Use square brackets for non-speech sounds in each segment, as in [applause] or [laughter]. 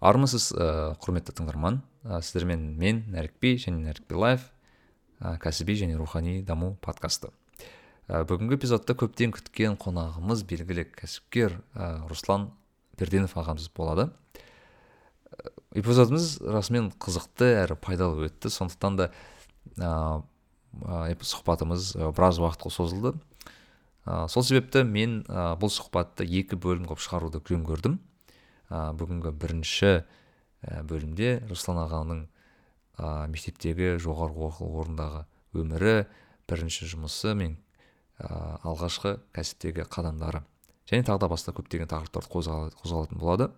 армысыз ә, құрметті тыңдарман? Ә, сіздермен мен нәрікби және нәрікби лайф ә, кәсіби және рухани даму подкасты. Ә, бүгінгі эпизодта көптен күткен қонағымыз белгілі кәсіпкер ә, руслан берденов ағамыз болады. Эпизодымыз расымен қызықты әрі пайдалы өтті. Сондықтан да ә, сұхбатымыз біраз уақытқа созылды. Ә, сол себепті мен ә, бұл сұхбатты екі бөлім қылып шығаруды жөн көрдім. Ә, бүгінгі бірінші бөлімде руслан ағаның ә, мектептегі жоғарғы оқу орнындағы өмірі бірінші жұмысы мен ә, алғашқы кәсіптегі қадамдары. Және тағы да басқа көптеген тақырыптарды қозғалатын болады.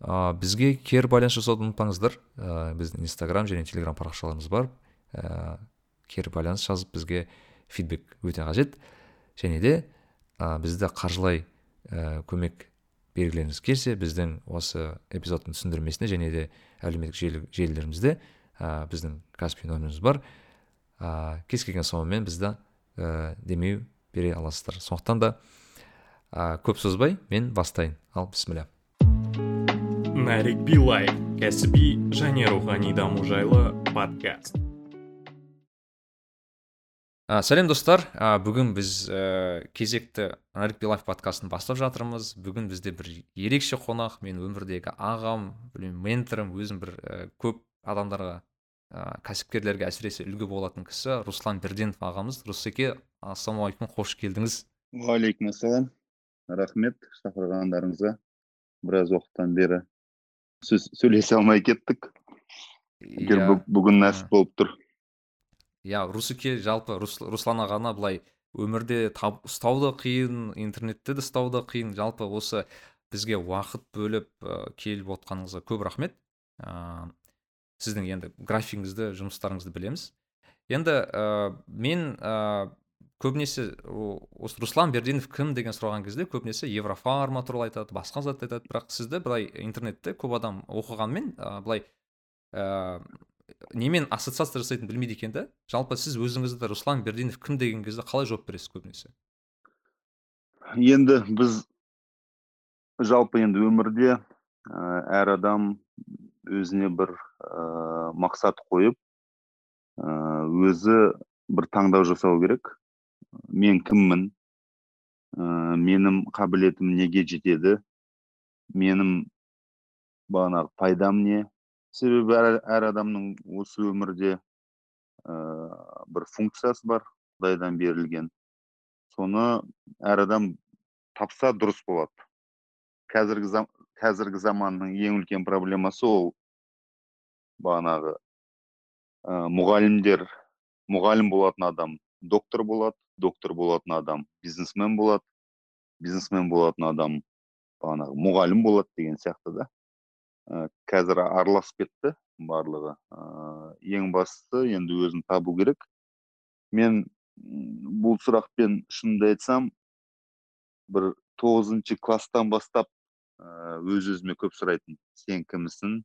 Ә, бізге кері байланыс жасауды ұмытпаңыздар. Ә, біздің инстаграм және телеграм парақшаларымыз бар. Ә, кері байланыс жазып бізге фидбек өте қажет. Және де ә, бізді қаржылай ә, көмек белгілеріңіз келсе біздің осы эпизодтың түсіндірмесіне және де әлеуметтік желі, желілерімізде ә, біздің каспи номеріміз бар. Ә, кез келген сомамен бізді ә, демеу бере аласыздар. Сондықтан да ә, көп созбай мен бастайын. Ал бісміллә нарик билай кәсіби және рухани даму жайлы подкаст. Ә, сәлем достар. Ә, бүгін біз ә, кезекті нарик билайф подкастын бастап жатырмыз. Бүгін бізде бір ерекше қонақ мен өмірдегі ағам білмеймін менторым өзім бір ә, көп адамдарға ә, кәсіпкерлерге әсіресе үлгі болатын кісі руслан берденов ағамыз. Русеке ассалаумағалейкум қош келдіңіз. Уағалейкум ассалам рахмет шақырғандарыңызға. Біраз уақыттан бері сөйлесе алмай кеттік. Егер бүгін нәсіп болып тұр. Иә русеке жалпы руслан ағаны былай өмірде тап, ұстау да қиын интернетте де ұстау да қиын. Жалпы осы бізге уақыт бөліп ә, келіп отқаныңызға көп рахмет. Ә, сіздің енді графигіңізді жұмыстарыңызды білеміз. Енді ә, мен ә, көбінесе осы руслан берденов кім деген сұраған кезде көбінесе еврофарма туралы айтады басқа зат айтады. Бірақ сізді былай интернетте көп адам оқығанмен ә, былай немен ассоциация жасайтынын білмейді екен да. Жалпы сіз өзіңізді руслан бердинов кім деген кезде қалай жауап бересіз көбінесе? Енді біз жалпы енді өмірде әр адам өзіне бір ә, мақсат қойып өзі бір таңдау жасау керек. Мен кіммін? Ә, менің қабілетім неге жетеді? Менің бағанағы пайдам не? Себебі әр, әр адамның осы өмірде ә, бір функциясы бар құдайдан берілген. Соны әр адам тапса дұрыс болады. Қазіргі, зам, қазіргі заманның ең үлкен проблемасы ол. Бағанағы ә, мұғалімдер мұғалім болатын адам доктор болады доктор болатын адам бизнесмен болады бизнесмен болатын адам бағанағы мұғалім болады деген сияқты да. Ә, қазір араласып кетті барлығы. Ә, ең бастысы енді өзін табу керек. Мен бұл сұрақпен шынымды айтсам бір тоғызыншы класстан бастап ә, өз өзіме көп сұрайтын. Сен кімсің?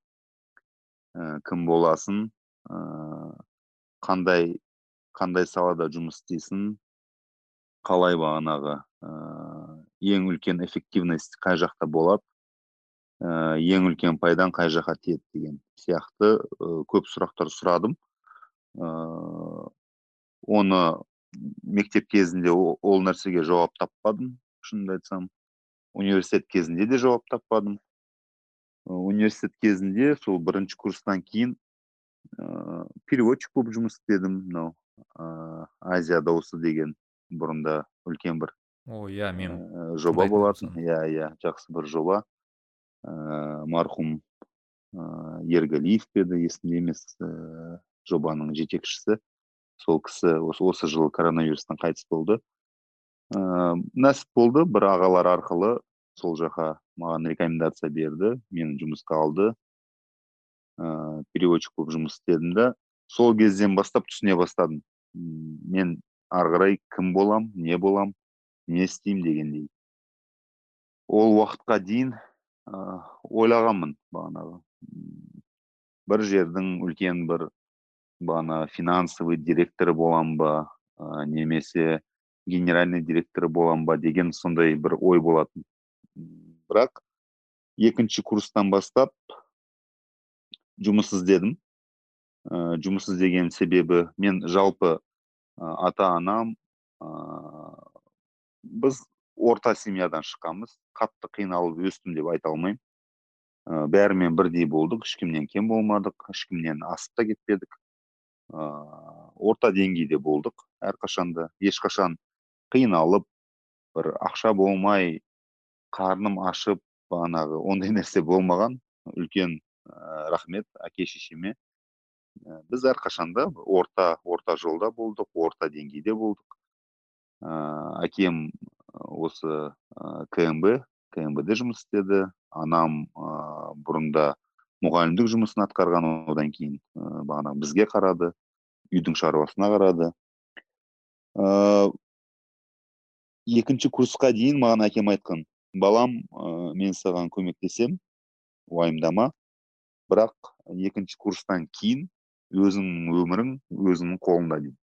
Ә, кім боласың? Ә, қандай қандай салада жұмыс істейсің? Қалай бағанағы? Ә, ең үлкен эффективность қай жақта болады? Ең үлкен пайдаң қай жаққа тиеді деген сияқты ә, көп сұрақтар сұрадым. Ә, оны мектеп кезінде ол, нәрсеге жауап таппадым шынымды айтсам. Университет кезінде де жауап таппадым. Университет кезінде сол бірінші курстан кейін ә, переводчик болып жұмыс істедім мынау ә, азия дауысы деген бұрында үлкен бір о иә мен жоба болатын. иә иә жақсы бір жоба. Марқұм ә, ергалиев пе еді есімде емес ә, жобаның жетекшісі. Сол кісі осы, осы жылы коронавирустан қайтыс болды. Ә, нәсіп болды бір ағалар арқылы сол жаққа маған рекомендация берді мені жұмысқа алды. Ә, переводчик болып жұмыс істедім да сол кезден бастап түсіне бастадым. Мен ары қарай кім болам не болам не істеймін дегендей. Ол уақытқа дейін ойлағанмын бағанағы. Бір жердің үлкен бір бағана финансовый директоры болам ба ә, немесе генеральный директоры болам ба деген сондай бір ой болатын. Бірақ екінші курстан бастап жұмыс іздедім. Ә, жұмыс іздеген себебі мен жалпы ата анам біз орта семьядан шыққанбыз қатты қиналып өстім деп айта алмаймын ә, бәрімен бірдей болдық ешкімнен кем болмадық ешкімнен асып та кетпедік ә, орта деңгейде болдық әрқашанда ешқашан қиналып бір ақша болмай қарным ашып бағанағы ондай нәрсе болмаған үлкен ә, рахмет әке шешеме. Ә, біз әрқашанда орта орта жолда болдық орта деңгейде болдық ә, әкем осы ә, кмб кмб жұмыс істеді. Анам ә, бұрында мұғалімдік жұмысын атқарған одан кейін ә, бағанағы бізге қарады үйдің шаруасына қарады. Ә, екінші курсқа дейін маған әкем айтқан балам ә, мен саған көмектесем уайымдама бірақ екінші курстан кейін өзіңнің өмірің өзіңнің қолыңда дейді.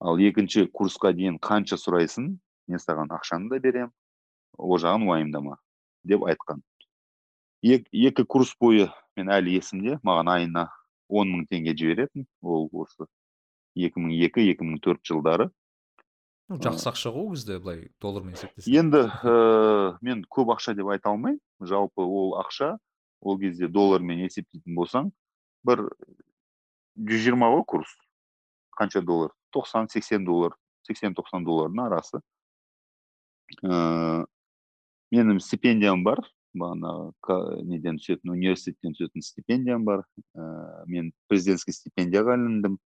Ал екінші курсқа дейін қанша сұрайсың мен саған ақшаны да беремін ол жағын уайымдама деп айтқан. Ек, екі курс бойы мен әлі есімде маған айына он мың теңге жіберетін ол осы 2002-2004 жылдары. Жақсы ақша ғой ол кезде былай доллармен есептесек енді ә, мен көп ақша деп айта алмаймын. Жалпы ол ақша ол кезде доллармен есептейтін болсаң бір жүз жиырма ғой курс. Қанша доллар? тоқсан сексен доллар сексен тоқсан доллардың арасы. Ә, менің стипендиям бар бағанағы неден түсетін университеттен түсетін стипендиям бар. Ә, мен президентский стипендияға іліндім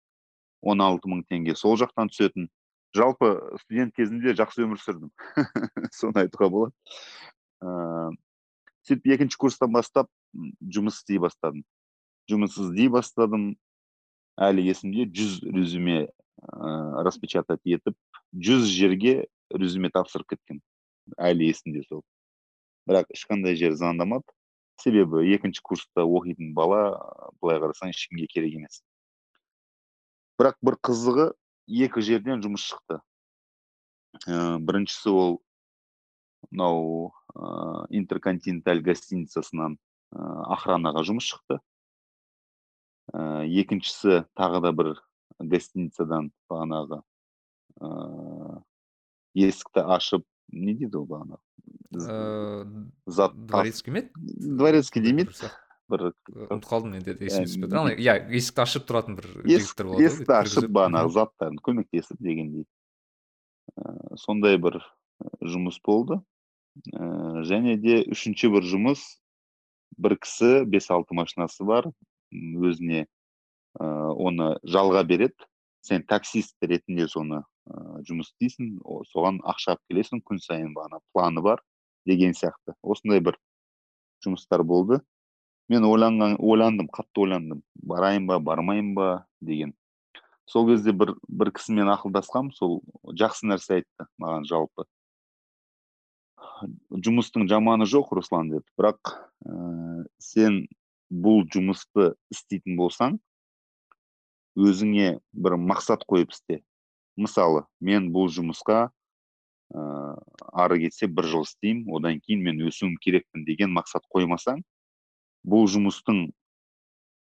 он алты мың теңге сол жақтан түсетін. Жалпы студент кезімде жақсы өмір сүрдім. [laughs] Соны айтуға болады. Ә, сөйтіп екінші курстан бастап жұмыс істей бастадым. Жұмыс іздей бастадым. Әлі есімде жүз резюме ә, распечатать етіп жүз жерге резюме тапсырып кеткен әлі есімде сол. Бірақ ешқандай жер звондамады себебі екінші курста оқитын бала былай қарасаң ешкімге керек емес. Бірақ бір қызығы екі жерден жұмыс шықты. Ә, біріншісі ол мынау ә, интерконтиненталь гостиницасынан охранаға жұмыс шықты. Ә, екіншісі тағы да бір гостиницадан бағанағы ә, есікті ашып не дейді ол бағанағы зат дворецкий ме еді дворецкий демейді бір ұмытып қалдым енді есіме түспей тұр иә есікті ашып тұратын бір жігіттер болады есікті ашып бағанағы заттарын көмектесіп дегендей сондай бір жұмыс болды және де үшінші бір жұмыс бір кісі бес алты машинасы бар. Өзіне оны жалға береді. Сен таксист ретінде соны жұмыс істейсің соған ақша алып келесің күн сайын бағана планы бар деген сияқты. Осындай бір жұмыстар болды. Мен ойланған ойландым қатты ойландым. Барайын ба бармайын ба деген. Сол кезде бір бір кісімен ақылдасқам сол жақсы нәрсе айтты маған жалпы. Жұмыстың жаманы жоқ руслан деді. Бірақ ә, сен бұл жұмысты істейтін болсаң өзіңе бір мақсат қойып істе. Мысалы мен бұл жұмысқа ә, ары кетсе бір жыл істеймін одан кейін мен өсуім керекпін деген мақсат қоймасаң бұл жұмыстың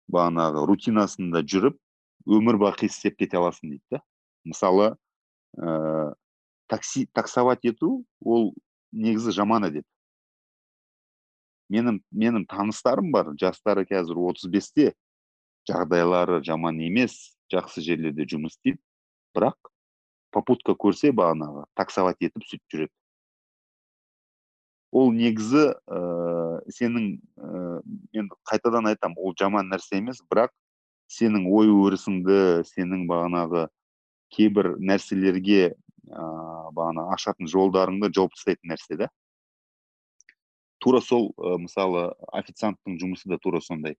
бағанағы рутинасында жүріп өмір бақи істеп кете аласың дейді да. Мысалы ә, такси таксовать ету ол негізі жаман әдет. Менің менің таныстарым бар жастары қазір отыз бесте жағдайлары жаман емес жақсы жерлерде жұмыс істейді. Бірақ попутка көрсе бағанағы таксовать етіп сөйтіп жүреді. Ол негізі ә, сенің ә, мен қайтадан айтам ол жаман нәрсе емес бірақ сенің ой өрісіңді сенің бағанағы кейбір нәрселерге ыыы бағана ашатын жолдарыңды жауып тастайтын нәрсе да. Тура сол ә, мысалы официанттың жұмысы да тура сондай.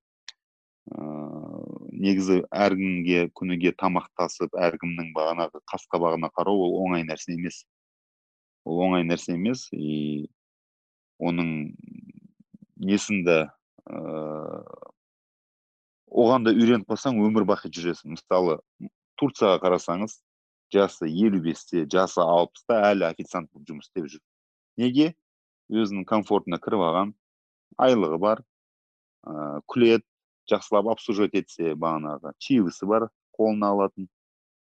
Негізі әркімге күніге тамақтасып әркімнің бағанағы қас қабағына қарау ол оңай нәрсе емес. Ол оңай нәрсе емес. И оның несін де ыыы оған да үйреніп қалсаң өмір бақи жүресің. Мысалы турцияға қарасаңыз жасы елу бесте жасы алпыста әлі официант болып жұмыс істеп жүр. Неге? Өзінің комфортына кіріп алған айлығы бар ыыы күледі жақсылап обслуживать етсе бағанағы чаевысы бар қолына алатын.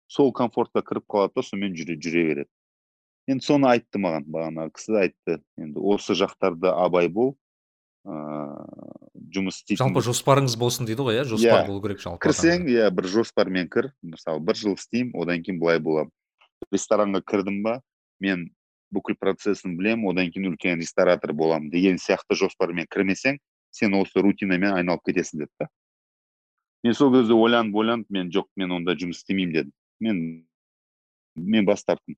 Сол комфортқа кіріп қалады да сонымен жүре, жүре береді. Енді соны айтты маған бағанағы кісі айтты. Енді осы жақтарда абай бол ыыы жұмыс істейтін жалпы жоспарыңыз болсын дейді ғой иә? Жоспар болу керек жалпы кірсең иә бір жоспармен кір. Мысалы бір жыл істеймін одан кейін былай боламын. Ресторанға кірдім ба мен бүкіл процесін білемін одан кейін үлкен ресторатор боламын деген сияқты жоспармен кірмесең сен осы рутинамен айналып кетесің деді да. Мен сол кезде ойланып ойланып мен жоқ мен онда жұмыс істемеймін дедім. Мен мен бас тарттым.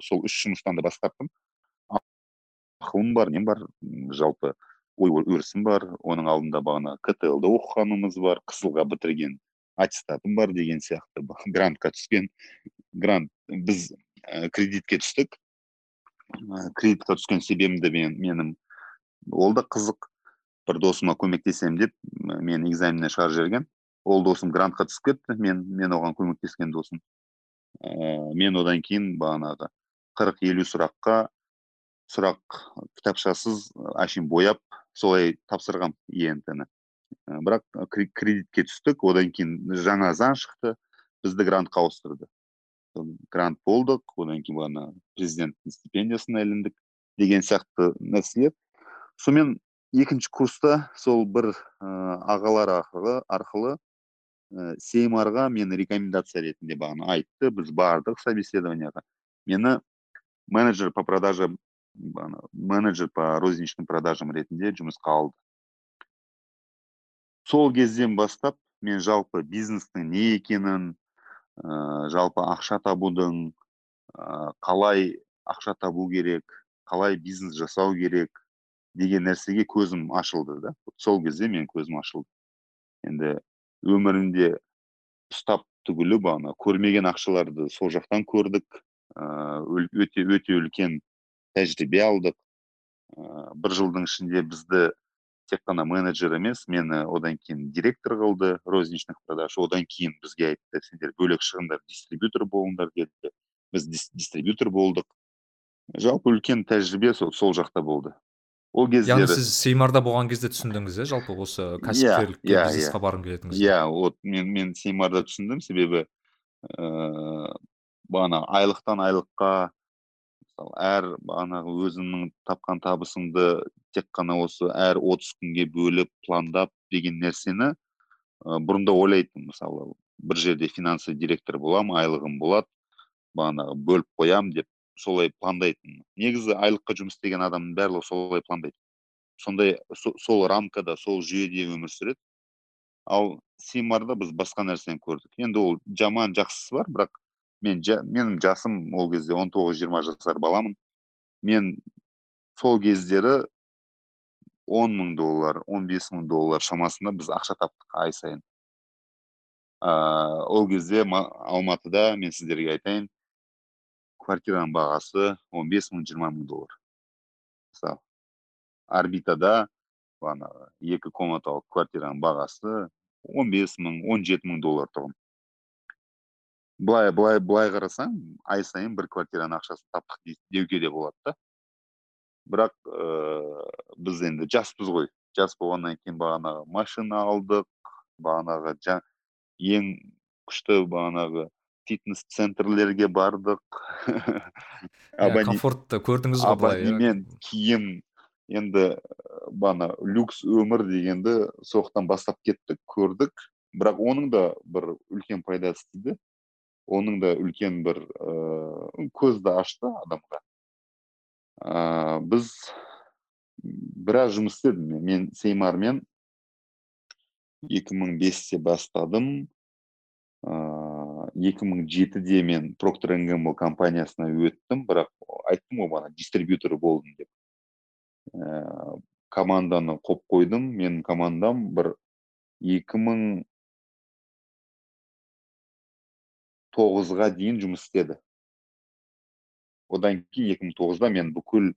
Сол үш жұмыстан да бас тарттым. Ақылым бар нем бар? Жалпы ой өрісім бар. Оның алдында бағана ктл да оқығанымыз бар қызылға бітірген аттестатым бар деген сияқты [laughs] грантқа түскен грант біз ә, кредитке түстік. Ә, кредитқа түскен себебім де мен менің ол да қызық. Бір досыма көмектесемін деп мен экзаменнен шығарып жіберген ол досым грантқа түсіп кетті мен мен оған көмектескен досым. Ә, мен одан кейін бағанағы қырық елу сұраққа сұрақ кітапшасыз әшейін бояп солай тапсырғам ент ні бірақ кредитке түстік одан кейін жаңа заң шықты бізді грантқа ауыстырды. Грант болдық одан кейін бағана президенттің стипендиясына іліндік деген сияқты нәрселер сонымен екінші курста сол бір ә, ағалар арқылы арқылы ә, сеймарға мені рекомендация ретінде бағана айтты. Біз бардық собеседованияға мені менеджер по продажам менеджер по розничным продажам ретінде жұмысқа алды. Сол кезден бастап мен жалпы бизнестің не екенін ә, жалпы ақша табудың ә, қалай ақша табу керек қалай бизнес жасау керек деген нәрсеге көзім ашылды да. Сол кезде мен көзім ашылды. Енді өмірінде ұстап түгілі бағана көрмеген ақшаларды сол жақтан көрдік. Ыыы өте өте үлкен тәжірибе алдық. Ыыы бір жылдың ішінде бізді тек қана менеджер емес мені одан кейін директор қылды розничных продаж. Одан кейін бізге айтты сендер бөлек шығыңдар дистрибьютор болыңдар деді. Біз дистрибьютор болдық. Жалпы үлкен тәжірибе сол, сол жақта болды. Ол кездері яғни сіз сеймарда болған кезде түсіндіңіз иә жалпы осы кәсіпкерлікке yeah, yeah, бизнесқа барғым келетініңізді иә вот мен мен сеймарда түсіндім. Себебі ыыы бағана айлықтан айлыққа мысалы әр бағанағы өзіңнің тапқан табысыңды тек қана осы әр отыз күнге бөліп пландап деген нәрсені ә, бұрында ойлайтынмын. Мысалы бір жерде финансовый директор боламын айлығым болады бағанағы бөліп қоямын деп. Солай пландайтынмын негізі айлыққа жұмыс істеген адамның барлығы солай пландайды. Сондай сол рамкада сол жүйеде өмір сүреді. Ал симарда біз басқа нәрсені көрдік. Енді ол жаман жақсысы бар бірақ мен жа, менің жасым ол кезде 19 жиырма жасар баламын. Мен сол кездері он мың доллар он бес мың доллар шамасында біз ақша таптық ай сайын. Ыыы ол кезде алматыда мен сіздерге айтайын квартираның бағасы 15 мың жиырма мың доллар мысалы орбитада бағанағы екі комнаталық квартираның бағасы 15 мың 17 мың доллар тұғын былай былай былай қарасаң ай сайын бір квартираның ақшасын таптық деуге де болады да бірақ ыыы біз енді жаспыз ғой жас болғаннан кейін бағанағы машина алдық бағанағы ең күшті бағанағы фитнес центрлерге бардық. [laughs] Иә, комфортты көрдіңіз ғой былай иә. киім енді бағана люкс өмір дегенді соқтан бастап кеттік көрдік. Бірақ оның да бір үлкен пайдасы тиді. Оның да үлкен бір ыыы көзді ашты адамға. Ыыы біз біраз жұмыс істедім. Мен сеймармен 2005-те бастадым. Ыыы 2007-де мен проктор гэмбл компаниясына өттім бірақ айттым ғой бағана дистрибьютор болдым деп. Ііі команданы қойып қойдым менің командам бір 2000 тоғызға дейін жұмыс істеді. Одан кейін екі мың тоғызда мен бүкіл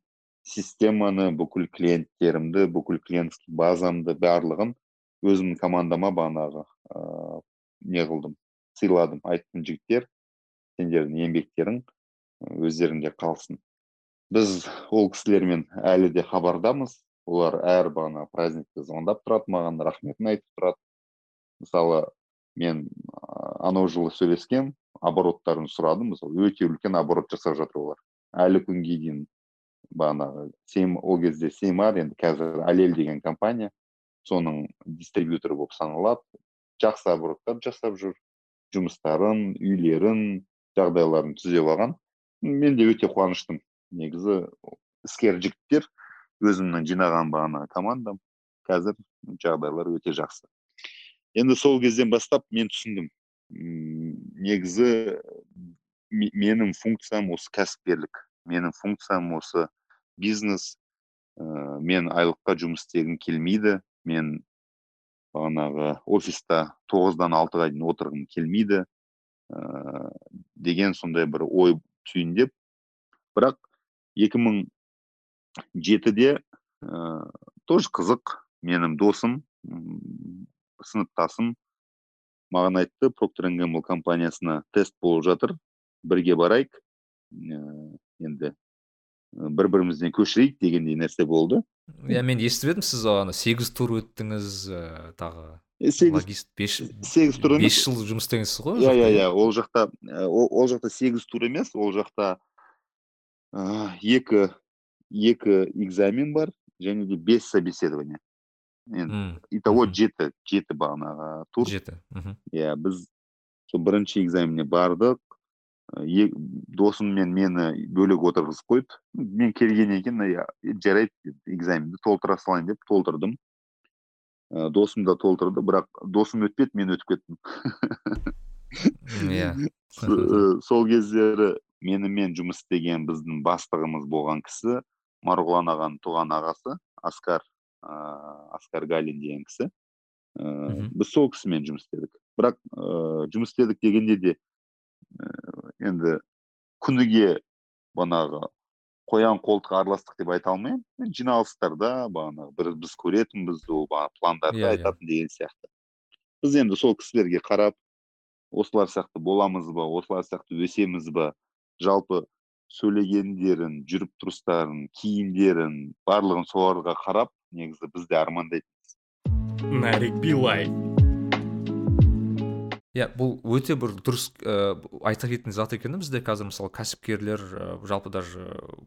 системаны бүкіл клиенттерімді бүкіл клиентский базамды барлығын өзімнің командама бағанағы ыыы не қылдым. Сыйладым айттым жігіттер сендердің еңбектерің өздеріңде қалсын. Біз ол кісілермен әлі де хабардамыз. Олар әр бағана праздникте звондап тұрады маған рахметін айтып тұрады. Мысалы мен анау жылы сөйлескем обороттарын сұрадым. Мысалы өте үлкен оборот жасап жатыр олар. Әлі күнге дейін бағанағы ол кезде сеймар енді қазір алел деген компания соның дистрибьюторы болып саналады. Жақсы обороттар жасап жүр. Жұмыстарын үйлерін жағдайларын түзеп алған. Мен де өте қуаныштымын. Негізі іскер жігіттер өзімнің жинаған бағана командам. Қазір жағдайлар өте жақсы. Енді сол кезден бастап мен түсіндім. Негізі менің функциям осы кәсіпкерлік менің функциям осы бизнес. Ә, мен айлыққа жұмыс істегім келмейді. Мен бағанағы офиста тоғыздан алтыға дейін отырғым келмейді ә, деген сондай бір ой түйіндеп бірақ 2007-де ә, тоже қызық менің досым сыныптасым маған айтты проктор компаниясына тест болып жатыр бірге барайық ә, енді бір бірімізден көшірейік дегендей нәрсе болды. Иә мен естіп едім сіз ана сегіз тур өттіңіз ә, тағы сегіз бес сегіз тур бес жыл жұмыс істегенсіз ғой иә иә иә ол жақта ол, жақта сегіз тур емес ол жақта екі екі экзамен бар және де бес собеседование. Енді итого жеті жеті бағанағы тур. Жеті иә біз сол бірінші экзаменне бардық. Досым мен мені бөлек отырғызып қойды мен келгеннен кейін жарайды экзаменді толтыра салайын деп толтырдым. Ә, досым да толтырды бірақ досым өтпеді мен өтіп кеттім. Иә. [laughs] Сол кездері менімен жұмыс істеген біздің бастығымыз болған кісі марғұлан ағаның туған ағасы аскар ыыы аскар галин деген кісі. Ыыы біз сол кісімен жұмыс істедік. Бірақ ыыы жұмыс істедік дегенде де енді күніге бағанағы қоян қолтық араластық деп айта алмаймын жиналыстарда бағанағы бір біз көретінбіз ол пландарды yeah, иә. айтатын деген сияқты біз енді сол кісілерге қарап осылар сияқты боламыз ба осылар сияқты өсеміз ба жалпы сөйлегендерін жүріп тұрыстарын киімдерін барлығын соларға қарап негізі біз де армандайтынбыз нарик билай иә бұл өте бір дұрыс ә, айта кететін зат екен бізде қазір мысалы кәсіпкерлер ә, жалпы даже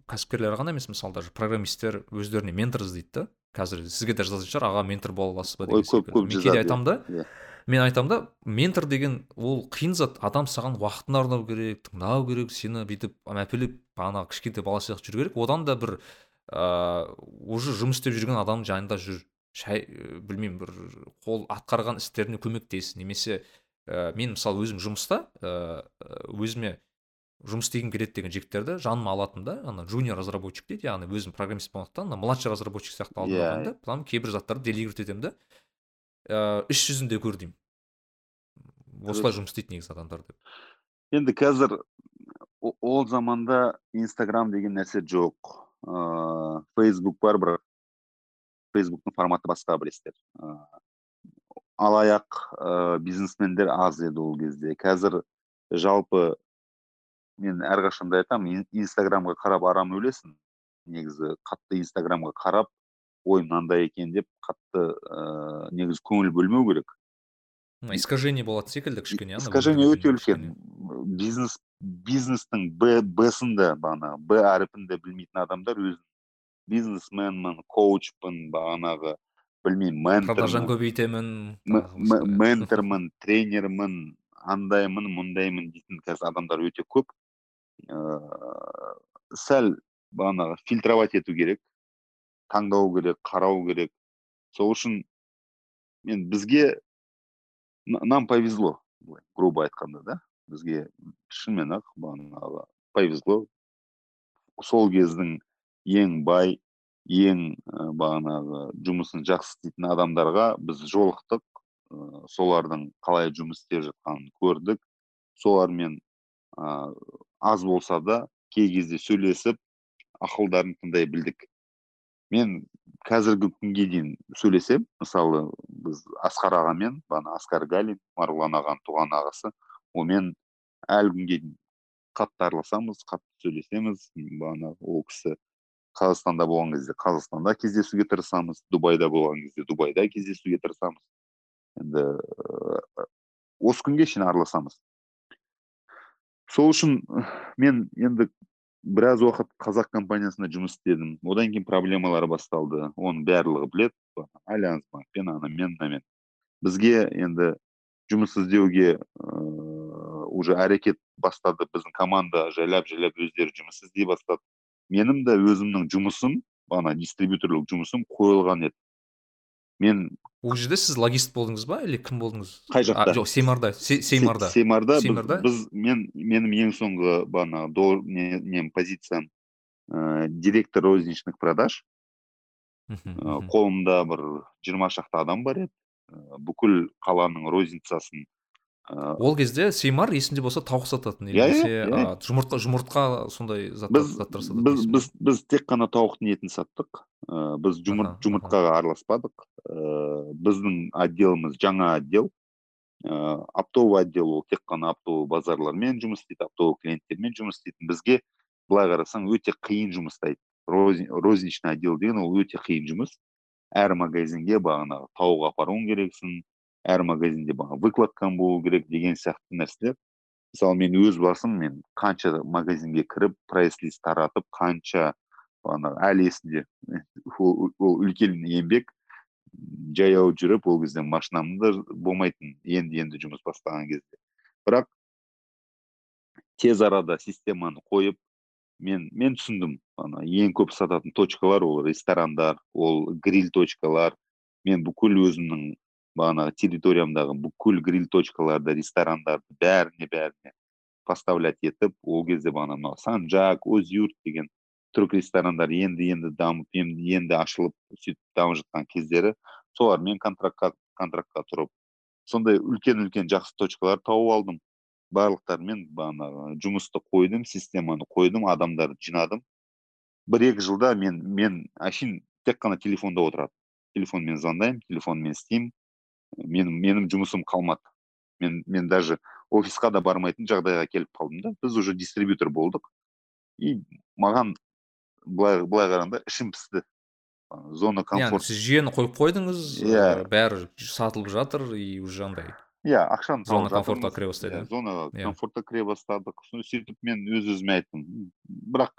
кәсіпкерлер ғана емес мысалы даже программисттер өздеріне ментор іздейді да қазір сізге де жазатын шығар аға ментор бола аласыз ба деген көп көп мен кейде айтамын да иә. мен айтамын да ментор деген ол қиын зат. Адам саған уақытын арнау керек тыңдау керек сені бүйтіп мәпелеп бағанағы кішкентай бала сияқты жүру керек. Одан да бір ыыы уже жұмыс істеп жүрген адам жанында жүр. Шай білмеймін бір қол атқарған істеріне көмектес немесе ә, мен мысалы өзім жұмыста ә, өзіме жұмыс істегім келеді деген жігіттерді жаныма алатынмын да. Ана жуниор разработчик дейді яғни өзім программист болғандықтан ана младший разработчик сияқты алдым yeah. да. Потом кейбір заттарды делегировать етемін да. Ыыы іс жүзінде көр деймін. Осылай жұмыс істейді негізі адамдар деп. Енді қазір ол заманда инстаграм деген нәрсе жоқ. Ыыы фейсбук бар бірақ фейсбуктың форматы басқа білесіздер. Алаяқ ә, бизнесмендер аз еді ол кезде қазір жалпы мен әрқашанда айтамын инстаграмға қарап арам өлесің негізі қатты инстаграмға қарап ой мынандай екен деп қатты ә, негізі көңіл бөлмеу керек искажение болады секілді кішкене искажение өте үлкен бизнес бизнестің б б сында бағанағы б әріпін де білмейтін адамдар өзін бизнесменмін коучпын бағанағы білмеймін ментор продажан көбейтемін ментормын тренермін андаймын мұндаймын дейтін қазір адамдар өте көп. Ыыы сәл бағанағы фильтровать ету керек таңдау керек қарау керек. Сол үшін мен бізге нам повезло грубо айтқанда да? Бізге шынымен ақ бағанағы повезло. Сол кездің ең бай ең бағанағы жұмысын жақсы істейтін адамдарға біз жолықтық. Ә, солардың қалай жұмыс істеп жатқанын көрдік. Солармен ә, аз болса да кей кезде сөйлесіп ақылдарын тыңдай білдік. Мен қазіргі күнге дейін сөйлесем мысалы біз асқар ағамен бағана асқар галин марғұлан ағаның туған ағасы онымен әлі күнге дейін қатты араласамыз қатты сөйлесеміз. Бағана ол кісі қазақстанда болған кезде қазақстанда кездесуге тырысамыз дубайда болған кезде дубайда кездесуге тырысамыз. Енді осы күнге шейін араласамыз. Сол үшін мен енді біраз уақыт қазақ компаниясында жұмыс істедім. Одан кейін проблемалар басталды. Оның барлығы біледі альянс банкпен анамен мынамен бізге енді жұмыс іздеуге ыыы уже әрекет бастады. Біздің команда жайлап жайлап өздері жұмыс іздей бастады. Менің де өзімнің жұмысым ана дистрибьюторлық жұмысым қойылған еді. Мен ол жерде сіз логист болдыңыз ба или кім болдыңыз? Қай жақта? Жоқ сеймарда сеймарда сеймарда сеймарда біз, мен менің ең соңғы бағанағы не, нем позициям ә, директор розничных продаж. Ә, қолымда бір жиырма шақты адам бар еді. Ә, бүкіл қаланың розницасын ол кезде сеймар есімде болса тауық сататын иә, немесе иә, иә. жұмыртқа жұмыртқа сондай заттар сататын біз біз біз тек қана тауықтың етін саттық. Ә, біз жұмырт, жұмыртқаға араласпадық. Ә, біздің отделіміз жаңа отдел. Ә, оптовый отдел ол тек қана оптовый базарлармен жұмыс істейді оптовый клиенттермен жұмыс істейтін бізге былай қарасаң өте қиын жұмыс істейді. Розничный отдел деген ол өте қиын жұмыс. Әр магазинге бағанағы тауық апаруың керексің әр магазинде бағана выкладкам болу керек деген сияқты нәрселер. Мысалы мен өз басым мен қанша магазинге кіріп прайс лист таратып қанша ана әлі есімде [laughs] ол, үлкен еңбек жаяу жүріп ол кезде машинам да болмайтын енді енді жұмыс бастаған кезде. Бірақ тез арада системаны қойып мен мен түсіндім ана ең көп сататын точкалар ол ресторандар ол гриль точкалар. Мен бүкіл өзімнің бағанағы территориямдағы бүкіл гриль точкаларды ресторандарды бәріне бәріне поставлять етіп ол кезде бағана мынау санжак озюрт деген түрік ресторандары енді енді дамып енді, енді ашылып сөйтіп дамып жатқан кездері солармен контрактқа контрактқа тұрып сондай үлкен үлкен жақсы точкалар тауып алдым. Барлықтарымен бағанағы жұмысты қойдым системаны қойдым адамдарды жинадым. Бір екі жылда мен мен әшейін тек қана телефонда отырады телефонмен звондаймын телефонмен істеймін. Менің менің жұмысым қалмады. Мен мен даже офисқа да бармайтын жағдайға келіп қалдым да біз уже дистрибьютор болдық. И маған былай былай қарағанда ішім пісті. Зона комфорт. сіз жүйені қойып қойдыңыз иә. бәрі сатылып жатыр и уже андай иә ақшаны зона комфортқа кіре бастайды иә зона комфортқа кіре бастадық. Сөйтіп мен өз өзіме айттым. Бірақ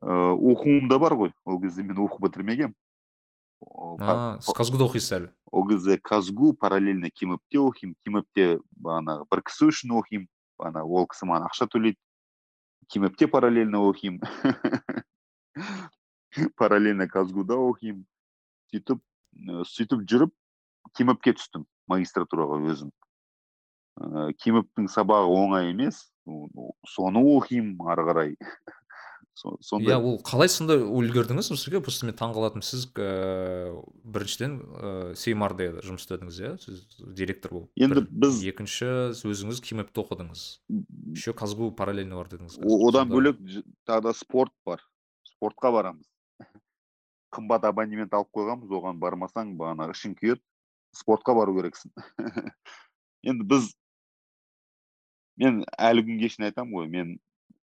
ыыы оқуым да бар ғой. Ол кезде мен оқу бітірмегенмін. Сіз казгуда оқисыз әлі ол кезде казгу параллельно кимэпте оқимын кимэпте бағанағы бір кісі үшін оқимын ана ол кісі маған ақша төлейді кимэпте [laughs] параллельно оқимын параллельно казгуда оқимын сөйтіп сөйтіп жүріп кимэпке түстім магистратураға өзім ыыы кимэптің сабағы оңай емес соны оқимын ары қарай [laughs] сондай иә ол қалай сонда үлгердіңіз? Сізге просто мен таңқалатыным сіз ііі біріншіден ііі сеймарда жұмыс істедіңіз иә? Сіз директор болып. Енді біз екінші өзіңіз кимэпті оқыдыңыз. Еще казгу параллельно бар дедіңіз. Одан бөлек тағы да спорт бар. Спортқа барамыз. [laughs] Қымбат абонемент алып қойғанбыз оған бармасаң бағанағы ішің күйеді. Спортқа бару керексің. [laughs] Енді біз мен әлі күнге шейін айтамын ғой мен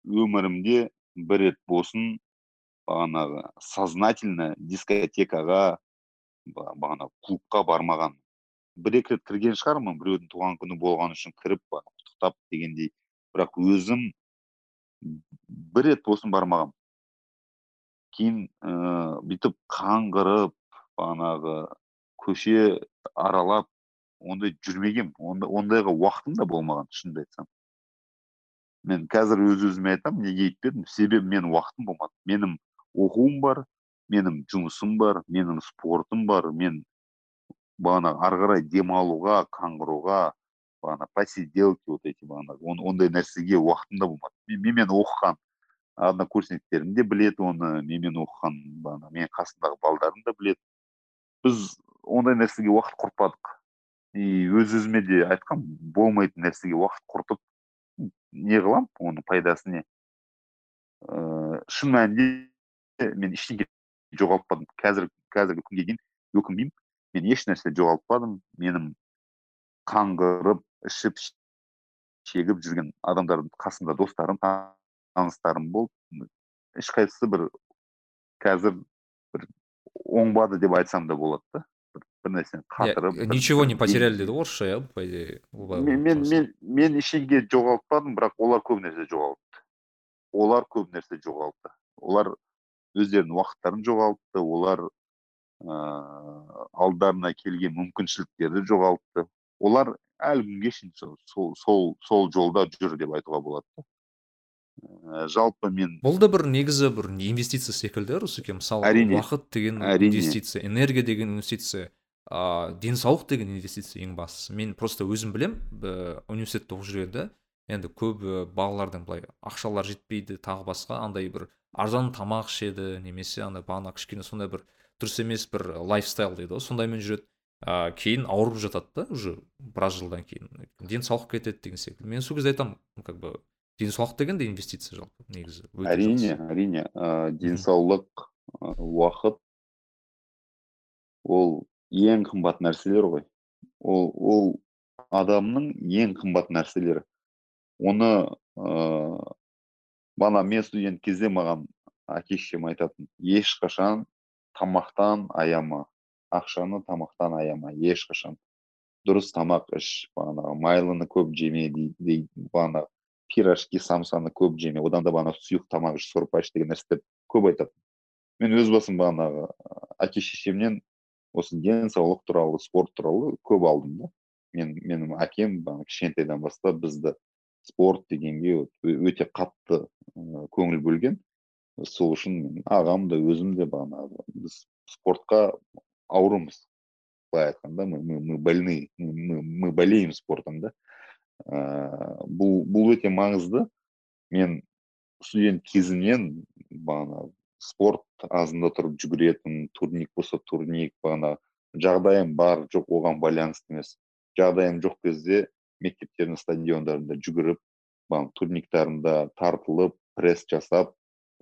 өмірімде бір рет болсын бағанағы сознательно дискотекаға бағана клубқа бармаған. Бір екі рет кірген шығармын біреудің туған күні болғаны үшін кіріп құттықтап дегендей. Бірақ өзім бір рет болсын бармағам. Кейін ә, бүйтіп қаңғырып бағанағы көше аралап ондай жүрмегенмін ондайға уақытым да болмаған шынымды айтсам. Мен қазір өз өзіме айтамын неге өйтпедім себебі менің уақытым болмады. Менің оқуым бар менің жұмысым бар менің спортым бар. Мен бағана ары қарай демалуға қаңғыруға бағана посиделки вот эти бағанағы ондай нәрсеге уақытым да болмады. Менімен оқыған однокурсниктерім де біледі оны менімен оқыған бағана менің қасымдағы балдарым да біледі. Біз ондай нәрсеге уақыт құртпадық. И өз өзіме де айтқам болмайтын нәрсеге уақыт құртып не қыламын оның пайдасы не ыыы шын мәнінде мен ештеңе жоғалтпадым қазір қазіргі күнге дейін өкінбеймін мен еш нәрсе жоғалтпадым менің қаңғырып ішіп шегіп жүрген адамдардың қасында достарым таныстарым болды. Ешқайсысы бір қазір бір оңбады деп айтсам да болады да. Бір нәрсені қатырып ничего не потеряли деді ғой орысша иә по идее мен мен мен мен ештеңе жоғалтпадым бірақ олар көп нәрсе жоғалтты. Олар көп нәрсе жоғалтты. Олар өздерінің уақыттарын жоғалтты олар ыыы алдарына келген мүмкіншіліктерді жоғалтты. Олар әлі күнге шейін сол сол сол жолда жүр деп айтуға болады ә, жалпы мен бұл да бір негізі бір инвестиция секілді русеке мысалы әрине уақыт деген әрине. инвестиция энергия деген инвестиция. Ыыы денсаулық деген инвестиция ең бастысы. Мен просто өзім білем университетте оқып жүргенде енді көп балалардың былай ақшалары жетпейді тағы басқа андай бір арзан тамақ ішеді немесе андай бағана кішкене сондай бір дұрыс емес бір лайфстайл дейді ғой сондаймен жүреді. Ә, кейін ауырып жатады да уже біраз жылдан кейін. Денсаулық кетеді деген секілді. Мен сол кезде айтамын как бы денсаулық деген де инвестиция жалпы негізі әрине әрине. Ә, денсаулық уақыт ол ең қымбат нәрселер ғой. Ол ол адамның ең қымбат нәрселері. Оны ыыы бана мен студент кезде маған әке шешем айтатын ешқашан тамақтан аяма ақшаны тамақтан аяма ешқашан. Дұрыс тамақ іш бағанағы майлыны көп жеме дейді бағанағы пирожки самсаны көп жеме одан да бағанағы сұйық тамақ іш сорпа іш деген нәрселерді көп айтатын мен өз басым бағанағы әке шешемнен осы денсаулық туралы спорт туралы көп алдым да. Мен менің әкем кішкентайдан бастап бізді спорт дегенге өте қатты көңіл бөлген. Сол үшін ағам да өзім де бағанағы біз спортқа аурумыз былай айтқанда мы, мы, мы больны мы, мы болеем спортом да. Ә, бұл бұл өте маңызды. Мен студент кезімнен бағанағы спорт азында тұрып жүгіретін турник болса турник бағана жағдайым бар жоқ оған байланысты емес. Жағдайым жоқ кезде мектептердің стадиондарында жүгіріп бағана турниктарында тартылып пресс жасап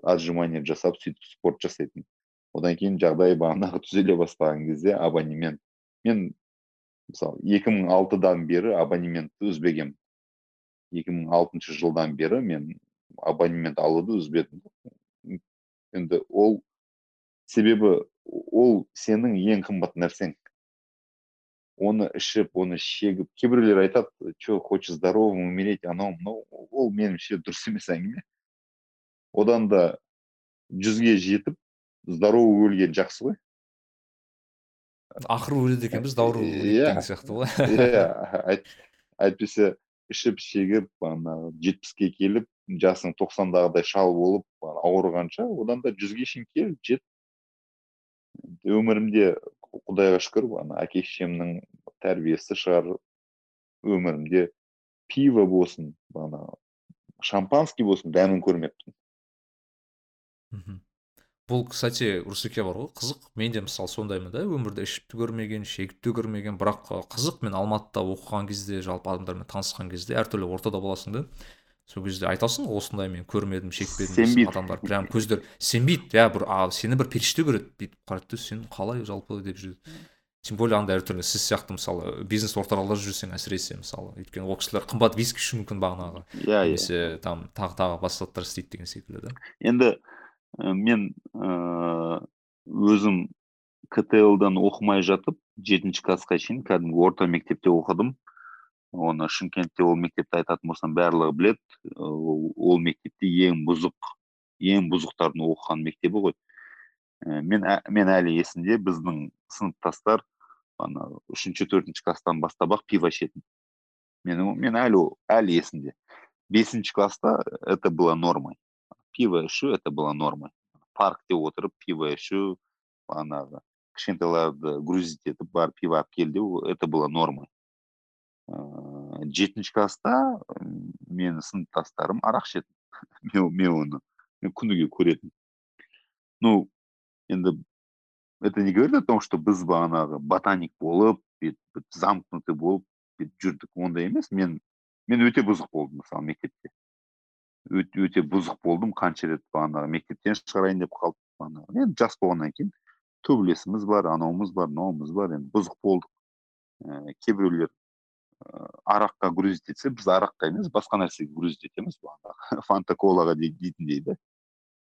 отжимание жасап сөйтіп спорт жасайтын. Одан кейін жағдай бағанағы [laughs] түзеле бастаған кезде абонемент. Мен мысалы 2006-дан бері абонементті үзбегенмін 2006 жылдан бері мен абонемент алуды үзбедім. Енді ол себебі ол сенің ең қымбат нәрсең. Оны ішіп оны шегіп кейбіреулер айтады че хочешь здоровым умереть анау мынау ол меніңше дұрыс емес әңгіме одан да жүзге жетіп здоровый өлген жақсы ғой. Ақыры өледі екенбіз дауры иә деген сияқты ғой. иә әйтпесе ішіп шегіп ана жетпіске келіп жасың тоқсандағыдай шал болып ауырғанша одан да жүзге шейін кел жет. Өмірімде құдайға шүкір ана әке шешемнің тәрбиесі шығар. Өмірімде пиво болсын ана шампанский болсын дәмін көрмеппін. Бұл кстати русеке бар ғой қызық. Мен де мысалы сондаймын да өмірде ішіп те көрмеген шегіп те көрмеген бірақ қызық. Мен алматыда оқыған кезде жалпы адамдармен танысқан кезде әртүрлі ортада боласың да. Сол кезде айтасың ғой осындай мен көрмедім шекпедім сенбейді адамдар прям көздер сенбейді иә бір а сені бір періште көреді бүйтіп қарайды да сен қалай жалпы деп жүреді? Тем более андай әртүрлі сіз сияқты мысалы бизнес орталарда жүрсең әсіресе мысалы өйткені ол кісілер қымбат виски ішу мүмкін бағанағы. Иә иә. Немесе там тағы тағы басқа заттар істейді деген секілді да. Енді мен ыыы өзім ктл дан оқымай жатып жетінші классқа шейін кәдімгі орта мектепте оқыдым. Оны шымкентте ол мектепті айтатын болсам барлығы біледі. Ол мектепте ең бұзық ең бұзықтардың оқыған мектебі ғой. Ә, мен мен әлі есімде біздің сыныптастар ана үшінші төртінші класстан бастап ақ пиво ішетін. Мен, мен әлі әлі есімде. Бесінші класста это было нормой. Пиво ішу это было нормой. Паркте отырып пиво ішу бағанағы кішкентайларды грузить етіп барып пиво алып кел деу это было нормой. Ыыы жетінші класста менің сыныптастарым арақ ішетін [laughs] мен, оны мен күніге көретінмін ну енді это не говорит о том что біз бағанағы ботаник болып бүйтіп замкнутый болып бүйтіп жүрдік. Ондай емес. Мен мен өте бұзық болдым мысалы мектепте. Өте, өте бұзық болдым. Қанша рет бағанағы мектептен шығарайын деп қалдық бағанағы енді жас болғаннан кейін төбелесіміз бар анауымыз бар мынауымыз бар. Енді бұзық болдық. Ііі кейбіреулер араққа грузить етсе біз араққа емес басқа нәрсеге грузить етеміз [laughs] фанта колаға дейтіндей да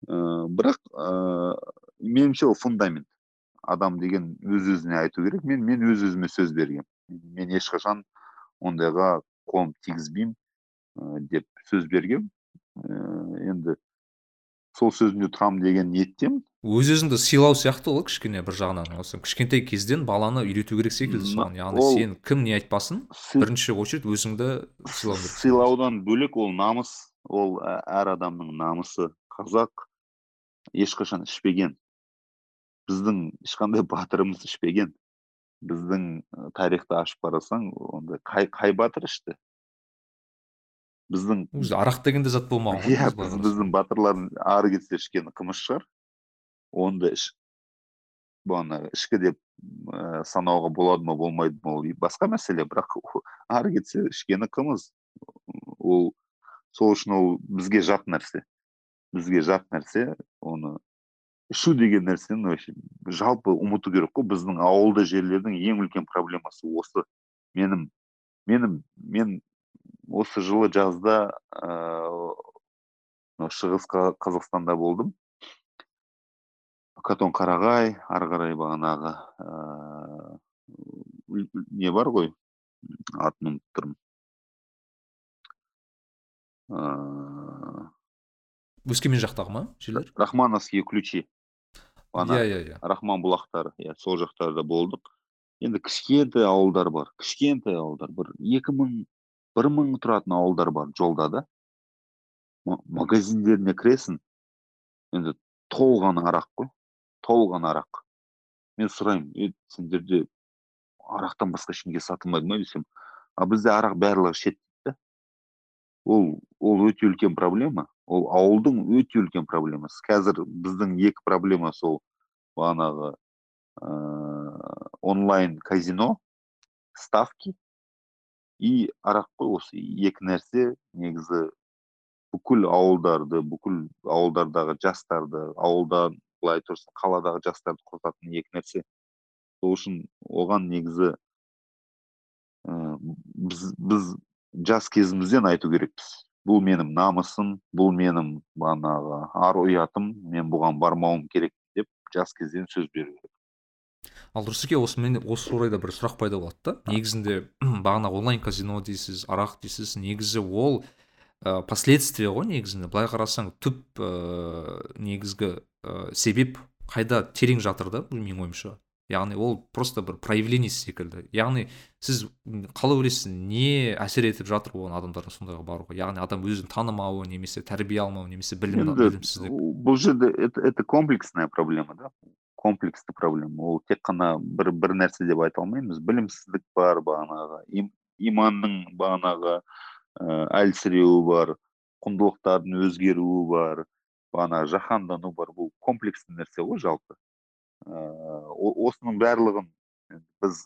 бірақ ыыы меніңше ол фундамент. Адам деген өз өзіне айту керек. Мен мен өз өзіме сөз бергенмін мен ешқашан ондайға қолым тигізбеймін ә, деп сөз бергем. Ә, енді сол сөзімде тұрамын деген ниеттемін. Өз өзіңді сыйлау сияқты ғой кішкене бір жағынан осы. Кішкентай кезден баланы үйрету керек секілді соған. Яғни ол- сен кім не айтпасын Сы- бірінші очередь өзіңді сыйлау керек. сыйлаудан бөлек ол намыс. Ол әр адамның намысы. Қазақ ешқашан ішпеген. Біздің ешқандай батырымыз ішпеген. Біздің тарихты ашып қарасаң онда қай, қай батыр ішті? Біздің өзі арақ деген де зат болмаған ғой иә біздің батырлардың ары кетсе ішкені қымыз шығар. Оны да іш бағанағы ішкі деп ә, санауға болады ма болмайды ма ол басқа мәселе. Бірақ ары кетсе ішкені қымыз ол сол үшін ол бізге жат нәрсе. Бізге жат нәрсе оны ішу деген нәрсені вообще жалпы ұмыту керек қой. Біздің ауылды жерлердің ең үлкен проблемасы осы. Менің менің мен осы жылы жазда ыыы шығыс Қа- қазақстанда болдым катон қарағай ары қарай бағанағы ыыы не бар ғой атын ұмытып тұрмын ыыы өскемен жақтағы ма жерлер рахмановские ключи Ана иә иә иә рахман бұлақтары иә сол жақтарда болдық енді кішкентай ауылдар бар кішкентай ауылдар бір екі мың бір мың тұратын ауылдар бар жолда да. Ма- магазиндеріне кіресің енді толған арақ қой толған арақ. Мен сұраймын е сендерде арақтан басқа ештеңе сатылмайды ма десем а бізде арақ барлығы дейді да. Ол ол өте үлкен проблема ол ауылдың өте үлкен проблемасы. Қазір біздің екі проблема сол бағанағы ыыы онлайн казино ставки. И арақ қой осы екі нәрсе негізі бүкіл ауылдарды бүкіл ауылдардағы жастарды ауылдан былай тұрсын қаладағы жастарды құртатын екі нәрсе сол үшін оған негізі ыыы біз біз жас кезімізден айту керекпіз бұл менің намысым бұл менің бағанағы ар ұятым мен бұған бармауым керек деп жас кезден сөз беру керек ал рүстеке осы мен осы орайда бір сұрақ пайда болады да негізінде бағана онлайн казино дейсіз арақ дейсіз негізі ол ә, последствия ғой негізінде. Былай қарасаң түп ә, негізгі ә, себеп қайда терең жатыр да менің ойымша. Яғни ол просто бір проявление секілді. Яғни сіз қалай ойлайсыз не әсер етіп жатыр оған адамдардың сондайға баруға? Яғни адам өзін танымауы немесе тәрбие алмауы немесе білім білімсіздік. бұл жерде это, это комплексная проблема да? Комплексті проблема ол тек қана бір бір нәрсе деп айта алмаймыз. Білімсіздік бар бағанағы им, иманның бағанағы ә, әлсіреуі бар құндылықтардың өзгеруі бар бағанағы жаһандану бар. Бұл комплексті нәрсе ғой жалпы. Ыыы осының барлығын біз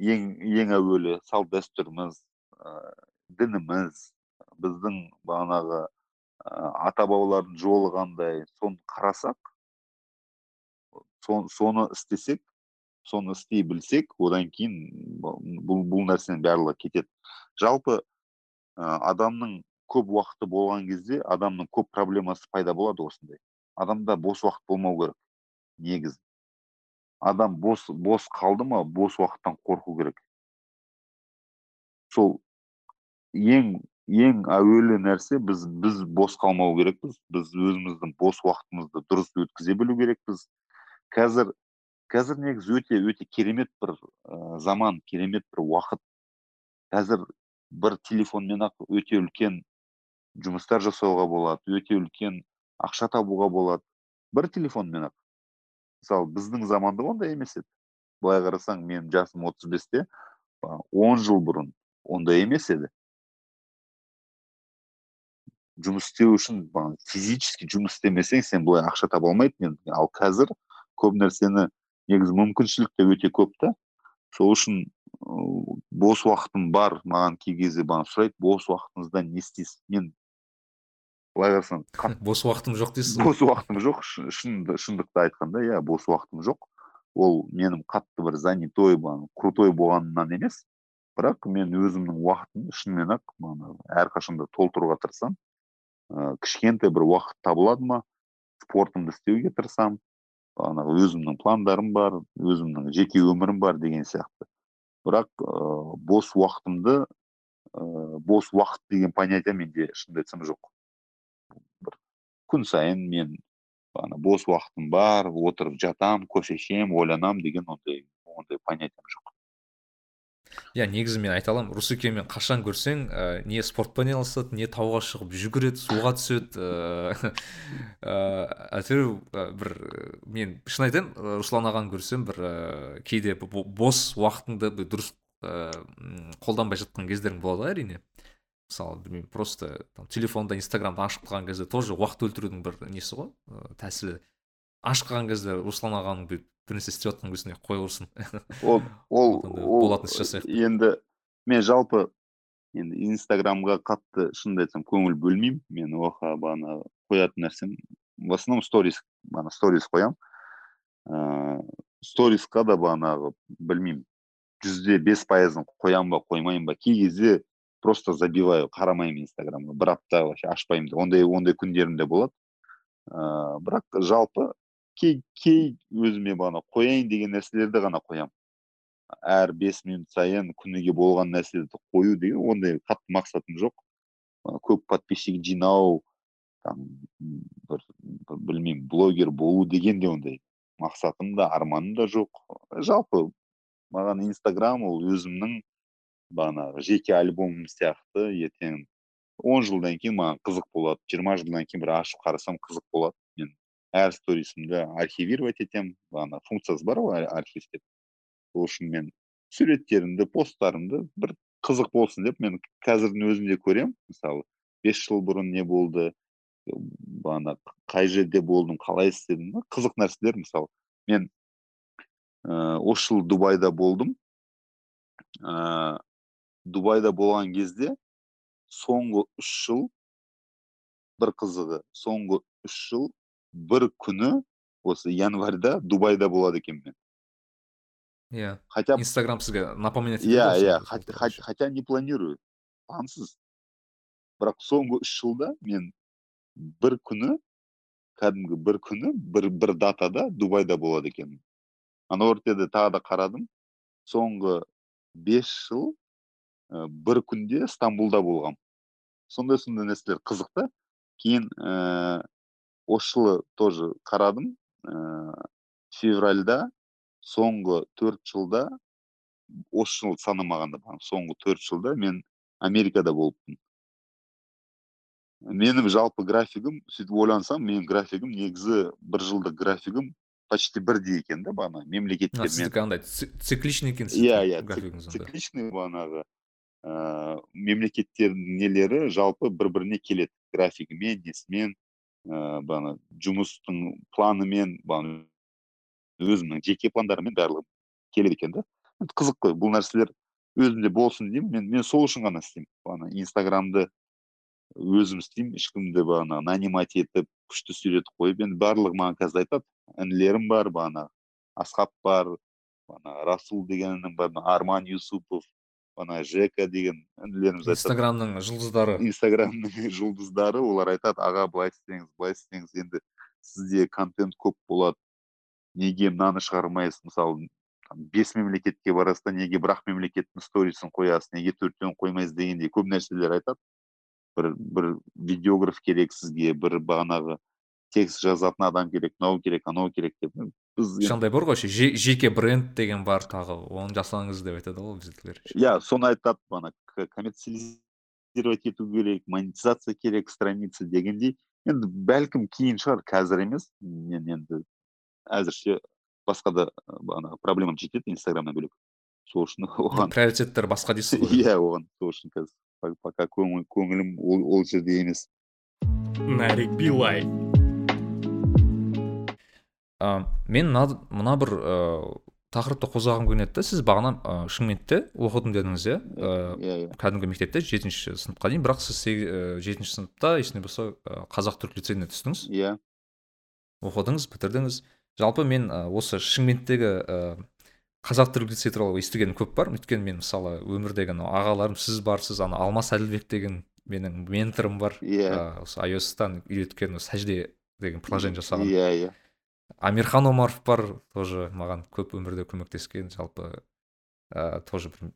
ең ең әуелі салт дәстүріміз ыыы дініміз біздің бағанағы ыыы ата бабалардың жолы қандай соны қарасақ сон- соны істесек соны істей білсек одан кейін бұл бұл нәрсенің барлығы кетеді. Жалпы ы адамның көп уақыты болған кезде адамның көп проблемасы пайда болады осындай. Адамда бос уақыт болмау керек негізі. Адам бос бос қалды ма бос уақыттан қорқу керек. Сол ең ең әуелі нәрсе біз біз бос қалмау керекпіз. Біз өзіміздің бос уақытымызды дұрыс өткізе білу керекпіз. Қазір қазір негізі өте өте керемет бір ә, заман керемет бір уақыт. Қазір бір телефонмен ақ өте үлкен жұмыстар жасауға болады өте үлкен ақша табуға болады. Бір телефонмен ақ. Мысалы біздің заманда ондай емес еді. Былай қарасаң менің жасым отыз бесте он жыл бұрын ондай емес еді. Жұмыс істеу үшін физически жұмыс істемесең сен былай ақша таба алмайтын едің. Ал қазір көп нәрсені негізі мүмкіншілік те өте көп та. Сол үшін бос уақытым бар маған кей кезде маған сұрайды бос уақытыңызда не істейсіз? Мен былай қарасаң [laughs] бос уақытым жоқ дейсіз ғой. бос уақытым жоқ шы- шынды шындықты айтқанда иә бос уақытым жоқ. Ол менің қатты бір занятой крутой болғанымнан емес. Бірақ мен өзімнің уақытымды шынымен ақ әрқашанда толтыруға тырысамын. Ыыы кішкентай бір уақыт табылады ма спортымды істеуге тырысамын. Бағанағы өзімнің пландарым бар өзімнің жеке өмірім бар деген сияқты. Бірақ ә, бос уақытымды ә, бос уақыт деген понятие менде шынымды айтсам жоқ. Бір күн сайын мен ана бос уақытым бар отырып жатам кофе ішемін ойланамын деген ондай ондай понятием жоқ. Иә негізі мен айта аламын русекемен қашан көрсең ә, не спортпен айналысады не тауға шығып жүгіреді суға түседі ыыы әйтеуір бір мен шын айтайын руслан ағаны көрсем бір ә, кейде бос уақытыңды дұрыс ә, қолданбай жатқан кездерің болады әрине. Мысалы білмеймін просто там телефонда инстаграмды ашып қалған кезде тоже уақыт өлтірудің бір несі ғой тәсілі. Ашып қалған кезде руслан ағаның бүйтіп бір нәрсе істеп жатқан кезінде қоя берсін [laughs] ол ол болатын іс жасайық енді мен жалпы енді инстаграмға қатты шынымды айтсам көңіл бөлмеймін. Мен оқа бағана қоятын нәрсем в основном сторис бағана сторис қоямын. Ыыы сторисқа да бағанағы білмеймін жүзде бес пайызын қоямын ба қоймаймын ба? Кей кезде просто забиваю қарамаймын инстаграмға. Бір апта вообще ашпаймын ондай ондай күндерім де болады. Ыыы бірақ жалпы кей кей өзіме бағана қояйын деген нәрселерді ғана қоямын әр бес минут сайын күніге болған нәрселерді қою деген ондай қатты мақсатым жоқ көп подписчик жинау там бір, бір білмеймін блогер болу деген де ондай мақсатым да арманым да жоқ жалпы маған инстаграм ол өзімнің бағанағы жеке альбомым сияқты ертең он жылдан кейін маған қызық болады жиырма жылдан кейін бір ашып қарасам қызық болады әр сторисімді архивировать етемін ана функциясы бар ғой архив деп сол үшін мен суреттерімді посттарымды бір қызық болсын деп мен қазірдің өзінде көремін. Мысалы бес жыл бұрын не болды ана қай жерде болдым қалай істедім қызық нәрселер. Мысалы мен ә, осы жыл дубайда болдым. Ә, дубайда болған кезде соңғы үш жыл бір қызығы соңғы үш жыл бір күні осы январьда дубайда болады екенмін мен. Иә хотя инстаграм сізге напоминать иә иә хотя не планирую плансыз бірақ соңғы үш жылда мен бір күні кәдімгі бір күні бір бір датада дубайда болады екенмін. Ана тағы да қарадым. Соңғы бес жыл ә, бір күнде стамбулда болғам. Сондай сондай нәрселер қызық та кейін осы жылы тоже қарадым ә, февральда соңғы төрт жылда осы жыл санамағанда соңғы төрт жылда мен америкада болыппын. Менің жалпы графигім сөйтіп ойлансам менің графигім негізі бір жылдық графигім почти бірдей екен да бағана мемлекеттермен. сіздікі андай цикличный екен иә иә цикличный бағанағы ыыы мемлекеттердің нелері жалпы бір біріне келеді. Графигімен несімен ыыы бағана жұмыстың планымен бағана өзімнің жеке пландарыммен барлығы келеді екен да. Қызық қой бұл нәрселер өзімде болсын деймін мен мен сол үшін ғана істеймін. Бағана инстаграмды өзім істеймін ешкімді бағана нанимать етіп күшті сурет қойып енді барлығы маған қазір айтады. Інілерім бар бағана асхат бар бағана расул деген інім бар арман юсупов ана жека деген інілеріміз инстаграмның жұлдыздары. Инстаграмның [laughs] жұлдыздары олар айтады аға былай істеңіз былай істеңіз енді сізде контент көп болады неге мынаны шығармайсыз? Мысалы бес мемлекетке барасыз да неге бір ақ мемлекеттің сторисін қоясыз неге төртеуін қоймайсыз? дегендей көп нәрселер айтады. Бір бір видеограф керек сізге бір бағанағы текст жазатын адам керек мынау керек анау керек деп біз бар ғой жеке бренд деген бар тағы оны жасаңыз деп айтады ғой біздікілер иә соны айтады ана коммерциализировать ету керек монетизация керек страница дегендей. Енді бәлкім кейін шығар қазір емес. Мен енді әзірше басқа да ана проблемам жетеді инстаграмнан бөлек. Сол үшін [laughs] оған приоритеттер басқа дейсіз ғой. Иә оған сол үшін қазір пока көңілім ол, ол жерде емес. Нарик билай ә, мен мына, мына бір ә, тақырыпты қозғағым келеді да сіз бағана ә, шымкентте оқыдым дедіңіз иә? Иә иә кәдімгі мектепте жетінші сыныпқа дейін бірақ сіз жетінші сыныпта есімде болса қазақ түрік лицейіне түстіңіз. Иә. Оқыдыңыз бітірдіңіз. Жалпы мен осы шымкенттегі ә, қазақ түрік лицей туралы естігенім көп бар. Өйткені мен мысалы өмірдегі анау ағаларым сіз барсыз ана алмас әділбек деген менің менторым бар. Иә. Yeah. осы ios үйреткен сәжде деген приложение жасаған. Иә иә. Амирхан омаров бар тоже маған көп өмірде көмектескен жалпы ә, тоже бір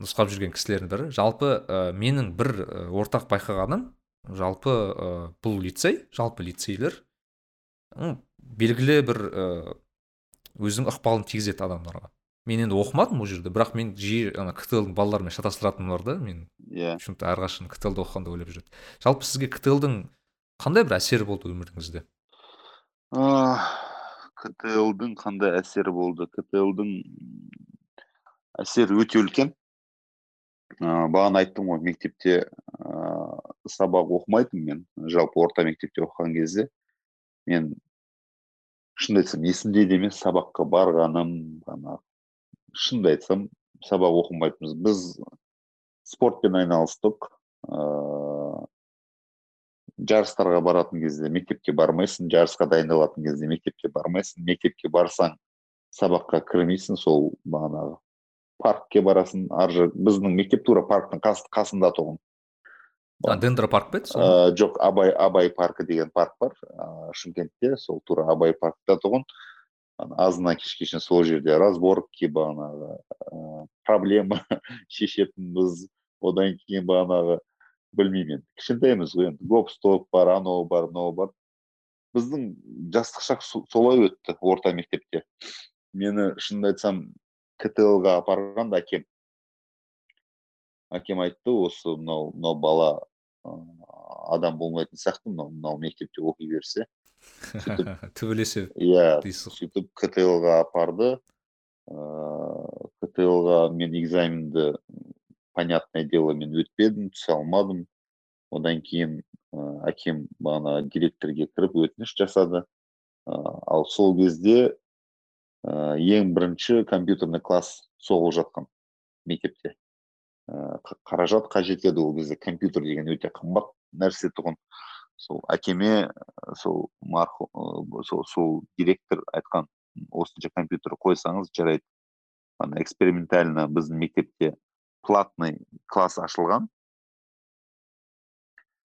нұсқап жүрген кісілердің бірі. Жалпы ә, менің бір ә, ортақ байқағаным жалпы ә, бұл лицей жалпы лицейлер белгілі бір ә, өзінің ықпалын тигізеді адамдарға. Мен енді оқымадым ол жерде бірақ мен жиі ана ктл дың балаларымен шатастыратыным бар да мен иә. почему то әрқашан ктл оқығанда ойлап жүреді. Жалпы сізге ктл дың қандай бір әсері болды өміріңізде? Ктл дың қандай әсері болды ктл дың әсері өте үлкен ыыы бағана айттым ғой мектепте ыыы сабақ оқымайтынмын мен жалпы орта мектепте оқыған кезде мен шынымды айтсам есімде де емес сабаққа барғаным ана шынымды айтсам сабақ оқымайтынбыз. Біз спортпен айналыстық ыыы жарыстарға баратын кезде мектепке бармайсың жарысқа дайындалатын кезде мектепке бармайсың мектепке барсаң сабаққа кірмейсің сол бағанағы. Паркке барасың ар біздің мектеп тура парктың қасында тұғын. Дендропарк па еді сол? Жоқ абай абай паркі деген парк бар ыыы шымкентте сол тура абай паркта тұғын. Азына кешке шейін сол жерде разборки бағанағы ыыы проблема [laughs] шешетінбіз. Одан кейін бағанағы білмеймін енді кішкентаймыз ғой енді гоп стоп бар анау бар мынау бар біздің жастық шақ солай өтті орта мектепте мені шынымды айтсам ктл ға апарған әкем әкем айтты осы мынау мынау бала адам болмайтын сияқты мынау мынау мектепте оқи берсе төбелесе иә сөйтіп ктл ға апарды ыыы ктл ға мен экзаменді понятное дело мен өтпедім түсе алмадым одан кейін ә, әкем бағана директорге кіріп өтініш жасады ә, ал сол кезде ә, ең бірінші компьютерный класс соғылып жатқан мектепте. Ә, қаражат қажет еді ол кезде компьютер деген өте қымбат нәрсе тұғын. Сол әкеме сол марқұм сол сол директор айтқан осынша компьютер қойсаңыз жарайды. Ана экспериментально біздің мектепте платный класс ашылған.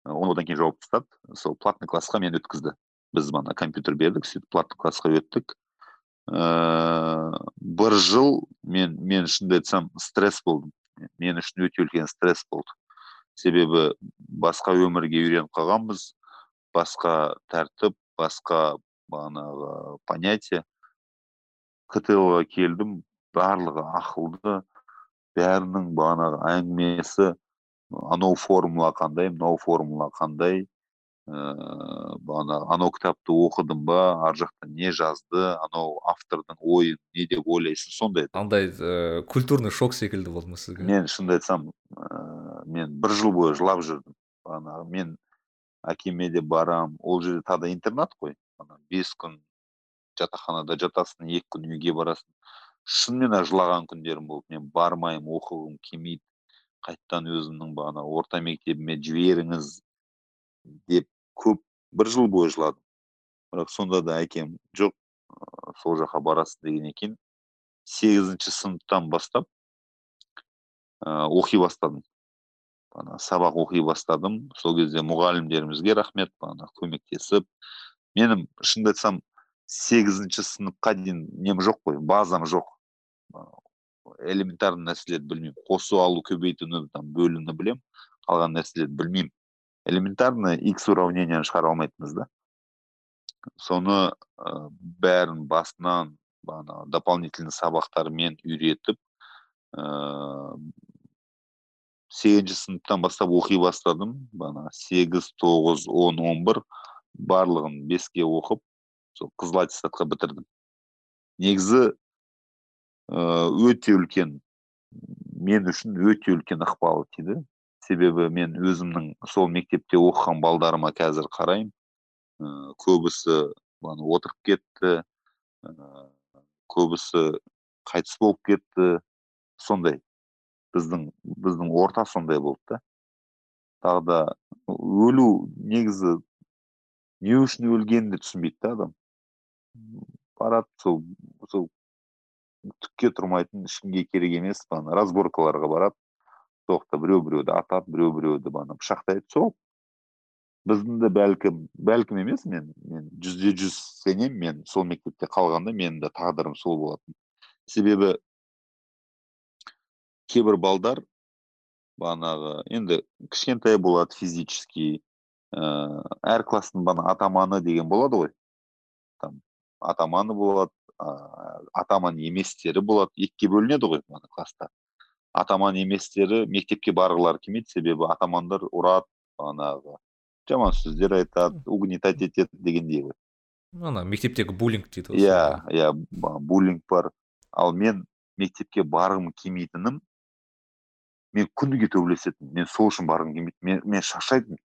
Оны одан кейін жауып тастады. Сол платный классқа мені өткізді. Біз ана компьютер бердік сөйтіп платный классқа өттік. Ыыы бір жыл мен мен шынымды айтсам стресс болдым. Мен үшін өте үлкен стресс болды. Себебі басқа өмірге үйреніп қалғанбыз басқа тәртіп басқа бағанағы понятие. Ктл ға келдім барлығы ақылды. Бәрінің бағанағы әңгімесі анау формула қандай мынау формула қандай ыыы бағанағы анау кітапты оқыдым ба ар жақта не жазды анау автордың ойын не деп ойлайсың сондай андай ә, культурный шок секілді болды ма сізге? Мен шынымды айтсам ә, мен бір жыл бойы жылап жүрдім. Бағанағы мен әкеме де барам ол жерде тағы да интернат қой. Бес күн жатақханада жатасың екі күн үйге барасың. Шынымен ақ жылаған күндерім болды мен бармаймын оқығым келмейді. Қайтадан өзімнің бағана орта мектебіме жіберіңіз деп көп бір жыл бойы жыладым. Бірақ сонда да әкем жоқ сол жаққа барасың деген екен сегізінші сыныптан бастап ә, оқи бастадым. Ана сабақ оқи бастадым. Сол кезде мұғалімдерімізге рахмет ана көмектесіп. Менің шынымды айтсам сегізінші сыныпқа дейін нем жоқ қой базам жоқ. Элементарный нәрселерді білмеймін. Қосу алу көбейтуні там бөлуні білемін. Қалған нәрселерді білмеймін. Элементарно x уравнениені шығара алмайтынбыз да. Соны ә, бәрін басынан бағанағы дополнительный сабақтармен үйретіп ыыы сегізінші сыныптан бастап оқи бастадым. Бағана сегіз тоғыз он он бір барлығын беске оқып сол қызыл аттестатқа бітірдім. Негізі өте үлкен мен үшін өте үлкен ықпалы тиді себебі мен өзімнің сол мектепте оқыған балдарыма қазір қараймын. Ә, көбісі отырып кетті ә, көбісі қайтыс болып кетті. Сондай біздің біздің орта сондай болды да. Тағы да өлу негізі не үшін өлгенін де түсінбейді да адам. Барады сол сол түкке тұрмайтын ешкімге керек емес разборкаларға барады соқта біреу біреуді атады біреу біреуді бағана пышақтайды сол біздің де бәлкім бәлкім емес мен мен жүзде жүз сенемін мен сол мектепте қалғанда менің де тағдырым сол болатын. Себебі кейбір балдар бағанағы енді кішкентай болады физически ә, әр класстың бана атаманы деген болады ғой. Там атаманы болады атаман еместері болады. Екіге бөлінеді ғой ана класста атаман еместері мектепке барғылары келмейді. Себебі атамандар ұрады бағанағы жаман сөздер айтады угнетать етеді дегендей ғой. Ана мектептегі буллинг дейді ғой иә иә буллинг бар. Ал мен мектепке барғым келмейтінім мен күніге төбелесетінмін. Мен сол үшін барғым келмейді. Мен, мен шаршайтынмын.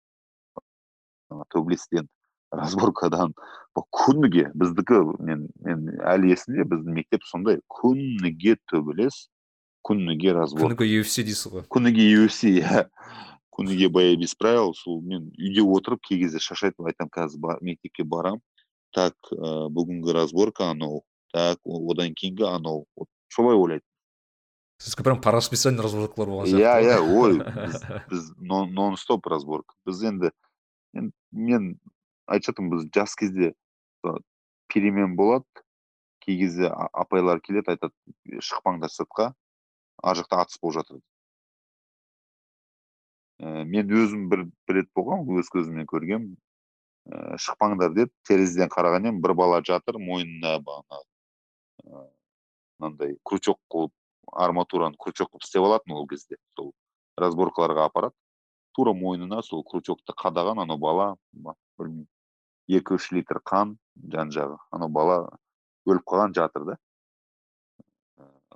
Төбелестен. Разборкадан күніге біздікі мен мен әлі есімде біздің мектеп сондай күніге төбелес күніге разбор күніге UFC дейсіз ғой. Күніге UFC иә. Күніге бои без правил сол мен үйде отырып кей кезде шаршайтынмын айтамын қазір мектепке барамын так бүгінгі разборка анау так одан кейінгі анау солай ойлайтын сіздікі прям по расписанию разборкалар болған сияқты иә иә ой [laughs] біз, біз нон стоп разборка. Біз енді мен айтып біз жас кезде перемен болады кей кезде апайлар келеді айтады шықпаңдар сыртқа ар жақта атыс болып жатыр ә, мен өзім бір, бір рет болған өз көзіммен көргенмін. Ә, шықпаңдар деп терезеден қараған едім бір бала жатыр мойнына бағанағы мынандай крючок қылып арматураны крючок қылып істеп алатын ол кезде сол разборкаларға апарады. Тура мойнына сол крючокты қадаған анау бала білмеймін. Екі үш литр қан жан жағы. Анау бала өліп қалған жатыр да.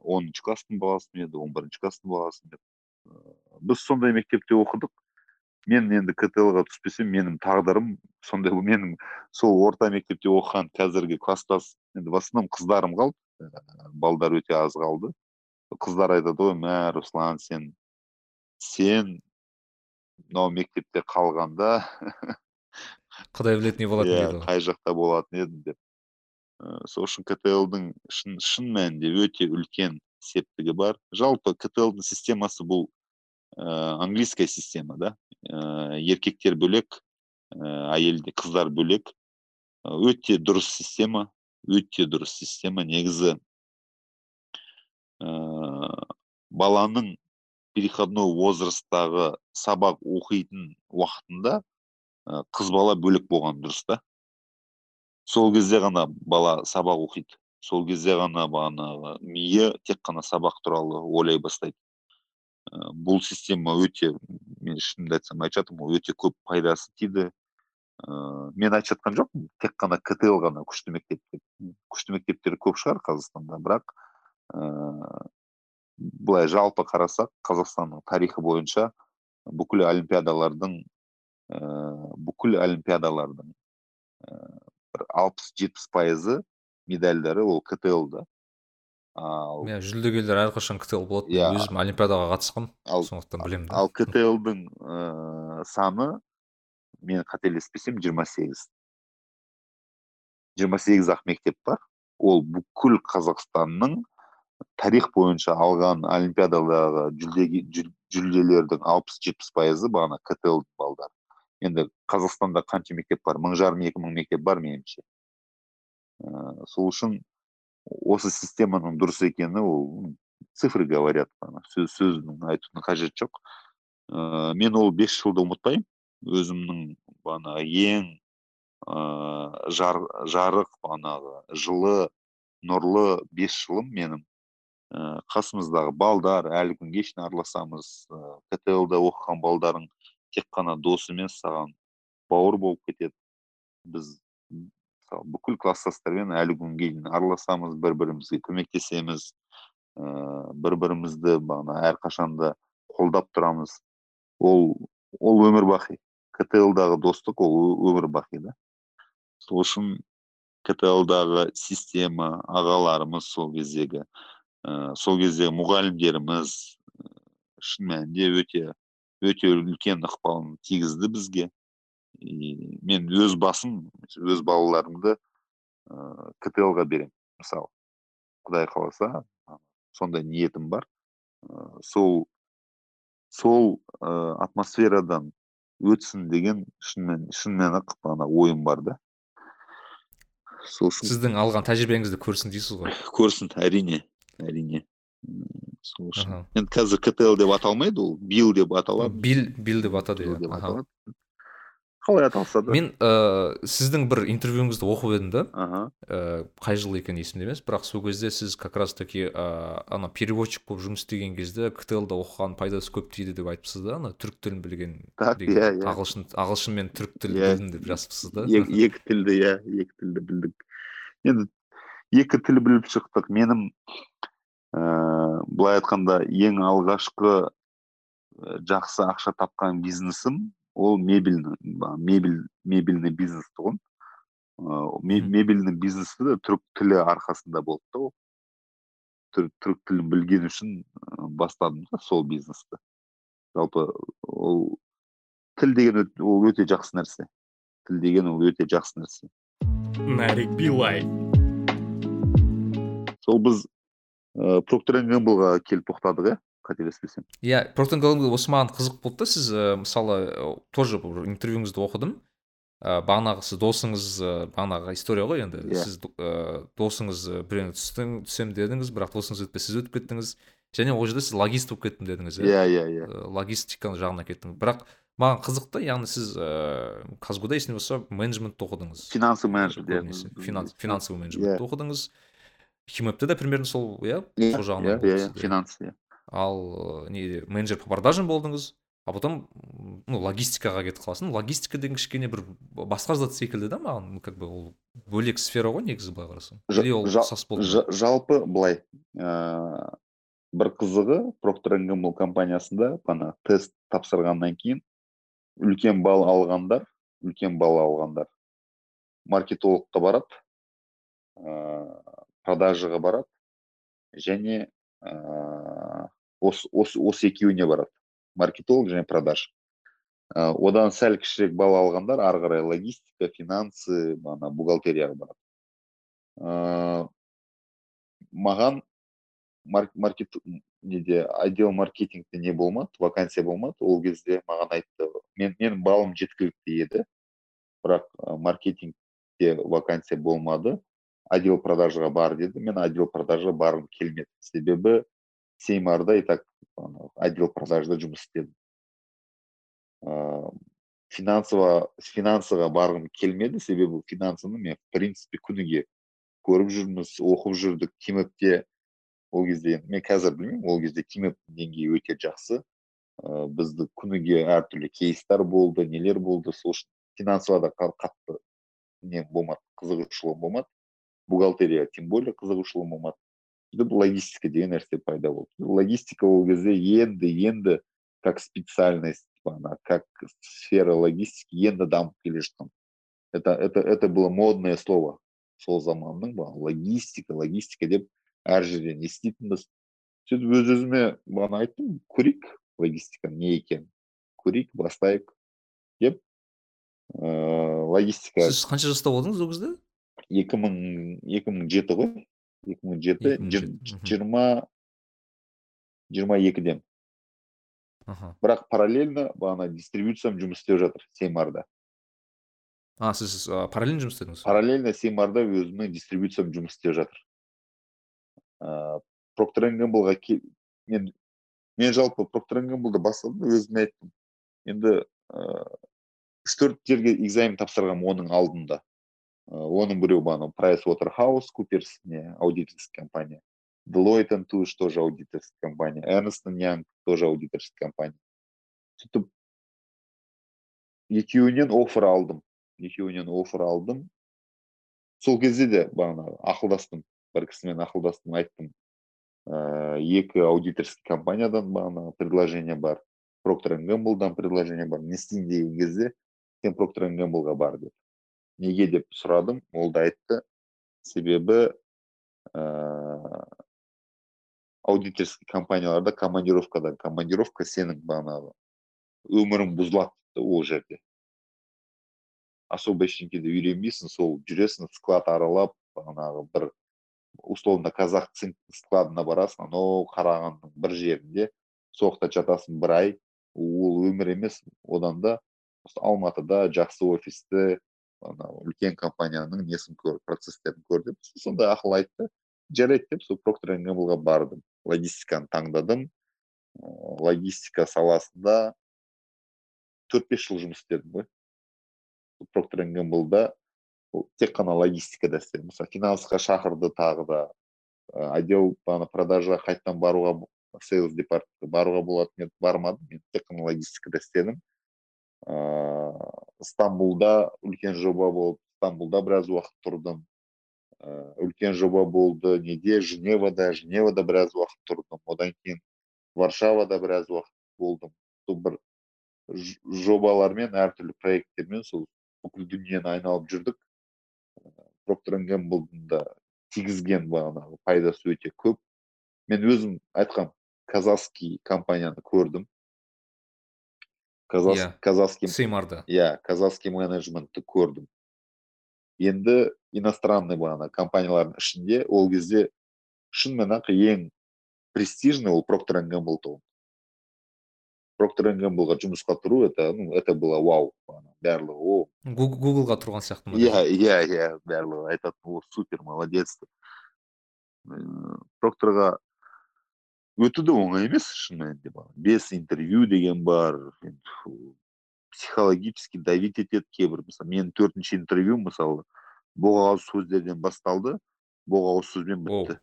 Оныншы класстың баласы ма еді он бірінші класстың баласы деп біз сондай мектепте оқыдық. Мен енді ктл ға түспесем менің тағдырым сондай менің сол орта мектепте оқыған қазіргі класстас енді в основном қыздарым қалды. Балдар өте аз қалды. Қыздар айтады ғой мә руслан сен сен мынау мектепте қалғанда құдай біледі не болатын иә дейді қай жақта болатын едім деп. Сол үшін ктл-дың шын, шын мәнінде өте үлкен септігі бар. Жалпы ктл-дың системасы бұл ә, английская система да? Ә, еркектер бөлек ә, әйелде қыздар бөлек. Өте дұрыс система өте дұрыс система. Негізі ә, баланың переходной возрасттағы сабақ оқитын уақытында қыз бала бөлек болған дұрыс та? Сол кезде ғана бала сабақ оқиды. Сол кезде ғана бағанағы миы тек қана сабақ туралы ойлай бастайды. Бұл система өте мен шынымды айтсам айтып жатырмын ғой өте көп пайдасы тиді. Ә, мен айтып жатқан жоқпын тек қана ктл ғана күшті мектеп деп күшті мектептер көп шығар қазақстанда бірақ былай жалпы қарасақ қазақстанның тарихы бойынша бүкіл олимпиадалардың ә, бүкіл олимпиадалардың ә, бір алпыс жетпіс пайызы медальдары ол ктл да. Ал иә жүлдегерлер әрқашан ктл болады yeah. өзім олимпиадаға қатысқанмын сондықтан білемін ал ктлдың ә, саны мен қателеспесем жиырма сегіз. Жиырма сегіз ақ мектеп бар. Ол бүкіл қазақстанның тарих бойынша алған олимпиададағы жүлделердің алпыс жетпіс пайызы бағана ктл балдар енді қазақстанда қанша мектеп бар? мың жарым екі мың мектеп бар меніңше. Ә, сол үшін осы системаның дұрыс екені ол цифры говорят сөз сөздің айтудың қажеті жоқ. Ә, мен ол бес жылды ұмытпаймын. Өзімнің бағанағы ең ә, жар, жарық бағанағы жылы нұрлы бес жылым менің. Қасымыздағы балдар әлі күнге шейін араласамыз. Ә, ктл да оқыған балдарың тек қана дос емес саған бауыр болып кетеді. Біз мысалы бүкіл класстастармен әлі күнге дейін араласамыз бір бірімізге көмектесеміз ә, бір бірімізді бағана әрқашанда қолдап тұрамыз. Ол ол өмір бақи ктл дағы достық ол өмір бақи да. Сол үшін ктл дағы система ағаларымыз сол кездегі ә, сол кезде мұғалімдеріміз шын мәнінде өте өте үлкен ықпалын тигізді бізге. И мен өз басым өз балаларымды ә, ктл ға беремін. Мысалы құдай қаласа сондай ниетім бар. Ә, сол сол ә, атмосферадан өтсін деген шынымен шынымен ақ ана ойым бар да. Сол үшін сіздің алған тәжірибеңізді көрсін дейсіз ғой. Көрсін әрине әрине. Сол үшін енді қазір ктл деп аталмайды ол бил деп аталады бил бил деп атады иә аталады қалай аталса да мен ә, сіздің бір интервьюңізді оқып едім да. Аха. Ә, қай жыл екені есімде емес бірақ сол кезде сіз как раз таки ә, ана переводчик болып жұмыс істеген кезде ктл да оқыған пайдасы көп тиді деп айтыпсыз да ана түрік тілін білген так деген иә иә. ағылшын ағылшын мен түрік тілін Иә. білдім деп жазыпсыз да. Ек- екі тілді иә екі тілді білдік. Енді екі тіл біліп шықтық. Менің ыыы былай айтқанда ең алғашқы э, жақсы ақша тапқан бизнесім ол мебельный мебель мебельный бизнес тұғын. Ыыы Мгм. мебельный бизнесті де түрік тілі арқасында болды да ол. Түр- түрік тілін білген үшін бастадым да сол бизнесті. Жалпы ол тіл деген ол өте жақсы нәрсе. Тіл деген ол өте жақсы нәрсе. Нарик Билай. сол біз ыыы проктор гэмблға келіп тоқтадық иә қателеспесем. Иә проктор гэмбл осы маған қызық болды да сіз ә, мысалы ә, тоже бір интервьюңізді оқыдым. Ә, бағанағы сіз досыңыз ә, бағанағы история ғой енді. Иә. сіз ә, досыңыз біреуіне түстің түсем дедіңіз бірақ досыңыз өтпей сіз өтіп кеттіңіз. Және ол жерде сіз логист болып кеттім дедіңіз иә? Иә иә Ә, логистиканың жағына кеттіңіз. Бірақ маған қызық та яғни сіз ыыы казгуда есімде болса менеджментті оқыдыңыз. Финансовый менеджмент иә. Финансовый иә. менеджментті оқыдыңыз. Химэпте де примерно сол иә? Иә сол жағынан иә иә сізде. финанс иә. Ал э, неде менеджер по продажам болдыңыз а потом ну логистикаға кетіп қаласың. Логистика деген кішкене бір басқа зат секілді да маған? Как бы ол бөлек сфера ғой негізі былай қарасаң. Или ол ұқсас болды жалпы былай ыыы бір қызығы проктор гэмбл компаниясында ана тест тапсырғаннан кейін үлкен балл алғандар үлкен балл алғандар маркетологқа барады. Ыыы продажаға барады және ыыы осы осы осы екеуіне барады. Маркетолог және продаж. Ы, одан сәл кішірек балл алғандар ары қарай логистика финансы ана бухгалтерияға барады. Ыыы маған мар- маркет неде отдел маркетингте не болмады вакансия болмады. Ол кезде маған айтты мен менің балым жеткілікті еді бірақ маркетингте вакансия болмады. Отдел продажаға бар деді мен отдел продажаға барғым келмеді себебі сеймарда и так отдел продажда жұмыс істедім финансово финансыға барғым келмеді себебі финансыны мен в принципе күніге көріп жүрміз оқып жүрдік кимэпте ол кезде мен қазір білмеймін ол кезде кимэптің деңгейі өте жақсы ыыы бізді күніге әртүрлі кейстер болды нелер болды сол үшін финансовада қа- қатты не болмады қызығушылығым болмады бухгалтерия тем более қызығушылығым болмады сөйтіп логистика деген нәрсе пайда болды логистика ол кезде енді енді как специальность ана как сфера логистики енді дамып келе жатқан это это это было модное слово сол заманның бағана логистика логистика деп әр жерден еститінбіз сөйтіп өз өзіме бағана айттым көрейік логистика не екенін көрейік бастайық деп ыыы логистика сіз қанша жаста болдыңыз ол кезде екі мың екі мың жеті ғой. екі мың жеті 2007, жир- мгм. жиырма жиырма екіден. Аха. Бірақ параллельно бағана дистрибьюциям жұмыс істеп жатыр сеймарда. А сіз ә, параллельно жұмыс істедіңіз? Параллельно сеймарда өзімнің дистрибьюциям жұмыс істеп жатыр. Ыыы проктор гэмблға мен мен жалпы проктор гэмблді бастадым өзіме айттым. Енді ыыы үш төрт жерге экзамен тапсырғанмын оның алдында. Оның біреуі бағана прайс уотерхаус куперс не аудиторская компания. Deloitte Touche тоже аудиторская компания. Ernst Young тоже аудиторская компания. Сөйтіп екеуінен оффер алдым екеуінен оффер алдым сол кезде де бағана ақылдастым бір кісімен ақылдастым айттым. Ыыы екі аудиторский компаниядан бағана предложение бар. Проктор гэмблдан предложение бар. Не істейін деген кезде сен проктор гэмблға бар деді неге деп сұрадым ол да айтты. Себебі ыыы аудиторский компанияларда командировкада командировка сенің бағанағы өмірің бұзылады ол жерде. Особо ештеңеде үйренбейсің сол жүресің склад аралап бағанағы бір условно казах цинк складына барасың анау қарағандының бір жерінде соқта жатасың бір ай ол өмір емес. Одан да алматыда жақсы офисті ана үлкен компанияның несін көр процесстерін көр деп сондай ақыл айтты. Жарайды деп сол проктор гэмблға бардым. Логистиканы таңдадым. Логистика саласында төрт бес жыл жұмыс істедім ғой. Проктор гэмблда тек қана логистикада істедім мысалы финансқа шақырды тағы да. Отдел ана продажаға қайтадан баруға сейлс департаментке баруға болатын еді. Бармадым. Мен тек қана логистикада істедім ыыы стамбулда үлкен жоба болып стамбулда біраз уақыт тұрдым. Ыыы үлкен жоба болды. Неде женевада. Женевада біраз уақыт тұрдым. Одан кейін варшавада біраз уақыт болдым. Сол бір жобалармен әртүрлі проекттермен сол бүкіл дүниені айналып жүрдік. Проктор гэмблдың да тигізген бағанағы пайдасы өте көп. Мен өзім айтқам казахский компанияны көрдім. Иә казахский иә казахский менеджментті көрдім енді иностранный бағана компаниялардың ішінде ол кезде шынымен ақ ең престижный ол проктор гэмбл тұғын проктор гэмблға жұмысқа тұру это ну это было вау барлығы о. Гуглға тұрған сияқты ма иә иә иә барлығы. Айтатын о супер молодец. Деп прокторға өту де оңай емес шын мәнінде бес интервью деген бар психологически давить етеді кейбір мысалы менің төртінші интервью мысалы боғауыз сөздерден басталды боғауыз сөзбен бітті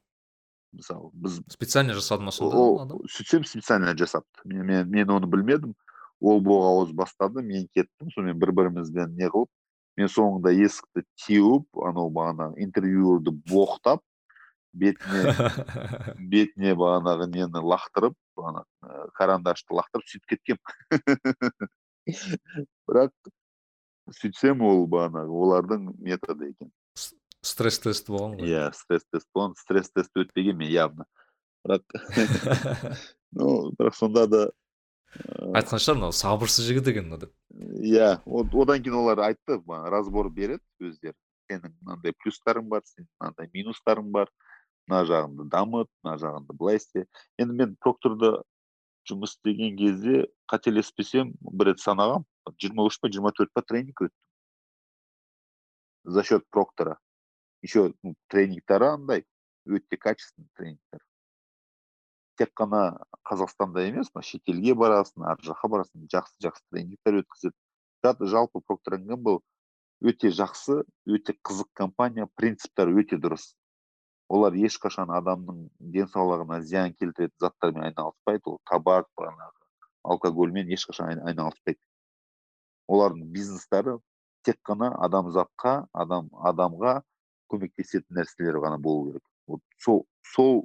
мысалы біз специально жасады ма сонда ол сөйтсем специально жасапты мен, мен, мен оны білмедім ол боғауыз бастады мен кеттім сонымен бір бірімізбен не қылып мен соңында есікті теуіп анау бағанағы интервьюерді боқтап бетіне [laughs] бетіне бағанағы нені лақтырып ана карандашты лақтырып сөйтіп кеткенмін [laughs] [laughs] бірақ сөйтсем ол бағанағы олардың методы екен. Стресс тест болған ғой. Иә стресс тест болған стресс тест өтпегенмін явно. Бірақ ну бірақ сонда да айтқан шығар мынау сабырсыз жігіт екен мынау деп. Иә одан кейін олар айтты разбор береді өздері. Сенің мынандай плюстарың бар сенің мынандай минустарың бар. Мына жағыңды дамыт мына жағыңды былай істе. Енді мен прокторда жұмыс істеген кезде қателеспесем бір рет санағам жиырма үш па жиырма төрт па тренинг өттім. За счет проктора еще тренингтары андай өте качественный тренингтер. Тек қана қазақстанда емес мына шетелге барасың ар жаққа барасың жақсы жақсы тренингтер өткізеді. Жалпы проктор бұл өте жақсы өте қызық компания принциптері өте дұрыс. Олар ешқашан адамның денсаулығына зиян келтіретін заттармен айналыспайды ол табак бағанағы алкогольмен ешқашан айналыспайды. Олардың бизнестары тек қана адамзатқа адам адамға көмектесетін нәрселер ғана болу керек. Вот сол сол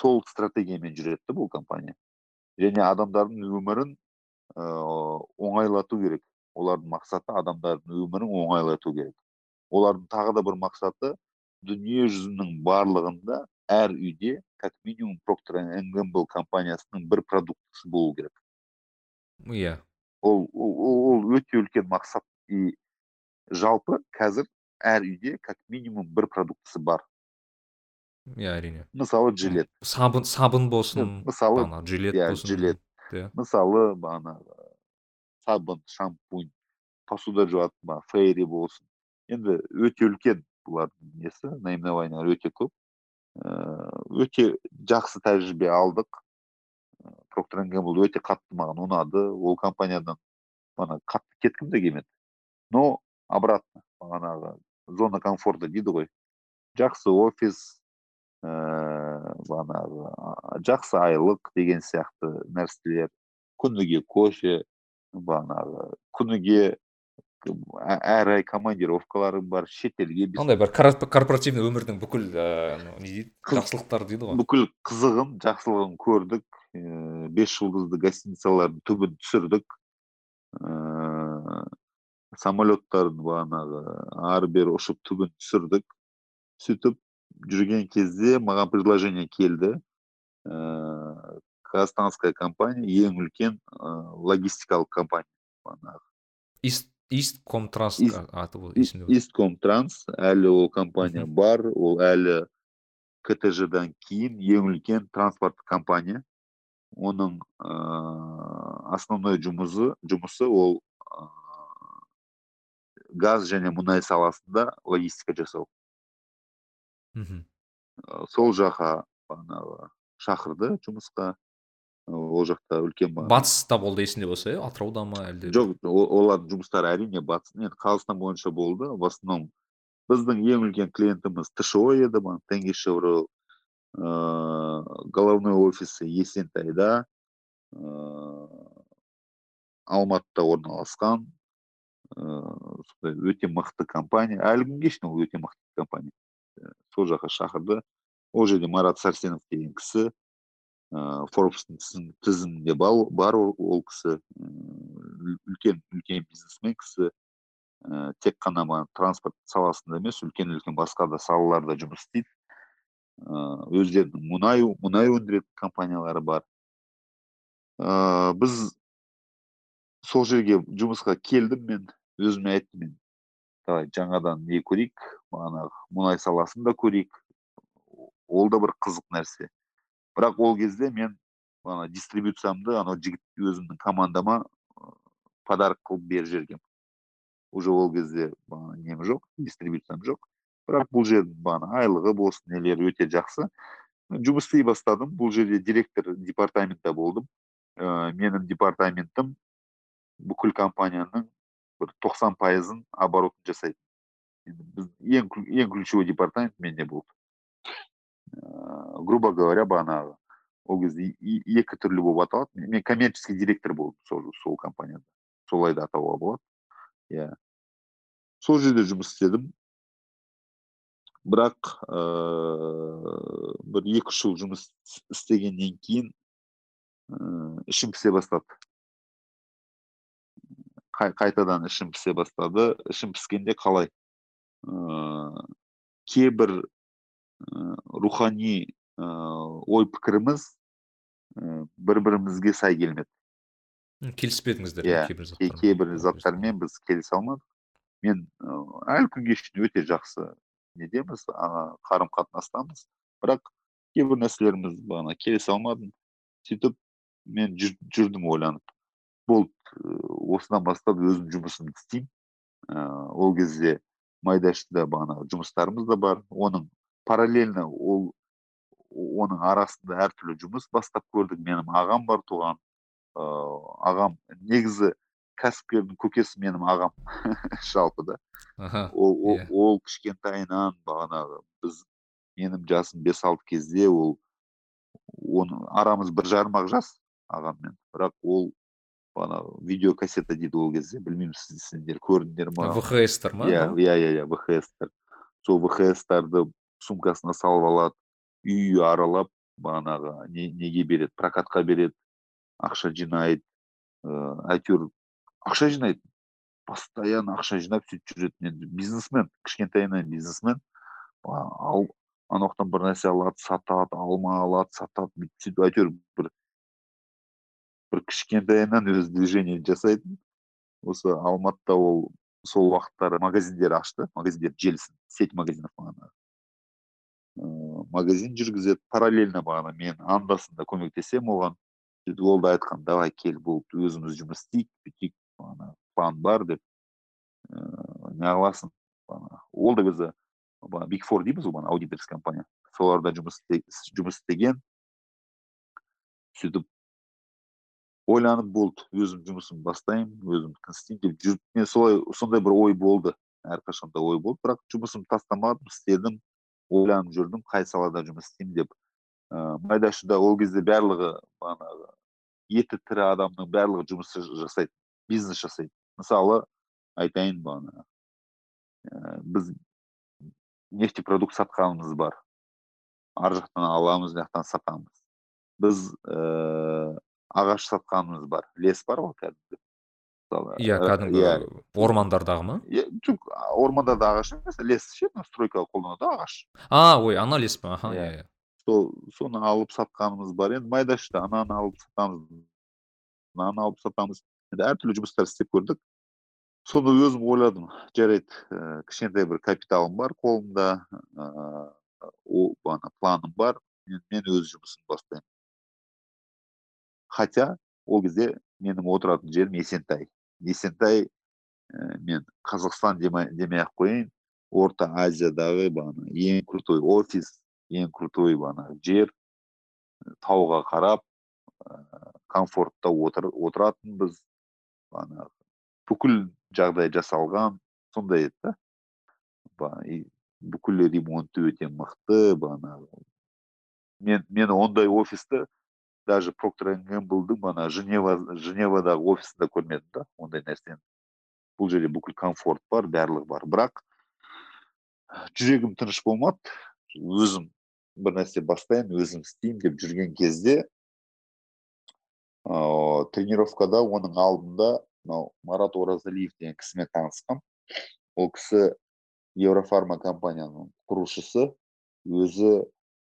сол стратегиямен жүреді бұл компания. Және адамдардың өмірін ыыы оңайлату керек. Олардың мақсаты адамдардың өмірін оңайлату керек. Олардың тағы да бір мақсаты дүние жүзінің барлығында әр үйде как минимум проктор гэмбл компаниясының бір продуктысы болу керек. Иә. Ол ол өте үлкен мақсат. И жалпы қазір әр үйде как минимум бір продуктысы бар. Иә әрине. Мысалы жилет сабын сабын болсын мысалы жилет иә болсын жилет иә мысалы бағанағы сабын шампунь посуда жуатын фейри болсын. Енді өте үлкен бұлардың несі наименованиялары өте көп өте жақсы тәжірибе алдық проктор гэмбл өте қатты маған ұнады ол компаниядан ана қатты кеткім де келмеді но обратно бағанағы зона комфорта дейді ғой жақсы офис ыыы бағанағы жақсы айлық деген сияқты нәрселер күніге кофе бағанағы күніге әр ай командировкаларым бар шетелге андай бір корпоративный өмірдің бүкіл ыыы не дейді? Жақсылықтары дейді ғой. бүкіл қызығын жақсылығын көрдік. Бес жұлдызды гостиницалардың түбін түсірдік. Ыыы самолеттардың бағанағы ары бері ұшып түбін түсірдік. Сөйтіп жүрген кезде маған предложение келді. Ыыы казахстанская компания ең үлкен логистикалық компания. Бағанағы исткомтранс аты бұл есімде исткомтранс әлі ол компания бар ол әлі ктж дан кейін ең үлкен транспорттық компания. Оның ыыы основной жұмысы жұмысы ол газ және мұнай саласында логистика жасау. Мхм сол жаққа бағанағы шақырды жұмысқа. Ол жақта үлкен батыста болды есіңде болса иә? Атырауда ма әлде? Жоқ олардың жұмыстары әрине батыс. Енді қазақстан бойынша болды. В основном біздің ең үлкен клиентіміз тшо еді бағана теңгешевро ыыы головной офисі есентайда ыыы алматыда орналасқан ыыы сондай өте мықты компания. Әлі күнге шейін ол өте мықты компания. Сол жаққа шақырды. Ол жерде марат сәрсенов деген кісі ыыы форбстың тізім- тізімінде бар ол, кісі үлкен үлкен бизнесмен кісі ііі тек қана мына транспорт саласында емес үлкен үлкен басқа да салаларда жұмыс істейді. Ыыы өздерінің мұнай мұнай өндіретін компаниялары бар. Ыыы біз сол жерге жұмысқа келдім мен өзіме айттым мен. Давай жаңадан не көрейік? Бағанағы мұнай саласын да көрейік. Ол да бір қызық нәрсе. Бірақ ол кезде мен ана дистрибуциямды анау жігіт өзімнің командама подарок қылып беріп жібергенмін уже ол кезде нем жоқ дистрибуциям жоқ бірақ бұл жердің бағана айлығы болсын нелері өте жақсы жұмыс істей бастадым бұл жерде директор департаментта болдым ыыы менің департаментім бүкіл компанияның бір тоқсан пайызын оборотын жасайды ең ең ключевой департамент менде болды ыыы грубо говоря бағанағы ол кезде екі түрлі болып аталады мен коммерческий директор болдым сол сол компанияда солай да атауға болады иә сол жерде жұмыс істедім бірақ ыыы бір екі үш жыл жұмыс іс- істегеннен кейін ыыы ішім пісе бастады. Қай- қайтадан ішім пісе бастады ішім піскенде қалай? Ыыы кейбір рухани ой пікіріміз бір бірімізге сай келмеді келіспедіңіздер Иә, кейбір кей- заттармен кейбір заттармен біз келісе алмадық мен әлі күнге шейін өте жақсы. Недеміз қарым қатынастамыз бірақ кейбір нәрселеріміз бағана келісе алмадым сөйтіп мен жүр- жүрдім ойланып болды осыдан бастап өзім жұмысымды істеймін ыыы ол кезде майда шүйде бағанағы жұмыстарымыз да бар оның параллельно ол оның арасында әртүрлі жұмыс бастап көрдік. Менің ағам бар туған ыыы ағам негізі кәсіпкердің көкесі менің ағам [laughs] жалпы да. Ол ол, иә. ол кішкентайынан бағанағы біз менің жасым бес алты кезде ол оның арамыз бір жарым ақ жас ағаммен. Бірақ ол бағанағы видеокассета дейді ол кезде. Білмеймін сіз- сендер көрдіңдер ма? Вхс-тар ма? Иә иә иә иә вхстар. Сол вхстарды сумкасына салып алады. Үй аралап бағанағы не, неге береді? Прокатқа береді ақша жинайды. Ыыы әйтеуір ақша жинайды. Постоянно ақша жинап сөйтіп жүретін енді бизнесмен кішкентайынан бизнесмен ал ана жақтан бір нәрсе алады сатады алма алады сатады бүйтіп сөйтіп әйтеуір бір бір кішкентайынан өзі движение жасайтын. Осы алматыда ол сол уақыттары магазиндер ашты магазиндер желісін сеть магазинов бағана ыыы магазин жүргізеді параллельно бағана мен анда санда көмектесемін оған сөйтіп ол да айтқан давай кел болды өзіміз жұмыс істейік бүйтейік бағана план бар деп ыыы неғыласың бағана ол да өзі биг фор дейміз ғой аудиторский компания. Соларда жұмыс істе- жұмыс істеген сөйтіп ойланып болды. Өзім жұмысымды бастаймын өзім істеймін деп жүріп. Мен солай сондай бір ой болды. Әрқашанда ой болды бірақ жұмысымды тастамадым істедім. Ойланып жүрдім қай салада жұмыс істеймін деп. Ыыы майда шүйде ол кезде барлығы бағанағы еті тірі адамның барлығы жұмыс жа- жасайды бизнес жасайды. Мысалы айтайын бағана ыыы біз нефтепродукт сатқанымыз бар. Ар жақтан аламыз мына жақтан сатамыз. Біз ііі ағаш сатқанымыз бар. Лес бар ғой кәдімгі мысалы иә ы- кәдімгі иә. ормандардағы ма? Иә жоқ ормандарда ағаш емес лес ше стройкаға қолданады ғой ағаш. А ой ана лес па? Аха Иә. иә иә. Сол соны алып сатқанымыз бар. Енді майда шүйде ананы алып сатамыз. Мынаны алып сатамыз. Енді әртүрлі жұмыстар істеп көрдік. Соны өзім ойладым. Жарайды ііі кішкентай бір капиталым бар қолымда. Ыыы ол бағана планым бар. Мен, мен өз жұмысымды бастаймын. Хотя ол кезде менің отыратын жерім есентай. Есентай ә, мен қазақстан демей ақ қояйын. Орта азиядағы бағана ең крутой офис ең крутой бағана жер тауға қарап ә, комфортта отыр, отыратынбыз бағанағы бүкіл жағдай жасалған сондай еді да. Бүкіл ремонты өте мықты бағанағы мен мен ондай офисті даже проктор гэмблдың мана женева женевадағы офисында көрмедім да ондай нәрсені бұл жерде бүкіл комфорт бар барлығы бар бірақ жүрегім тыныш болмады. Өзім бір нәрсе бастайын өзім істеймін деп жүрген кезде ыыы тренировкада оның алдында мынау марат оразалиев деген кісімен танысқам ол кісі еврофарма компанияның құрушысы өзі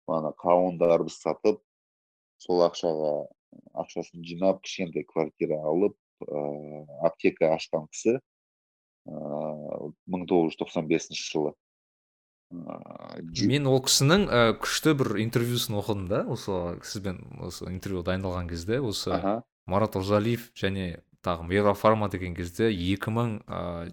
ана қауындарды сатып сол ақшаға ақшасын жинап кішкентай квартира алып ә, аптека ашқан кісі мың тоғыз жүз тоқсан бесінші жылы. Мен ол кісінің ә, күшті бір интервьюсын оқыдым да осы сізбен осы интервью дайындалған кезде осы марат ожалиев және тағы еврофарма деген кезде 2007 мың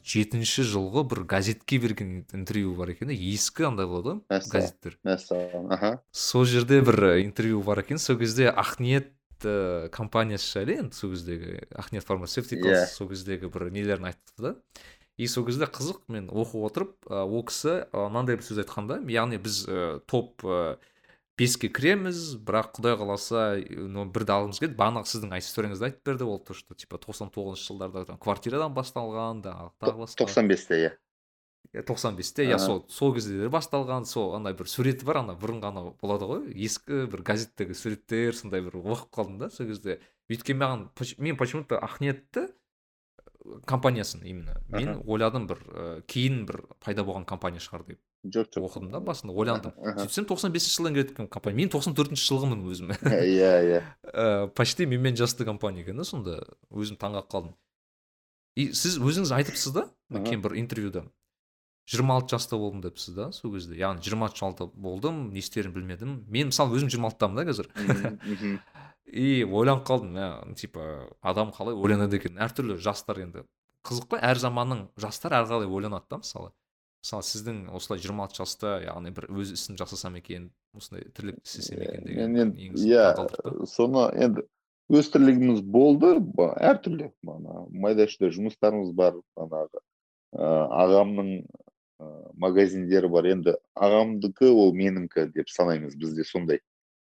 жетінші жылғы бір газетке берген интервью бар екен ескі андай болады ғой газеттер. мәссаған сол жерде бір интервью бар екен. Сол кезде ақниет ә, компаниясы жайлы енді сол кездегі ақниет фармацевтикалс yeah. сол кездегі бір нелерін айтты да. И сол кезде қызық мен оқып отырып ол кісі мынандай бір сөз айтқан да яғни біз ә, топ беске кіреміз бірақ құдай қаласа бірді алғымыз келеді бағанағы сіздің историяңызды айтып берді ол то что типа тоқсан тоғызыншы жылдарда там квартирадан басталған тағы басқа. тоқсан бесте иә. Тоқсан бесте иә сол сол кезде басталған сол андай бір суреті бар ана бұрынғы анау болады ғой ескі бір газеттегі суреттер сондай бір оқып қалдым да сол кезде. Өйткені маған мен почему то ақниетті компаниясын именно мен ойладым бір ә, кейін бір пайда болған компания шығар деп. Жоқ жоқ. оқыдым да басында ойландым. Сөйтсем тоқсан бесінші жылдан келеді екен компания. Мен тоқсан төртінші жылғымын өзім. Иә иә. [laughs] Э, почти менімен жасты компания екен да сонда өзім таңқалып қалдым. И сіз өзіңіз айтыпсыз да? Кейін бір интервьюда. жиырма алты жаста болдым депсіз да сол кезде. Яғни жиырма алты болдым не істерімді білмедім. Мен мысалы өзім жиырма алтыдамын да қазір. [laughs] И ойланып қалдым мә типа адам қалай ойланады екен? Әртүрлі жастар енді. Қызық қой әр заманның жастары әрқалай ойланады да мысалы. Мысалы сіздің осылай жиырма алты жаста яғни бір өз ісін жасасам екен осындай тірлік істесем екен деген иә соны енді өз тірлігіміз болды әртүрлі ана майда шүйде жұмыстарымыз бар манағы ағамның магазиндері бар. Енді ағамдікі ол менікі деп санаймыз бізде сондай.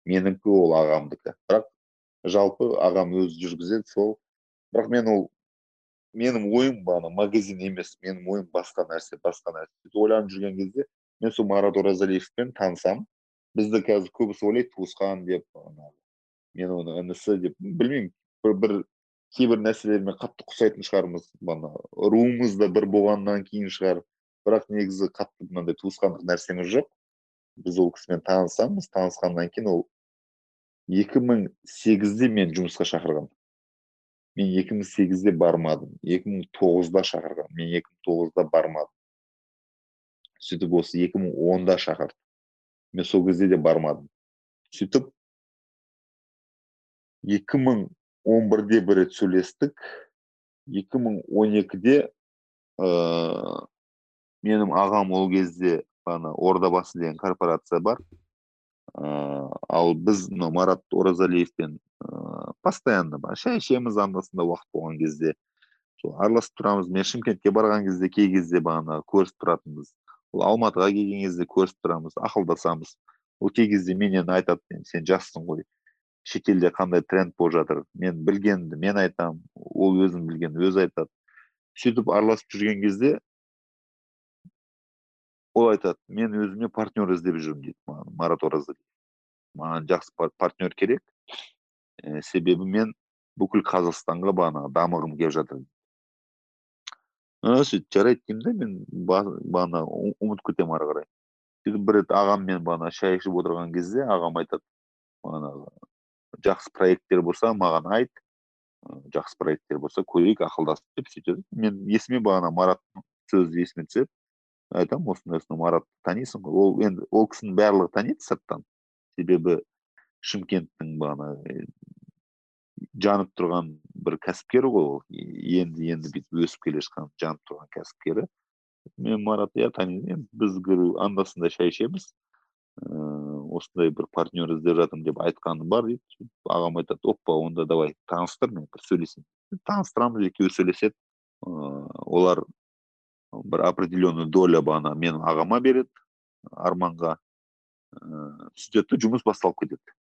Менікі ол ағамдікі. Бірақ жалпы ағам өзі жүргізеді сол. Бірақ мен ол менің ойым ана магазин емес менің ойым басқа нәрсе басқа нәрсе. Сөйтіп ойланып жүрген кезде мен сол марат оразалиевпен танысамын бізді қазір көбісі ойлайды туысқан деп мен оның інісі деп білмеймін бір, бір кейбір нәрселермен қатты ұқсайтын шығармыз. Ана руымыз да бір болғаннан кейін шығар. Бірақ негізі қатты мынандай туысқандық нәрсеміз жоқ. Біз ол кісімен танысамыз. Танысқаннан кейін ол 2008-де мен жұмысқа шақырған мен 2008-де бармадым 2009-да шақырған мен 2009-да бармадым. Сөйтіп осы 2010-да шақырды мен сол кезде де бармадым. Сөйтіп 2011-де бір рет сөйлестік. 2012-де ә, менің ағам ол кезде ана ордабасы деген корпорация бар. Ал біз мына марат оразалиевпен ыыы постоянно шай ішеміз анда санда уақыт болған кезде сол араласып тұрамыз. Мен шымкентке барған кезде кей кезде бағанағы көрісіп тұратынбыз. Ол алматыға келген кезде көрісіп тұрамыз ақылдасамыз. Ол кей кезде менен айтады сен жассың ғой. Шетелде қандай тренд болып жатыр. Мен білгенімді мен айтамын. Ол өзін білген өзі айтады сөйтіп араласып жүрген кезде ол айтады мен өзіме партнер іздеп жүрмін дейді маған марат оразалиев маған жақсы партнер керек. Ә, себебі мен бүкіл қазақстанға бағана дамығым келіп жатыр сөйтіп жарайды деймін да мен бағана ұмытып кетемін ары қарай. Сөйтіп бір рет ағаммен бағана шай ішіп отырған кезде ағам айтады бағанағы жақсы проекттер болса маған айт жақсы проекттер болса көрейік ақылдасып деп сөйтеді. Мен есіме бағана мараттың сөзі есіме түседі. Айтамын осындай осындай маратты танисың ғой ол енді ол кісінің барлығы таниды сырттан себебі шымкенттің бағана жанып тұрған бір бір кәсіпкер ғой ол. Енді енді бүйтіп өсіп келе жатқан жанып тұрған кәсіпкері. Мен марат иә танимын енді біз анда санда шай ішеміз. Ыыы осындай бір партнер іздеп жатырмын деп айтқаны бар дейді. Ағам айтады оппа онда давай таныстыр мен бір сөйлесейін таныстырамыз екеуі сөйлеседі. Ыыы олар бір определенный доля бағана менің ағама береді арманға. Ыыы сөйтеді да жұмыс басталып кетеді.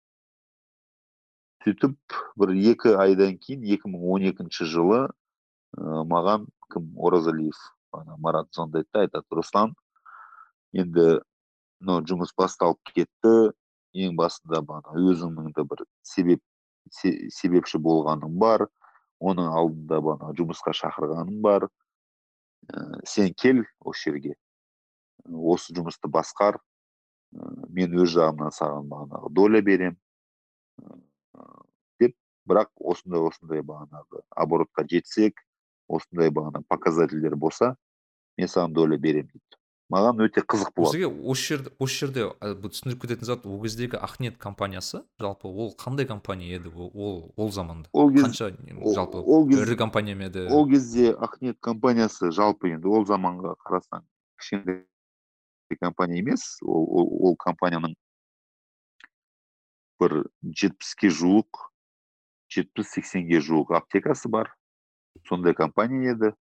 Сөйтіп бір екі айдан кейін 2012 жылы ә, маған кім оразалиев ана марат звондайды да айтады руслан енді мынау жұмыс басталып кетті ең басында бағана де бір себеп себепші болғаның бар оның алдында бағана жұмысқа шақырғаным бар сен кел осы жерге. Осы жұмысты басқар. Ә, мен өз жағымнан саған бағанағы доля берем. Деп бірақ осындай осындай бағанағы оборотқа жетсек осындай бағана показательдер болса мен саған доля беремін дейді. Маған өте қызық болады. сізге осы жерде осы жерде түсіндіріп кететін зат ол кездегі ахнет компаниясы жалпы ол қандай компания еді ол ол заманда? Ол кез, қанша жалпы ол ірі компания ма еді? ол кезде ахнет компаниясы жалпы енді ол заманға қарасаң кішкентай компания емес ол, ол, ол компанияның бір жетпіске жуық жетпіс сексенге жуық аптекасы бар. Сондай компания еді.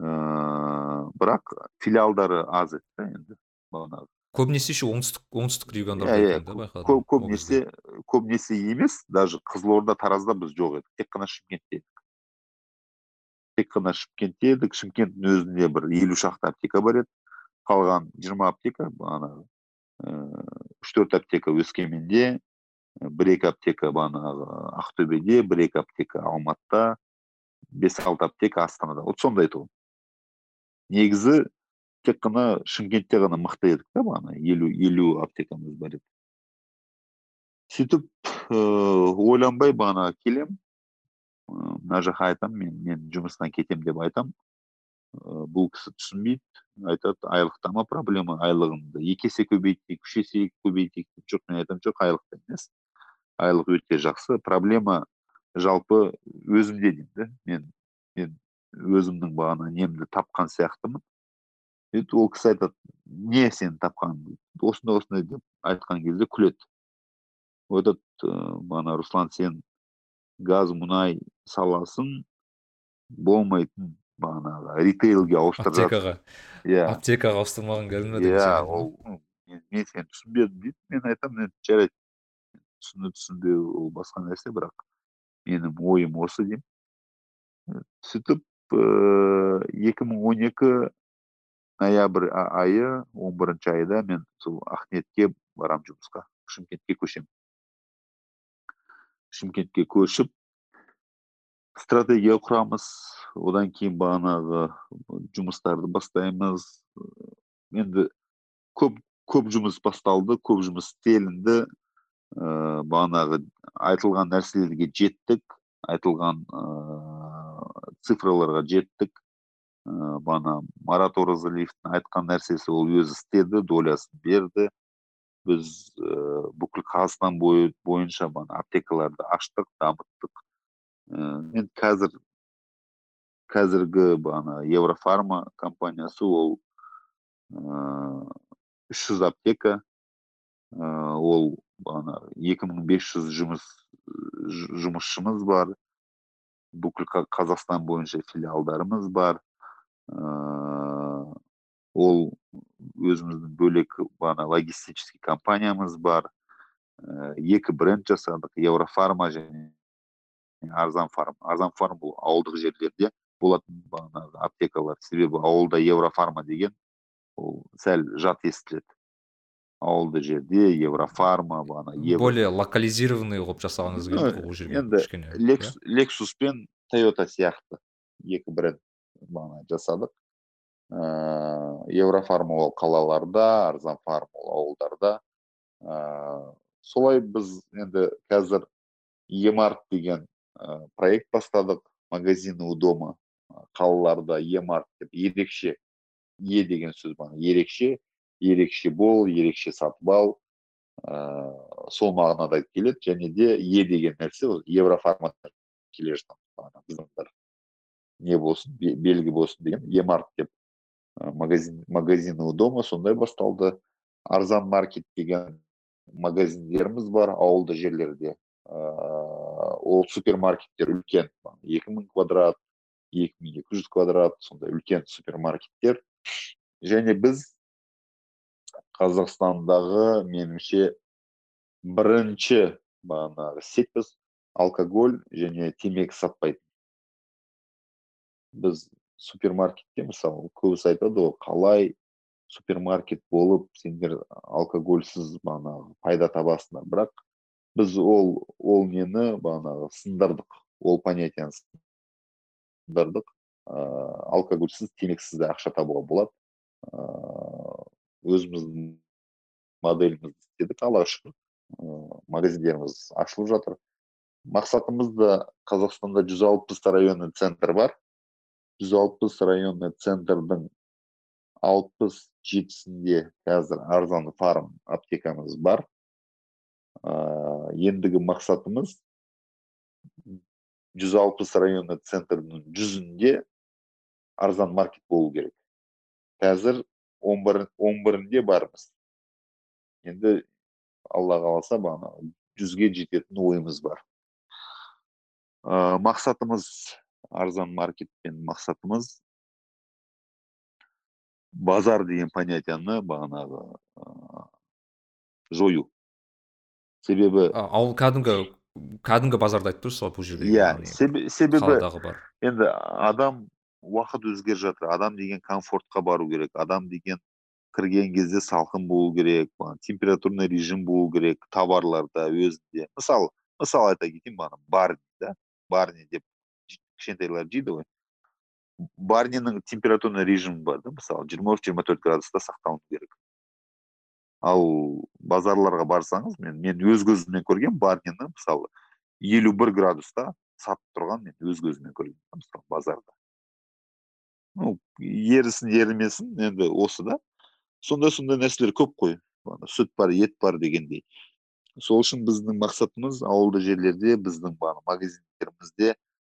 Ыыы бірақ филиалдары аз еді да енді бағанағы көбінесе еще оңтүстік оңтүстік региондарда иә иә көбінесе көбінесе емес даже қызылорда таразда біз жоқ едік. Тек қана шымкентте едік. Тек қана шымкентте едік. Шымкенттің өзінде бір елу шақты аптека бар еді. Қалған жиырма аптека бағанағы үш төрт аптека өскеменде бір екі аптека бағанағы ақтөбеде бір екі аптека алматыда бес алты аптека астанада. Вот сондай тұғын негізі тек қана шымкентте ғана мықты едік та бағана елу елу аптекамыз бар еді. Сөйтіп ыыы ойланбай бағана келем мына жаққа айтамын мен мен жұмыстан кетем деп айтам. Бұл кісі түсінбейді айтады айлықта ма проблема айлығыңды екі есе көбейтейік үш есе көбейтейік деп жоқ мен айтамын жоқ айлықта емес. Айлық өте жақсы проблема жалпы өзімде деймін да мен мен өзімнің бағана немді тапқан сияқтымын. Сөйтіп ол кісі айтады не сен тапқаның дейді осындай осындай деп айтқан кезде күледі. Айтады бағана руслан сен газ мұнай саласын болмайтын бағанағы ритейлге ауыстырып аптекаға. Иә. Аптекаға ауыстырмаған кәдімгі иә ол мен сені түсінбедім дейді. Мен айтамын енді жарайды. Түсіну түсінбеу ол басқа нәрсе бірақ менің ойым осы деймін. Сөйтіп екі мың он екі ноябрь айы он бірінші айда мен сол ахметке барамын жұмысқа шымкентке көшемін шымкентке көшіп стратегия құрамыз одан кейін бағанағы жұмыстарды бастаймыз енді көп көп жұмыс басталды көп жұмыс істелінді ә, бағанағы айтылған нәрселерге жеттік айтылған ә, цифраларға жеттік. Ә, бағана марат оразалиевтің айтқан нәрсесі ол өзі істеді долясын берді. Біз ә, бүкіл қазақстан бойынша бағана аптекаларды аштық дамыттық. Енді қазір қазіргі бағана еврофарма компаниясы ол үш жүз аптека. Ол бағана екі мың бес жүз жұмыс жұмысшымыз бар. Бүкіл қазақстан бойынша филиалдарымыз бар ол өзіміздің бөлек бағана логистический компаниямыз бар екі бренд жасадық еврофарма және арзан фарм арзан фарм бұл ауылдық жерлерде болатын бағанағы аптекалар. Себебі ауылда еврофарма деген ол сәл жат естіледі. Ауылды жерде еврофарма бағана более локализированный қылып жасағыңыз келді ол жерге енді иә? лексус пен тойота сияқты екі бренд бағана жасадық. Ыыы еврофарма ол қалаларда арзан фарм ол ауылдарда. Ыыы солай біз енді қазір емарт деген ә, проект бастадық магазины у дома қалаларда емарт деп ерекше е деген сөз бар ерекше. Ерекше бол ерекше сатып ал ә, сол мағынада келеді. Және де е деген нәрсе ол евроформат келе жатқан не болсын белгі болсын деген емарт деп магазин магазины у дома сондай басталды. Арзан маркет деген магазиндеріміз бар ауылды жерлерде. Ол супермаркеттер үлкен. Екі мың квадрат екі мың екі жүз квадрат сондай үлкен супермаркеттер. Және біз қазақстандағы меніңше бірінші бағанағы сетпіз алкоголь және темекі сатпайтын. Біз супермаркетте мысалы көбісі айтады ғой қалай супермаркет болып сендер алкогольсіз бағанағы пайда табасыңдар? Бірақ біз ол ол нені бағанағы сындырдық ол понятияны сындырдық. Ыыы алкогольсіз темекісіз де ақша табуға болады. Өзіміздің моделімізді істедік аллаға шүкір. Магазиндеріміз ашылып жатыр. Мақсатымыз да қазақстанда жүз алпыс районный центр бар. Жүз алпыс районный центрдің алпыс жетісінде қазір арзан фарм аптекамыз бар. Ә, ендігі мақсатымыз жүз алпыс районный центрдің жүзінде арзан маркет болу керек. Қазір он бір он бірінде бармыз енді алла қаласа бағана жүзге жететін ойымыз бар. Ә, мақсатымыз арзан маркетпен мақсатымыз базар деген понятияны бағанағы жою. Себебі ауыл кәдімгі кәдімгі базарды айтып тұрсыз ғой бұл жерде иә себебі бар. енді адам уақыт өзгеріп жатыр. Адам деген комфортқа бару керек адам деген кірген кезде салқын болу керек температурный режим болу керек товарларда өзінде. Мысалы мысалы айта кетейін бағана барни да барни деп кішкентайлар жейді ғой. Барнинің температурный режимі бар да мысалы жиырма үш жиырма төрт градуста сақталуы керек. Ал базарларға барсаңыз мен мен өз көзіммен көрген барнины мысалы елу бір градуста сатып тұрған мен өз көзіммен көргенмін мысалы базарда. Ерісін ерімесін енді осы да сондай сондай нәрселер көп қой сүт бар ет бар дегендей сол үшін біздің мақсатымыз ауылды жерлерде біздің магазиндерімізде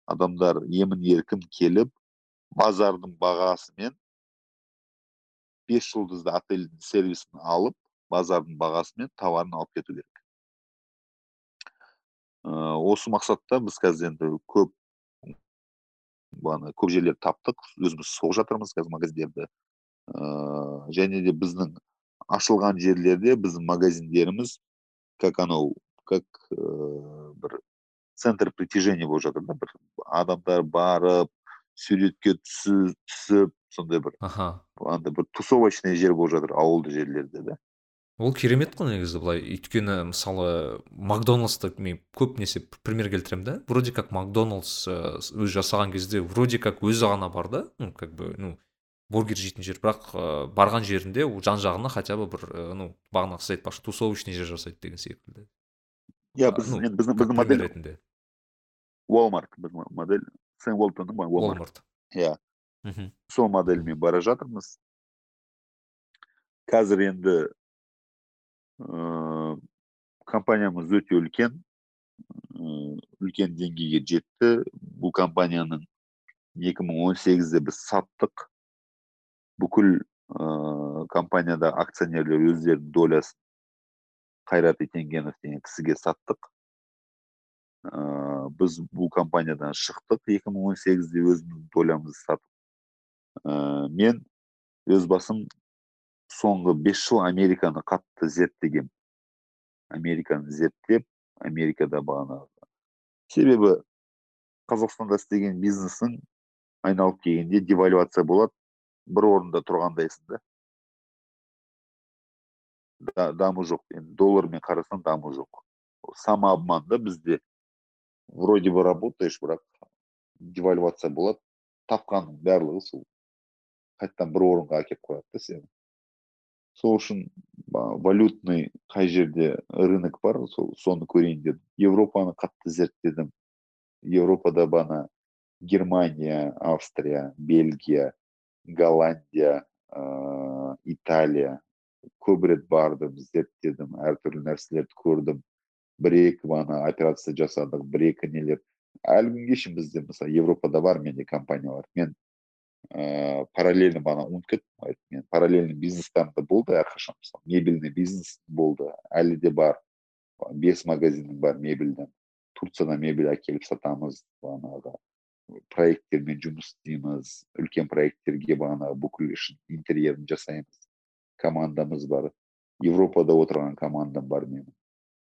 адамдар емін еркін келіп базардың бағасымен бес жұлдызды отельдің сервисін алып базардың бағасымен товарын алып кету керек осы мақсатта біз қазір енді көп бағана көп жерлерді таптық өзіміз соғып жатырмыз қазір магазиндерді. Ә, және де біздің ашылған жерлерде біздің магазиндеріміз как анау как ә, бір центр притяжения болып жатыр да бір адамдар барып суретке түсіп сондай бір аха. андай бір тусовочный жер болып жатыр ауылды жерлерде да. Ол керемет қой негізі былай. Өйткені мысалы макдональдсты мен көп несе пример келтіремін да. Вроде как макдональдс өзі жасаған кезде вроде как өзі ғана бар да. Ну как бы ну бургер жейтін жер. Бірақ ә, барған жерінде жан жағына хотя бы бір ә, ну бағана сіз айтпақшы тусовочный жер жасайды деген секілді. Иә біз енді біздің біздің модель ретінде. Walmart. Біздің модель. Сен уолтонның ба? Walmart. Иә. Мхм сол модельмен бара жатырмыз. Қазір енді компаниямыз өте үлкен үлкен деңгейге жетті бұл компанияның 2018-де біз саттық бүкіл ә, компанияда акционерлер өздерінің долясын қайрат етенгенов деген кісіге саттық ә, біз бұл компаниядан шықтық 2018-де өзіміздің долямызды сатып ә, мен өз басым соңғы бес жыл американы қатты зерттегем американы зерттеп америкада бағанағы. Себебі қазақстанда істеген бизнесің айналып келгенде девальвация болады бір орында тұрғандайсың да даму жоқ. Енді доллармен қарасаң даму жоқ. Самообман да бізде. Вроде бы работаешь бірақ девальвация болады. Тапқанның барлығы сол. Қайтадан бір орынға әкеліп қояды да сені. Сол үшін валютный қай жерде рынок бар сол соны көрейін дедім. Европаны қатты зерттедім. Европада бана германия австрия бельгия голландия ә, италия. Көп рет бардым зерттедім әртүрлі нәрселерді көрдім. Бір екі ғана операция жасадық бір екі нелер. Әлі күнге шейін бізде мысалы европада бар менде компаниялар. Мен ә, параллельно бағана ұмытып кеттім мен параллельный болды әрқашан мысалы мебельный бизнес болды әлі де бар бес магазинім бар мебельдің турциядан мебель әкеліп сатамыз бағанағы проекттермен жұмыс істейміз үлкен проекттерге бағанағы бүкіл ішін интерьерін жасаймыз командамыз бар европада отырған командам бар менің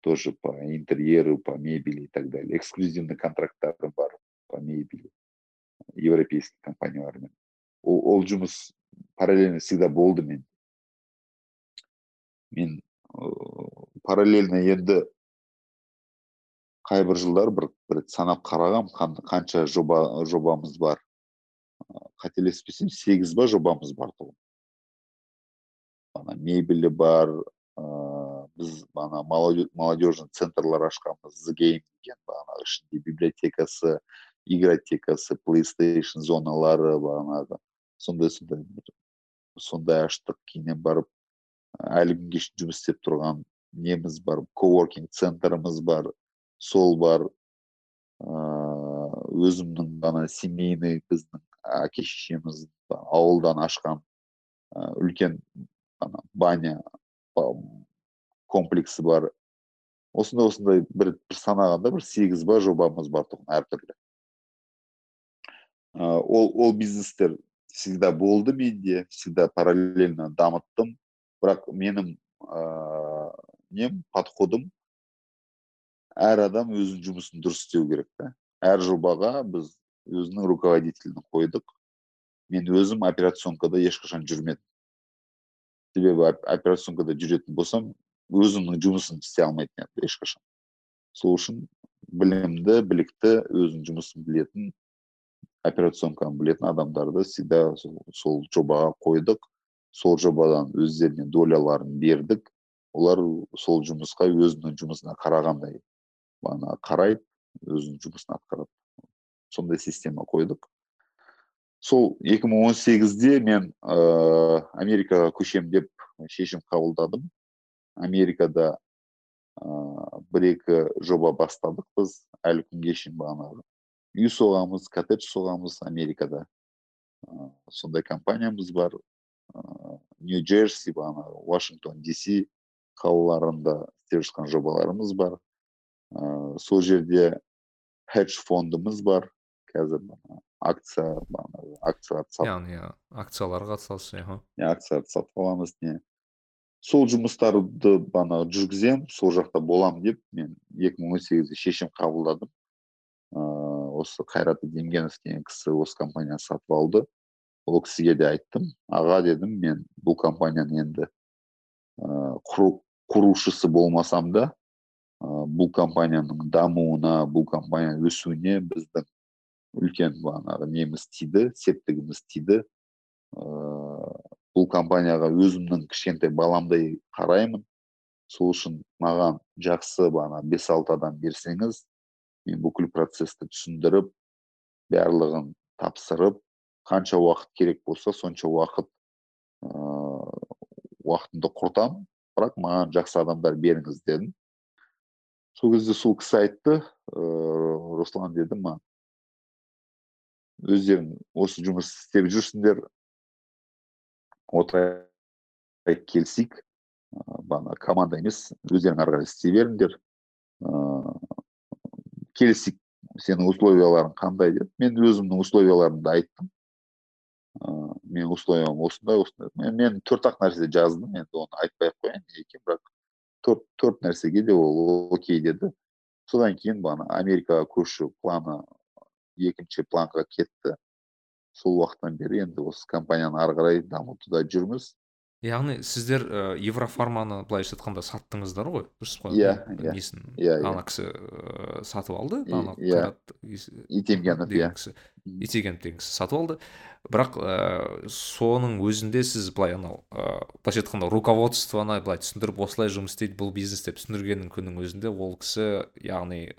тоже по интерьеру по мебели и так далее. Эксклюзивный контракттарым бар по мебели. Европейский компаниялармен ол, жұмыс параллельно всегда болды мен. Мен параллельно енді қайбір жылдар бір, бір санап қарағам қанша жоба жобамыз бар. Қателеспесем сегіз ба жобамыз бар тұғын ана мебелі бар ыыы біз ана молодежный центрлар ашқанбыз game деген бағанағы ішінде библиотекасы игротекасы плейстейшн зоналары бағанағы сондай сондай сондай аштық кейіннен барып әлі күнге жұмыс істеп тұрған неміз бар коворкинг центріміз бар сол бар. Өзімнің ана семейный біздің әке шешеміз ауылдан ашқан үлкен ана баня комплексі бар. Осындай осындай бір, бір санағанда бір сегіз ба жобамыз бар тұғын әртүрлі. Ол ол бизнестер всегда болды менде всегда параллельно дамыттым. Бірақ менің ыыы нем подходым әр адам өзінің жұмысын дұрыс істеу керек та. Әр жобаға біз өзінің руководителін қойдық. Мен өзім операционкада ешқашан жүрмедім. Себебі операционкада жүретін болсам өзімнің жұмысын істей алмайтын едім ешқашан. Сол үшін білімді білікті өзінің жұмысын білетін операционканы білетін адамдарды всегда сол, жобаға қойдық. Сол жобадан өздеріне доляларын бердік. Олар сол жұмысқа өзінің жұмысына қарағандай бағана қарайды өзінің жұмысын атқарады. Сондай система қойдық. Сол 2018-де мен ә, америкаға көшем деп шешім қабылдадым. Америкада ә, бір екі жоба бастадық біз. Әлі күнге шейін бағанағы үй соғамыз коттедж соғамыз америкада. Ә, сондай компаниямыз бар. Ә, нью джерси бағанағы вашингтон дси қалаларында істеп жатқан жобаларымыз бар. Ә, сол жерде хедж фондымыз бар. Қазір акция бағанағы акцияларды сатып яғни акцияларға қатысасыз иә акцияларды сатып аламыз не. Сол жұмыстарды бағанағы жүргіземін сол жақта боламын деп мен 2018-де шешім қабылдадым. Осы қайрат демгенов деген кісі осы компанияны сатып алды. Ол кісіге де айттым. Аға дедім мен бұл компанияны енді құру, құрушысы болмасам да бұл компанияның дамуына бұл компанияның өсуіне біздің үлкен бағанағы неміз тиді септігіміз тиді. Бұл компанияға өзімнің кішкентай баламдай қараймын. Сол үшін маған жақсы бағана бес алты адам берсеңіз мен бүкіл процесті түсіндіріп барлығын тапсырып қанша уақыт керек болса сонша уақыт ыыы уақытымды құртамын. Бірақ маған жақсы адамдар беріңіз дедім. Сол кезде сол кісі айтты ыыы руслан деді маған өздерің осы жұмыс істеп жүрсіңдер. Отырайық келісейік. Бағана команда емес өздерің ары қарай істей беріңдер. Келісейік сенің условияларың қандай деп мен өзімнің условияларымды айттым. Ыыы мен условиям осындай осындай. Мен, мен төрт ақ нәрсе жаздым енді оны айтпай ақ қояйын не екенін бірақ төрт төрт нәрсеге де ол окей деді. Содан кейін бағана америкаға көшу планы екінші планға кетті. Сол уақыттан бері енді осы компанияны ары қарай дамытуда жүрміз. Яғни сіздер ә, еврофарманы былайша айтқанда саттыңыздар ғой дұрыс қой иә иә. несін иә ана кісі ә, сатып алды ана иә. иә. итегенов деген кісі сатып алды. Бірақ ә, соның өзінде сіз былай анау ә, былайша айтқанда руководствоны былай түсіндіріп осылай жұмыс істейді бұл бизнес деп түсіндіргеннің күннің өзінде ол кісі яғни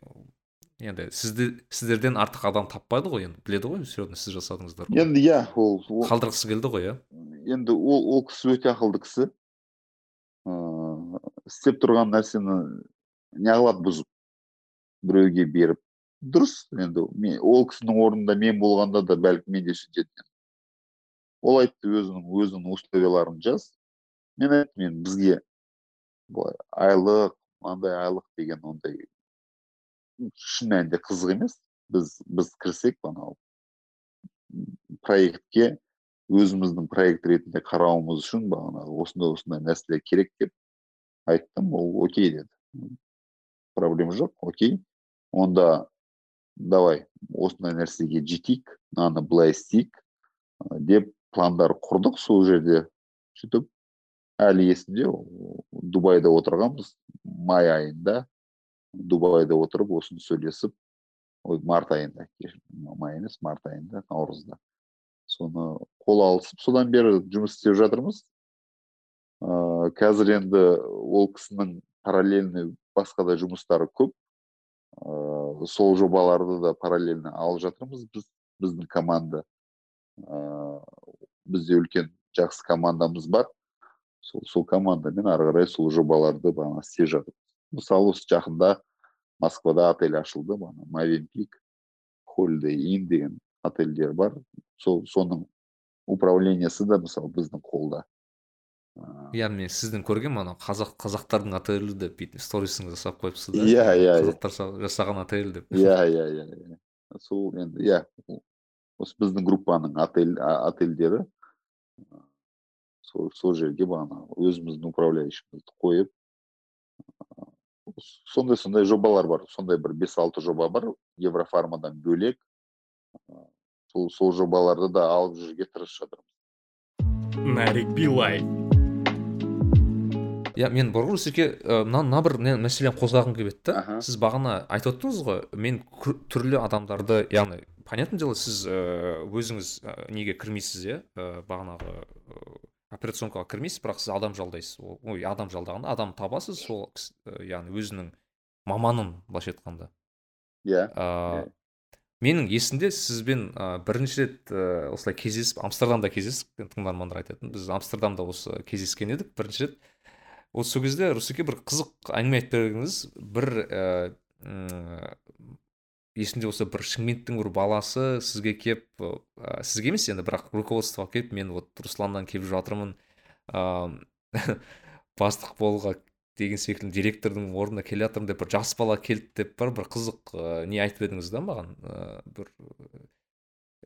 енді сізді сіздерден артық адам таппайды ғой енді біледі ғой все равно сіз жасадыңыздар ғой енді иә ол, қалдырғысы келді ғой иә? Енді ол ол кісі өте ақылды кісі. Ыыы істеп тұрған нәрсені неғылады бұзып біреуге беріп. Дұрыс енді мен ол кісінің орнында мен болғанда да бәлкім мен де сөйтер едім. Ол айтты өзінің өзінің условияларын жаз. Мен айттым енді бізге былай айлық мынандай айлық деген ондай шын қызық емес біз біз кірсек анау проектке өзіміздің проект ретінде қарауымыз үшін бағанағы осындай осындай нәрселер керек деп айттым ол окей деді проблема жоқ окей онда давай осындай нәрсеге жетейік мынаны былай істейік деп пландар құрдық сол жерде сөйтіп әлі есімде дубайда отырғанбыз май айында дубайда отырып осыны сөйлесіп ой март айында май емес март айында наурызда. Соны қол алысып содан бері жұмыс істеп жатырмыз. Ә, қазір енді ол кісінің параллельный басқа да жұмыстары көп. Ә, сол жобаларды да параллельно алып жатырмыз біз біздің команда. Ә, бізде үлкен жақсы командамыз бар. Сол сол командамен ары қарай сол жобаларды бағана істеп жатырмыз мысалы осы жақында москвада отель ашылды бағана мавенпик холидей ин деген отельдер бар сол соның управлениесі да мысалы біздің қолда иә мен сіздің көргенмін анау қазақ қазақтардың отелі деп бүйтіп сторисіңізге салып қойыпсыз да иә иә қазақтар жасаған отель деп иә иә иә сол енді иә осы біздің группаның отель отельдері сол сол жерге бағана өзіміздің управляющийімізді қойып сондай сондай жобалар бар. Сондай бір бес алты жоба бар. Еврофармадан бөлек сол сол жобаларды да алып жүруге тырысып жатырмыз. Нарик билай иә мен бұрын сізге мына мына бір мәселені қозғағым келіп еді да. Сіз бағана айтып отырдыңыз ғой мен түрлі адамдарды яғни понятное дело сіз өзіңіз неге кірмейсіз иә? Бағанағы операционкаға кірмейсіз бірақ сіз адам жалдайсыз. Ой адам жалдағанда адам табасыз сол яғни өзінің маманын былайша айтқанда. Иә менің есімде сізбен ә, бірінші рет ә, осылай кездесіп амстердамда кездестік тыңдармандар айтатын біз амстердамда осы кездескен едік бірінші рет. Осы сол кезде бір қызық әңгіме айтып бердіңіз бір ә, есімде болса бір шымкенттің бір баласы сізге кеп ә, сізге емес енді бірақ руководствоға келіп мен вот русланнан келіп жатырмын ыыы [laughs] бастық болуға деген секілді директордың орнына келе жатырмын деп бір жас бала келді деп бар бір қызық ә, не айтып едіңіз да маған ә, бір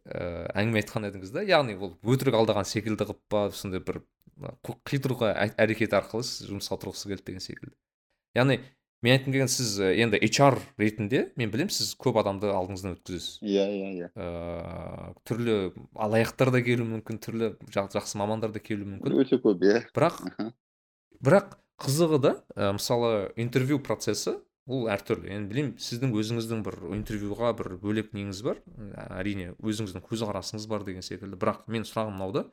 ә, әңгіме айтқан едіңіз да яғни ол өтірік алдаған секілді қылып па сондай бір қидыруға әрекет арқылы сіз жұмысқа тұрғысы келді деген секілді. Яғни мен айтқым келген сіз енді HR ретінде мен білемін сіз көп адамды алдыңыздан өткізесіз. Иә иә иә. Ыыы түрлі алаяқтар да келуі мүмкін түрлі жақсы мамандар да келуі мүмкін. Өте көп иә. Бірақ бірақ қызығы да ә, мысалы интервью процесі ол әртүрлі. Енді білемін сіздің өзіңіздің бір интервьюға бір бөлек неңіз бар. Әрине өзіңіздің көзқарасыңыз бар деген секілді. Бірақ мен сұрағым мынау да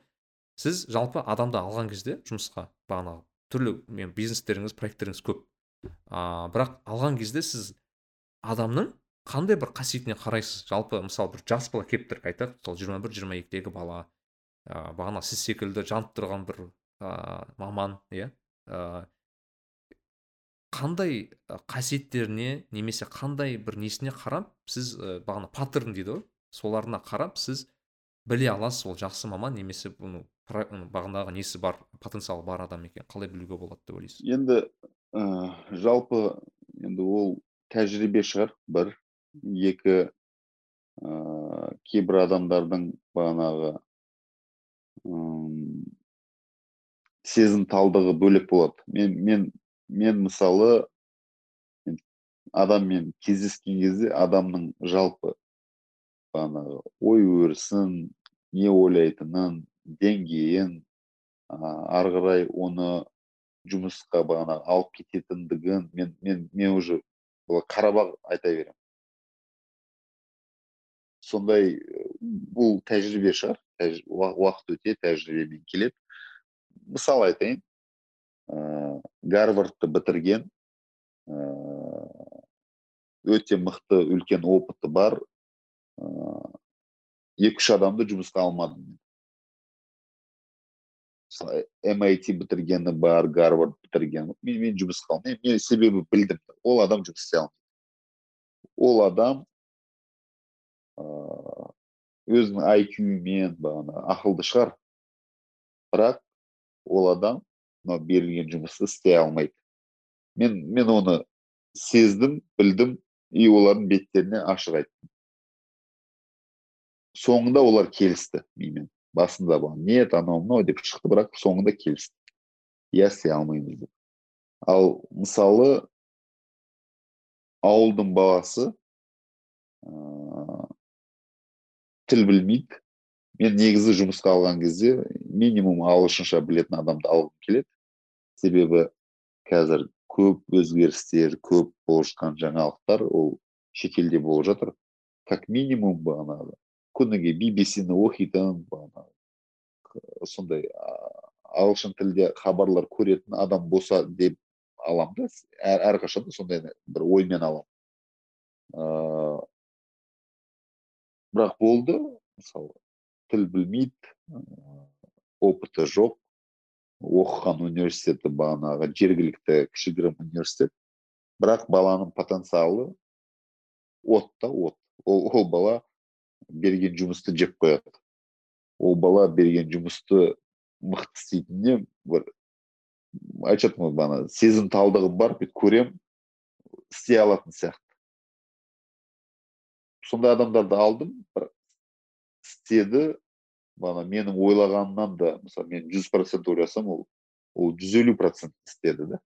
сіз жалпы адамды алған кезде жұмысқа бағанағы түрлі мен бизнестеріңіз проекттеріңіз көп. А, бірақ алған кезде сіз адамның қандай бір қасиетіне қарайсыз? Жалпы мысалы бір жас бала келіп тұр айтайық мысалы жиырма бір жиырма екідегі бала ә, бағана сіз секілді жанып тұрған бір ә, маман иә? Ә, қандай қасиеттеріне немесе қандай бір несіне қарап сіз ә, бағана паттерн дейді ғой соларына қарап сіз біле аласыз ол жақсы маман немесе бұны бағанағы несі бар потенциалы бар адам екен қалай білуге болады деп ойлайсыз? Енді ә, жалпы енді ол тәжірибе шығар. бір. Екі ә, кейбір адамдардың бағанағы сезімталдығы бөлек болады. Мен мен мен мысалы адаммен кездескен кезде адамның жалпы бағанағы ой өрісін не ойлайтынын деңгейін ары қарай оны жұмысқа бағана алып кететіндігін мен мен мен уже қарап ақ айта беремін. Сондай бұл тәжірибе шығар. Уақыт өте тәжірибемен келеді. Мысал айтайын ә, гарвардты бітірген ә, өте мықты үлкен опыты бар ә, екі үш адамды жұмысқа алмадым MIT бітіргені бар гарвард бітірген. Мен, мен жұмысқа мен, мен себебі білдім ол адам жұмыс істей алмайды. Ол адам өзінің IQ-мен бағана ақылды шығар. Бірақ ол адам мынау берілген жұмысты істей алмайды. Мен мен оны сездім білдім и олардың беттеріне ашық айттым. Соңында олар келісті менімен. Басында бар нет анау мынау деп шықты бірақ соңында келісті. Иә істей алмаймыз деп ал мысалы ауылдың баласы ә, тіл білмейді. Мен негізі жұмысқа алған кезде минимум ағылшынша білетін адамды алғым келеді. Себебі қазір көп өзгерістер көп болып жатқан жаңалықтар ол шетелде болып жатыр. Как минимум бағанағы күніге bbc ні оқитын сондай ағылшын тілде хабарлар көретін адам болса деп аламын да әр, әрқашан сондай бір оймен аламын ыыы бірақ болды мысалы тіл білмейді опыты жоқ. Оқыған университеті бағанағы жергілікті кішігірім университет. Бірақ баланың потенциалы от та от. Ол, ол бала берген жұмысты жеп қояды. Ол бала берген жұмысты мықты істейтініне бір айтып жатырмын ғой бағана бар бүйтіп көремін істей алатын сияқты. Сондай адамдарды алдым бір істеді бағана менің ойлағанымнан да мысалы мен жүз процент ойласам ол ол жүз елу процент істеді да.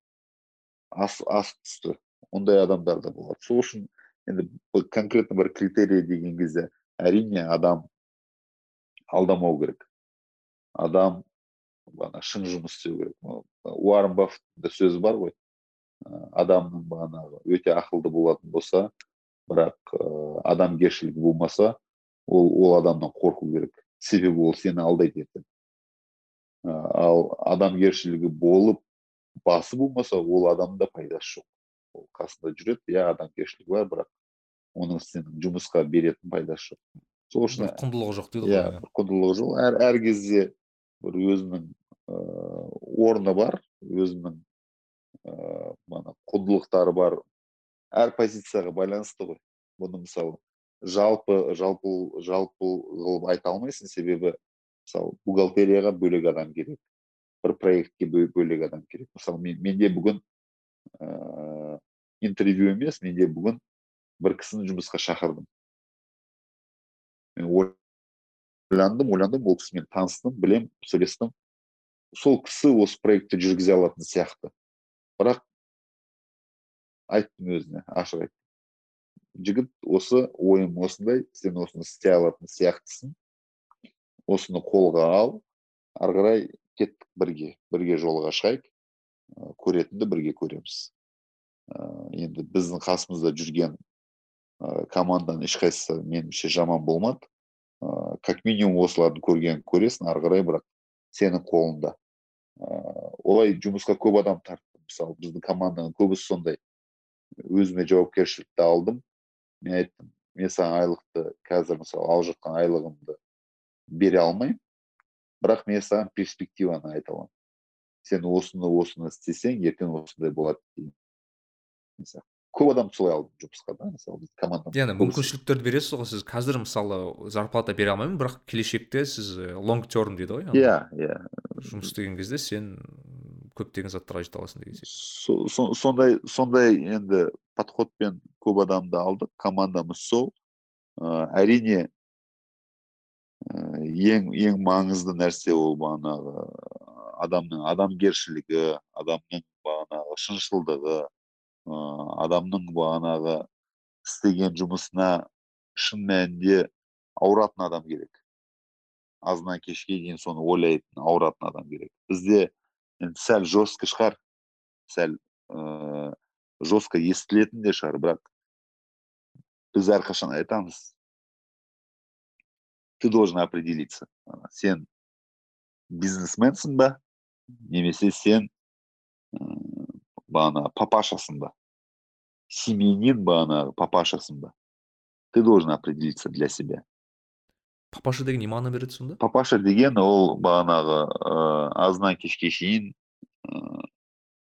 Ас асып түсті. Ондай адамдар да болады. Сол үшін енді конкретно бір критерий деген кезде әрине адам алдамау керек. Адам бағана шын жұмыс істеу керек. Уоррен баффеттің сөзі бар ғой. Адамның бағанағы өте ақылды болатын болса бірақ ә, адамгершілігі болмаса ол ол адамнан қорқу керек. Себебі ол сені алдайды ертең. Ал адамгершілігі болып басы болмаса ол адамда пайдасы жоқ. Ол қасында жүреді иә адамгершілігі бар бірақ оның сенің жұмысқа беретін пайдасы жоқ. Сол үшін құндылығы жоқ дейді иә бір құндылығы жоқ. Әр әр кезде бір өзінің ыыы орны бар өзінің ыыы мана құндылықтары бар. Әр позицияға байланысты ғой. Бұны мысалы жалпы жалпы жалпы қылып айта алмайсың. Себебі мысалы бухгалтерияға бөлек адам керек. Бір проектке бөлек адам керек. Мысалы мен, менде бүгін ыыы интервью емес менде бүгін бір кісіні жұмысқа шақырдым мен ойландым ойландым ол кісімен таныстым білем сөйлестім сол кісі осы проектті жүргізе алатын сияқты бірақ айттым өзіне ашық айттым жігіт осы ойым осындай сен осыны істей алатын сияқтысың осыны қолға ал ары қарай кеттік бірге бірге жолға шығайық көретінді бірге көреміз енді біздің қасымызда жүрген команданың ешқайсысы меніңше жаман болмады. Ә, как минимум осыларды көрген көресің ары қарай бірақ сенің қолыңда. Ә, олай жұмысқа көп адам тарттым мысалы біздің команданың көбісі сондай. Өзіме жауапкершілікті алдым. Мен айттым мен саған айлықты қазір мысалы алып жатқан айлығымды бере алмаймын. Бірақ мен саған перспективаны айта аламын. Сен осыны осыны істесең ертең осындай болады деген көп адамды солай алдым жұмысқа да мысалы команда яғни мүмкіншіліктерді бересіз ғой сіз қазір мысалы зарплата бере алмаймын бірақ келешекте сіз лонг терм дейді ғой иә иә. жұмыс істеген кезде сен көптеген заттарға жете аласың деген сияқты сондай сондай енді подходпен көп адамды алдық командамыз сол. Ә, әрине ең ең маңызды нәрсе ол бағанағы адамның адамгершілігі адамның бағанағы шыншылдығы. Адамның бағанағы істеген жұмысына шын мәнінде ауыратын адам керек азынан кешке дейін соны ойлайтын ауыратын адам керек бізде енді сәл жестко шығар сәл ә, жестко естілетін де шығар бірақ біз әрқашан айтамыз ты должен определиться сен бизнесменсің ба немесе сен бағана папашасың ба семьянин бағанағы папашасың ба ты должен определиться для себя. Папаша деген не мағына береді сонда? Папаша деген ол бағанағы ыыы азынан кешке шейін ыыы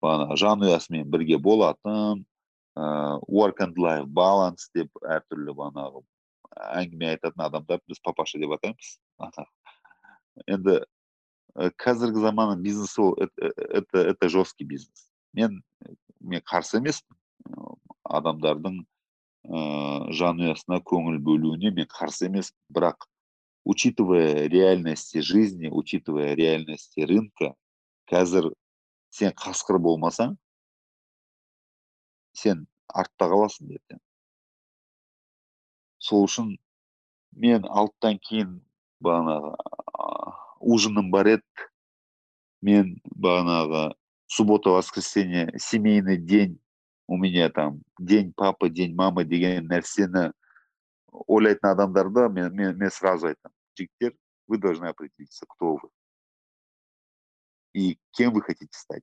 бағанағы жанұясымен бірге болатын ыыы work and life balance деп әртүрлі бағанағы әңгіме айтатын адамдар біз папаша деп атаймыз. Енді қазіргі заманның бизнесі ол это это жесткий бизнес. Мен мен қарсы емеспін. Адамдардың ыыы жанұясына көңіл бөлуіне мен қарсы емеспін. Бірақ учитывая реальности жизни учитывая реальности рынка қазір сен қасқыр болмасаң сен артта қаласың ертең сол үшін мен алттан кейін бағанағы ужиным бар еді. Мен бағанағы суббота воскресенье семейный день у меня там день папы день мамы деген нәрсені ойлайтын адамдарда мен, мен, мен сразу айтамын жігіттер вы должны определиться кто вы и кем вы хотите стать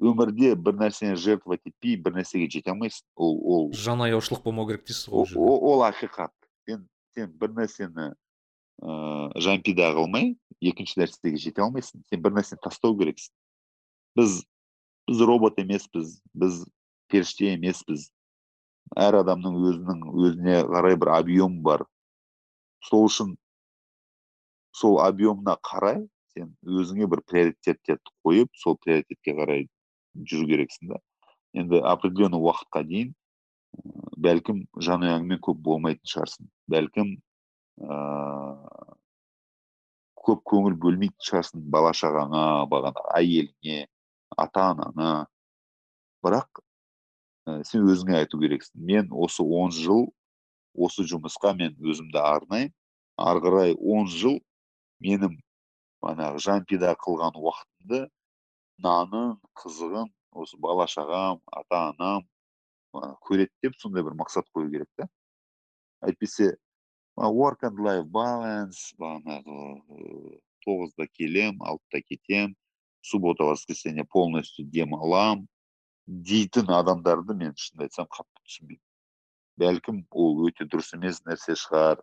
өмірде бір нәрсені жертвовать етпей бір нәрсеге жете алмайсың ол ол жан аяушылық болмау керек дейсіз ғой ол, ол ақиқат сен сен бір нәрсені ыыы жампида қылмай екінші нәрсеге жете алмайсың сен бір нәрсені тастау керексің біз біз робот емеспіз біз періште емеспіз әр адамның өзінің өзіне қарай бір объем бар. Сол үшін сол объемына қарай сен өзіңе бір приоритеттерді қойып сол приоритетке қарай жүру керексің да. Енді определенный уақытқа дейін бәлкім жанұяңмен көп болмайтын шығарсың. Бәлкім ыыы көп көңіл бөлмейтін шығарсың бала шағаңа бағана әйеліңе ата анаңа бірақ ә, сен өзіңе айту керексің. Мен осы он жыл осы жұмысқа мен өзімді арнаймын ары қарай он жыл менің манағы жан пида қылған уақытымды нанын қызығын осы бала шағам ата анам көреді деп сондай бір мақсат қою керек та әйтпесе work and life balance бағанағы тоғызда келем алтыда кетем суббота воскресенье полностью демалам дейтін адамдарды мен шынымды айтсам қатты түсінбеймін бәлкім ол өте дұрыс емес нәрсе шығар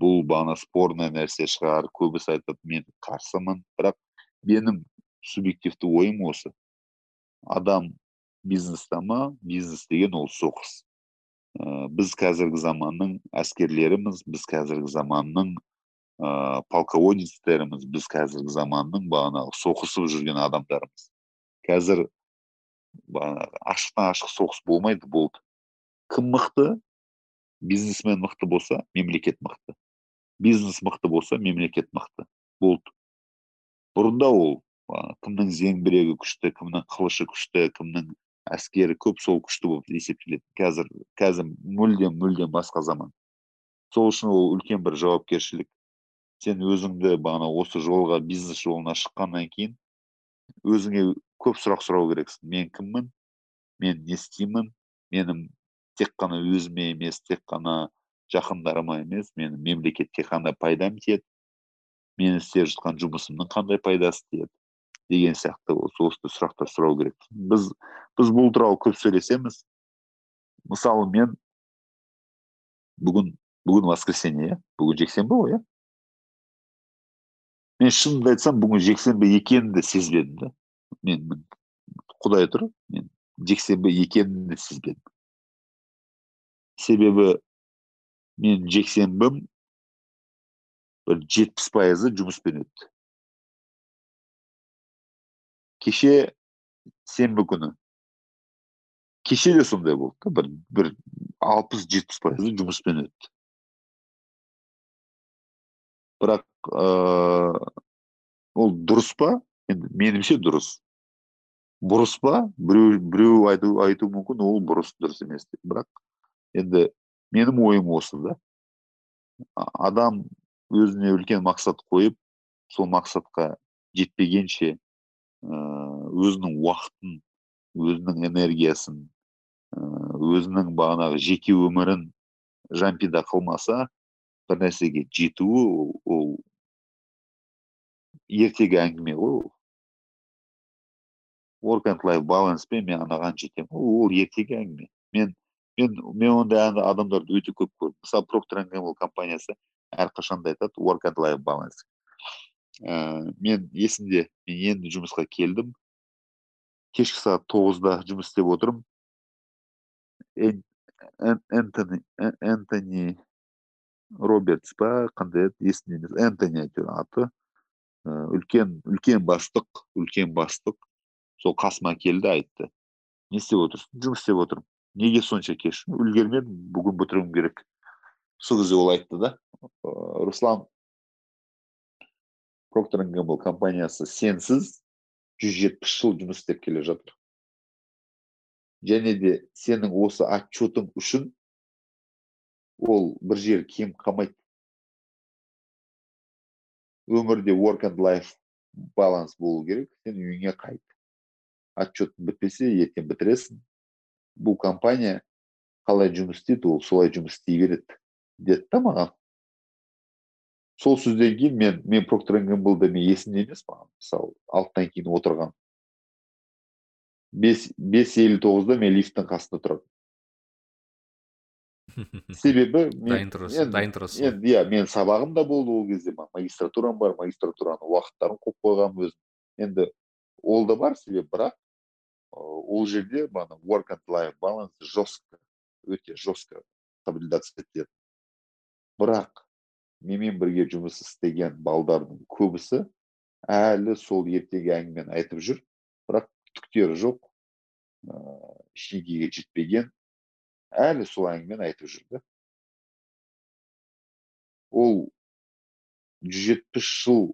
бұл бағана спорный нәрсе шығар көбісі айтады мен қарсымын бірақ менің субъективті ойым осы. Адам бизнеста ма бизнес деген ол соғыс. Ә, біз қазіргі заманның әскерлеріміз біз қазіргі заманның ә, полководецтеріміз біз қазіргі заманның бағанағы соғысып жүрген адамдарымыз қазір ашықтан ашық соғыс болмайды болды кім мықты бизнесмен мықты болса мемлекет мықты бизнес мықты болса мемлекет мықты болды бұрында ол кімнің зеңбірегі күшті кімнің қылышы күшті кімнің әскері көп сол күшті болып есептеледі қазір қазір мүлдем мүлдем басқа заман. Сол үшін ол үлкен бір жауапкершілік. Сен өзіңді бағана осы жолға бизнес жолына шыққаннан кейін өзіңе көп сұрақ сұрау керексің. Мен кіммін? Мен не істеймін? Менің тек қана өзіме емес тек қана жақындарыма емес менің мемлекетке қандай пайдам тиеді? Мен істеп жатқан жұмысымның қандай пайдасы тиеді? Деген сияқты осы сұрақтар сұрау керек. Біз біз бұл туралы көп сөйлесеміз. Мысалы мен бүгін бүгін воскресенье иә бүгін жексенбі ғой иә? Мен шынымды айтсам бүгін жексенбі екенін де сезбедім да. Мен құдай тұр мен жексенбі екенін де сезбедім. Себебі мен жексенбім бір жетпіс пайызы жұмыспен өтті. Кеше сенбі күні кеше де сондай болды да бір бір алпыс жетпіс пайызы жұмыспен өтті бірақ ыыы ол дұрыс па енді меніңше дұрыс бұрыс па біреу біреу айту, айту мүмкін ол бұрыс дұрыс емес деп бірақ енді менің ойым осы да адам өзіне үлкен мақсат қойып сол мақсатқа жетпегенше өзінің уақытын өзінің энергиясын өзінің бағанағы жеке өмірін жампида қылмаса бір нәрсеге жетуі ол ертегі әңгіме ғой ол. Work and life баланспен мен анаған жетемін. Ол ертегі әңгіме. Мен мен мен ондай адамдарды өте көп көрдім. Мысалы проктор компаниясы әрқашанда айтады work and life balance. Ә, мен есімде мен енді жұмысқа келдім кешкі сағат тоғызда жұмыс істеп отырмын. Энтони энтони робертс па қандай еді есімде емес энтони әйтеуір аты. Үлкен үлкен бастық үлкен бастық. Сол қасыма келді айтты. Не істеп отырсың? Жұмыс істеп отырмын неге сонша кеш? Үлгермедім бүгін бітіруім керек сол кезде ол айтты да руслан проктор гэмбл компаниясы сенсіз жүз жетпіс жыл жұмыс істеп келе жатыр және де сенің осы отчетың үшін ол бір жер кем қалмайды өмірде work and life баланс болу керек сен үйіңе қайт отчетың бітпесе ертең бітіресің бұл компания қалай жұмыс істейді ол солай жұмыс істей береді деді да маған сол сөзден кейін мен мен проктор мен есімде емес маған мысалы алтыдан кейін отырған. Бес бес елу тоғызда мен лифттің қасында тұрамын. [laughs] Себебі дайын тұрасың дайын тұрасың. енді иә менің сабағым да болды ол кезде. Магистратурам бар магистратураның уақыттарын қойып қойғанмын өзім. Енді ол да бар себебі бірақ ол жерде мана work and life balance жестко өте жестко соблюдаться етіледі. Бірақ менімен бірге жұмыс істеген балдардың көбісі әлі сол ертегі әңгімені айтып жүр. Бірақ түктері жоқ ыыы жетпеген әлі сол әңгімені айтып жүр да. Ол жүз жетпіс жыл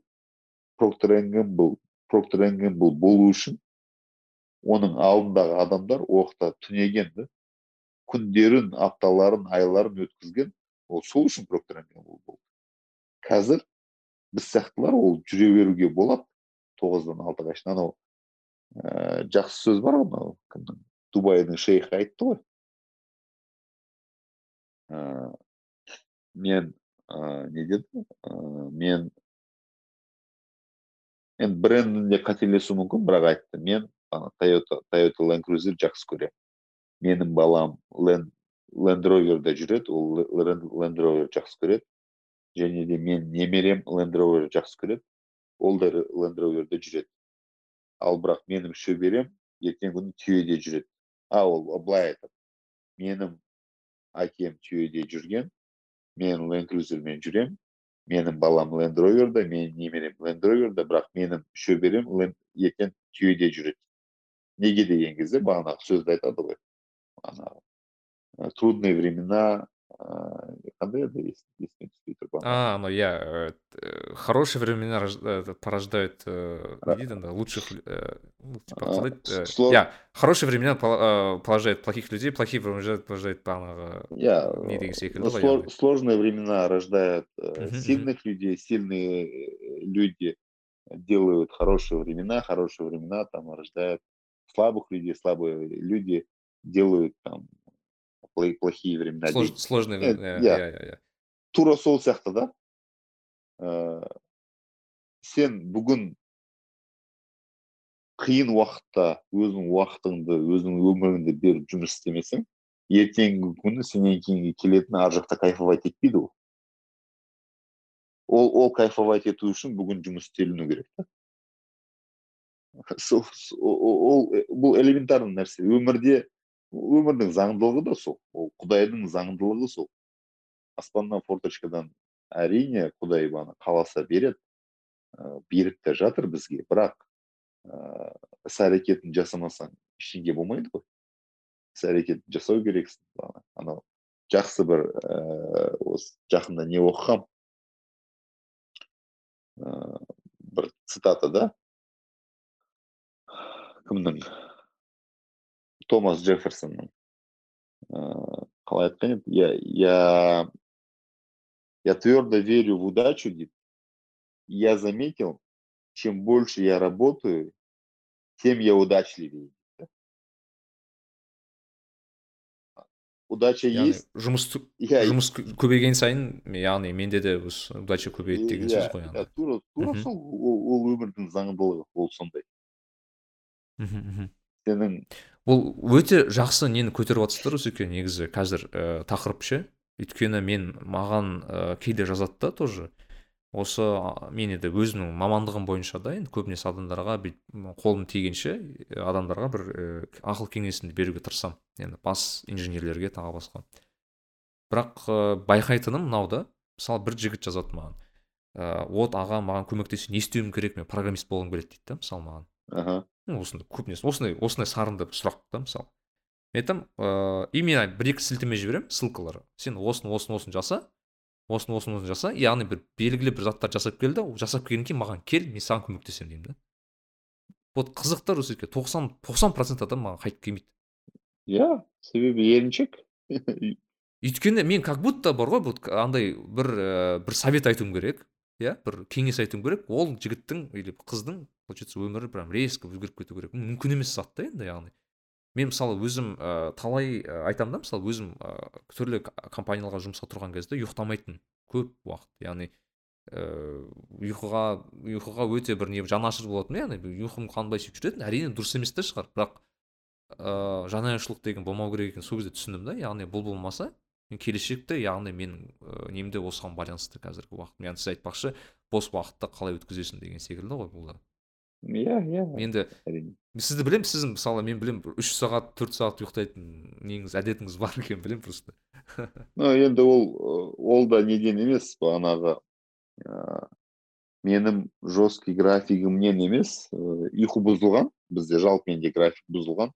проктор гэмбл проктор болу үшін оның алдындағы адамдар оқта түнеген да күндерін апталарын айларын өткізген ол сол үшін проктор болды. Қазір біз сияқтылар ол жүре беруге болады. тоғыздан алтыға шейін. Анау ә, жақсы сөз бар ғой мынау кімнің? Дубайдың шейхі айтты ғой. Ә, мен ә, не деді? Ә, мен енді брендінде қателесуі мүмкін бірақ айтты. Мен ана тойота тойота крузер жақсы көремін. Менің балам ленд роверда жүреді ол ленд ровер жақсы көреді. Және де мен немерем ленд жақсы көреді ол да ленд жүреді. Ал бірақ менің шөберем ертеңгі күні түйеде жүреді. А ол былай айтады менің әкем түйеде жүрген мен ленд крузермен жүремін менің балам ленд роверда менің немерем ленд роверда бірақ менің шөберем ертең түйеде жүреді. Неге деген кезде бағанағы сөзді айтады ғой. Ана трудные времена қандай еді есіме түспей тұр а ну иә э, хорошие времена порождают э, не дейді анда лучших э, ну типа қалай еді иә хорошие времена положают плохих людей плохие времена порождают бағанағы иә не деген секілді ғой сложные времена рождают сильных людей сильные люди делают хорошие времена хорошие времена там рождают слабых людей слабые люди делают там плохие времена Слож, сложные времена иә иә иә тура сол сияқты да? Ә, сен бүгін қиын уақытта өзің уақытыңды өзің өміріңді беріп жұмыс істемесең ертеңгі күні сенен кейінгі келетін ар жақта кайфовать етпейді ол. Ол ол кайфовать ету үшін бүгін жұмыс істеліну керек та. Сол ол бұл элементарный нәрсе. Өмірде өмірдің заңдылығы да сол. Ол құдайдың заңдылығы сол. Аспаннан форточкадан әрине құдай баны қаласа береді. Ә, беріп те жатыр бізге. Бірақ ә, әрекетін жасамасаң ештеңе болмайды ғой. Іс әрекетін жасау керексің. Анау жақсы бір ә, осы жақында не оқығам? Ә, бір цитата да. Кімнің? томас джефферсонның қалай айтқан еді я я я твердо верю в удачу дейді я заметил чем больше я работаю тем я удачливее удача есть жұмыс иә жұмыс көбейген сайын яғни менде де осы удача көбейеді деген сөз ғой иә тура тура сол ол өмірдің заңдылығы ол сондай мхм сенің бұл өте жақсы нені көтеріп жатсыздар осеке негізі қазір ә, тақырып ше. Өйткені мен маған ә, кейде жазады да тоже. Осы мен енді өзімнің мамандығым бойынша да енді көбінесе адамдарға бүйтіп қолым тигенше адамдарға бір ә, ақыл кеңесімді беруге тырысамын. Енді бас инженерлерге тағы басқа. Бірақ ә, байқайтыным мынау да. Мысалы бір жігіт жазады маған. Ә, вот аға маған көмектесу не істеуім керек мен программист болғым келеді дейді да мысалы маған. Аха. Осындай көбінесе осындай осындай сарынды сұрақ да мысалы. мен айтамын ыыы и мен бір екі сілтеме жіберемін ссылкалар. Сен осыны осыны осыны жаса осыны осыны осыны жаса яғни бір белгілі бір заттар жасап кел да жасап келгеннен кейін маған кел мен саған көмектесемін деймін да. Вот қызық та русеке тоқсан тоқсан процент адам маған қайтып келмейді. Иә себебі еріншек. Өйткені мен как будто бар ғой вот андай бір ә, бір совет айтуым керек иә бір кеңес айтуым керек. Ол жігіттің или қыздың получается өмірі прям резко өзгеріп кету керек. Мүмкін емес зат та енді яғни. Мен мысалы өзім ә, талай ә, айтамын да мысалы өзім ә, түрлі компанияларға жұмысқа тұрған кезде ұйықтамайтын көп уақыт. Яғни ә, ұйқыға ұйқыға өте бір не жанашыр болатын яғни ұйқым қанбай сөйтіп жүретін әрине дұрыс емес те шығар. Бірақ ыыы жанашырлық деген болмау керек екенін сол кезде түсіндім да яғни бұл болмаса мен келешекте яғни менің ә, немде осыған байланысты қазіргі уақыт яғни сіз айтпақшы бос уақытты қалай өткізесің деген секілді ғой бұл да. Иә иә. Енді әрине. Сізді білемін сіздің мысалы мен білемін үш сағат төрт сағат ұйықтайтын неңіз әдетіңіз бар екенін білемін просто. [laughs] Ну енді ол ол да неден емес бағанағы ә, менің жесткий графигімнен емес ұйқы бұзылған бізде жалпы менде график бұзылған.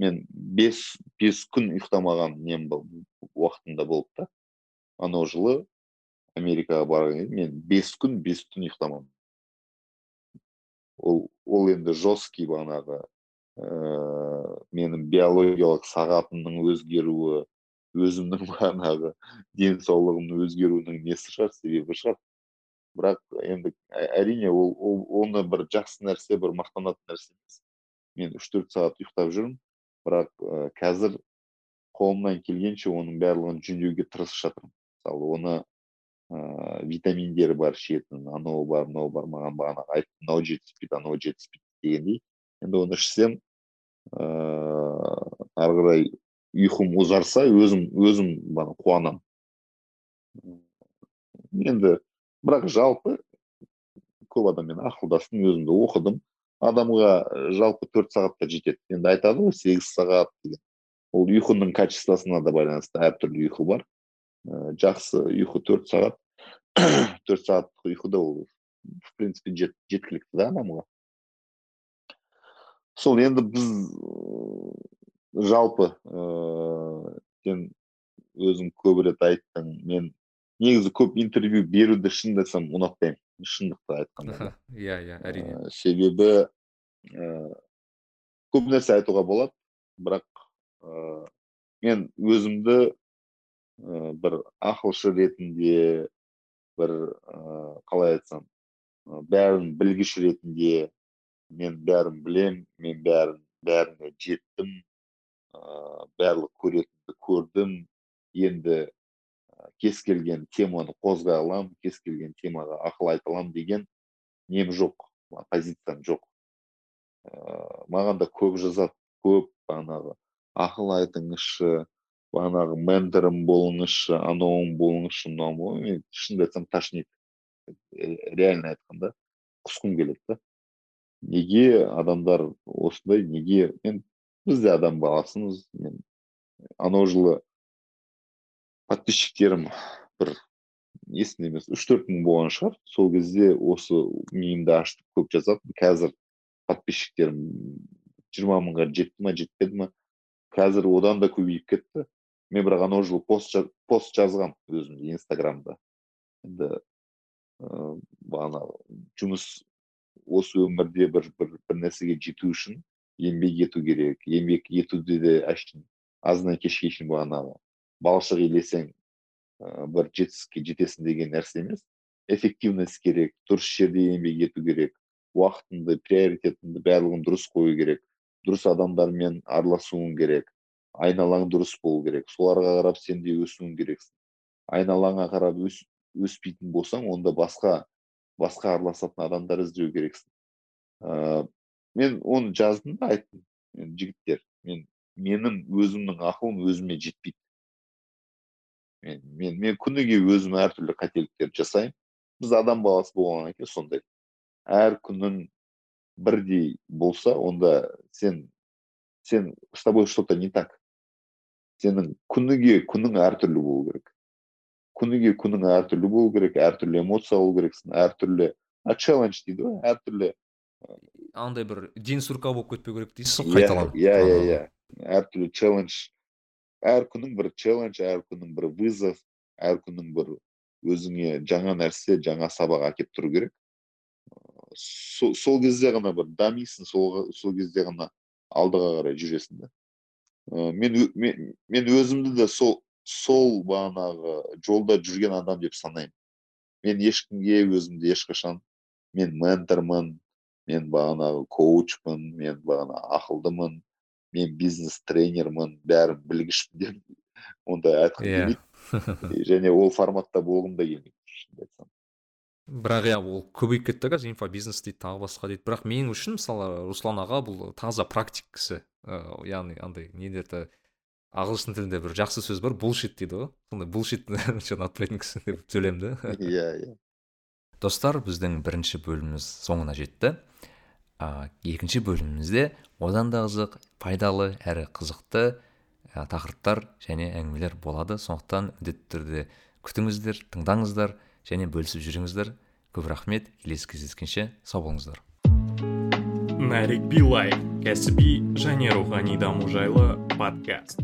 Мен бес бес күн ұйықтамаған нем был уақытымда болды да анау жылы америкаға барған кезде мен бес күн бес түн ұйықтамадым. Ол ол енді жесткий бағанағы ә, менің биологиялық сағатымның өзгеруі өзімнің [laughs] бағанағы денсаулығымның өзгеруінің несі шығар себебі шығар. Бірақ енді әрине ол, ол оны бір жақсы нәрсе бір мақтанатын нәрсе емес. Мен үш төрт сағат ұйықтап жүрмін бірақ ә, қазір қолымнан келгенше оның барлығын жөндеуге тырысып жатырмын. Мысалы оны ыыы витаминдері бар ішетін анау бар мынау бар маған бағанағы айтты мынау жетіспейді анау жетіспейді дегендей. Енді оны ішсем ыыы ары қарай ұйқым ұзарса өзім өзім бана қуанамын. Енді бірақ жалпы көп адаммен ақылдастым өзімді оқыдым. Адамға жалпы төрт сағатта жетеді. Енді айтады ғой сегіз сағат деген. Ол ұйқының качествосына да байланысты әртүрлі ұйқы бар. Жақсы ұйқы төрт сағат [coughs] төрт сағаттық ұйқы да ол в принципе жет, жеткілікті да адамға. Сол енді біз жалпы ыыы сен өзің көп рет айттың мен негізі көп интервью беруді шынымды айтсам ұнатпаймын шындықты айтқанда [laughs] иә иә әрине. Себебі ыыы көп нәрсе айтуға болады бірақ ыыы мен өзімді ә, бір ақылшы ретінде бір ә, қалай айтсам бәрін білгіш ретінде мен бәрін білем мен бәрін бәріне жеттім ә, барлық көретінді көрдім. Енді кез келген теманы қозғай аламын кез келген темаға ақыл айта аламын деген нем жоқ позициям жоқ. Ә, маған да көп жазады көп бағанағы ақыл айтыңызшы бағанағы менторым болыңызшы анауың болыңызшы мынауың мен шынымды айтсам тошнит. Реально айтқанда құсқым келеді да. Неге адамдар осындай неге? Мен біз де адам баласымыз мен анау жылы подписчиктерім бір есімде емес үш төрт мың болған шығар. Сол кезде осы миымды ашып көп жазатын. Қазір подписчиктерім жиырма мыңға жетті ма жетпеді ма қазір одан да көбейіп кетті. Мен бірақ анау жылы пост пост жазғам өзімде инстаграмда. Енді ыыы жұмыс осы өмірде бір бір бір нәрсеге жету үшін еңбек ету керек еңбек етуде де әшейін азаннан кешке шейін бағанағы балшық илесең бір жетістікке жетесің деген нәрсе емес. Эффективность керек дұрыс жерде еңбек ету керек уақытыңды приоритетіңді барлығын дұрыс қою керек дұрыс адамдармен араласуың керек. Айналаң дұрыс болу керек. Соларға қарап сен де өсуің керексің. Айналаңа қарап өс, өспейтін болсаң онда басқа басқа араласатын адамдар іздеу керексің. Ә, мен оны жаздым да айттым. Жігіттер мен менің өзімнің ақылым өзіме жетпейді. Мен мен, мен күніге өзім әртүрлі қателіктер жасаймын. Біз адам баласы болғаннан кейін сондай. Әр күнің бірдей болса онда сен сен с тобой что то не так. Сенің күніге күнің әртүрлі болу керек. Күніге күнің әртүрлі болу керек әртүрлі эмоция алу керексің әртүрлі а челлендж дейді ғой әртүрлі андай бір день сурка болып кетпеу керек дейсіз ғой қайталанып иә иә иә. Әртүрлі челлендж әр күнің бір челлендж әр күнің бір вызов әр күнің бір өзіңе жаңа нәрсе жаңа сабақ әкеліп тұру керек. Сол, сол кезде ғана бір дамисың сол, сол кезде ғана алдыға қарай жүресің да мен, мен мен өзімді де сол сол бағанағы жолда жүрген адам деп санаймын мен ешкімге өзімді ешқашан мен ментормын мен бағанағы коучпын мен бағана ақылдымын мен бизнес тренермін бәрін білгішпін деп ондай айтқым yeah. Келмейді және ол форматта болғым да келмейді. Шынымды айтсам. Бірақ иә ол көбейіп кетті қазір инфобизнес дейді тағы басқа дейді. Бірақ мен үшін мысалы руслан аға бұл таза практик кісі. Ыыы яғни андай нелерді ағылшын тілінде бір жақсы сөз бар булшит дейді ғой. Сондай булшит ұнатпайтын [laughs] кісі деп сөйлеймін да [laughs] иә иә. Достар біздің бірінші бөліміміз соңына жетті. А, екінші бөлімімізде одан да қызық пайдалы әрі қызықты ә, тақырыптар және әңгімелер болады. Сондықтан міндетті түрде күтіңіздер тыңдаңыздар. Және бөлісіп жүріңіздер. Көп рахмет. Келесі кездескенше сау болыңыздар. Нарик билай кәсіби және рухани даму жайлы подкаст.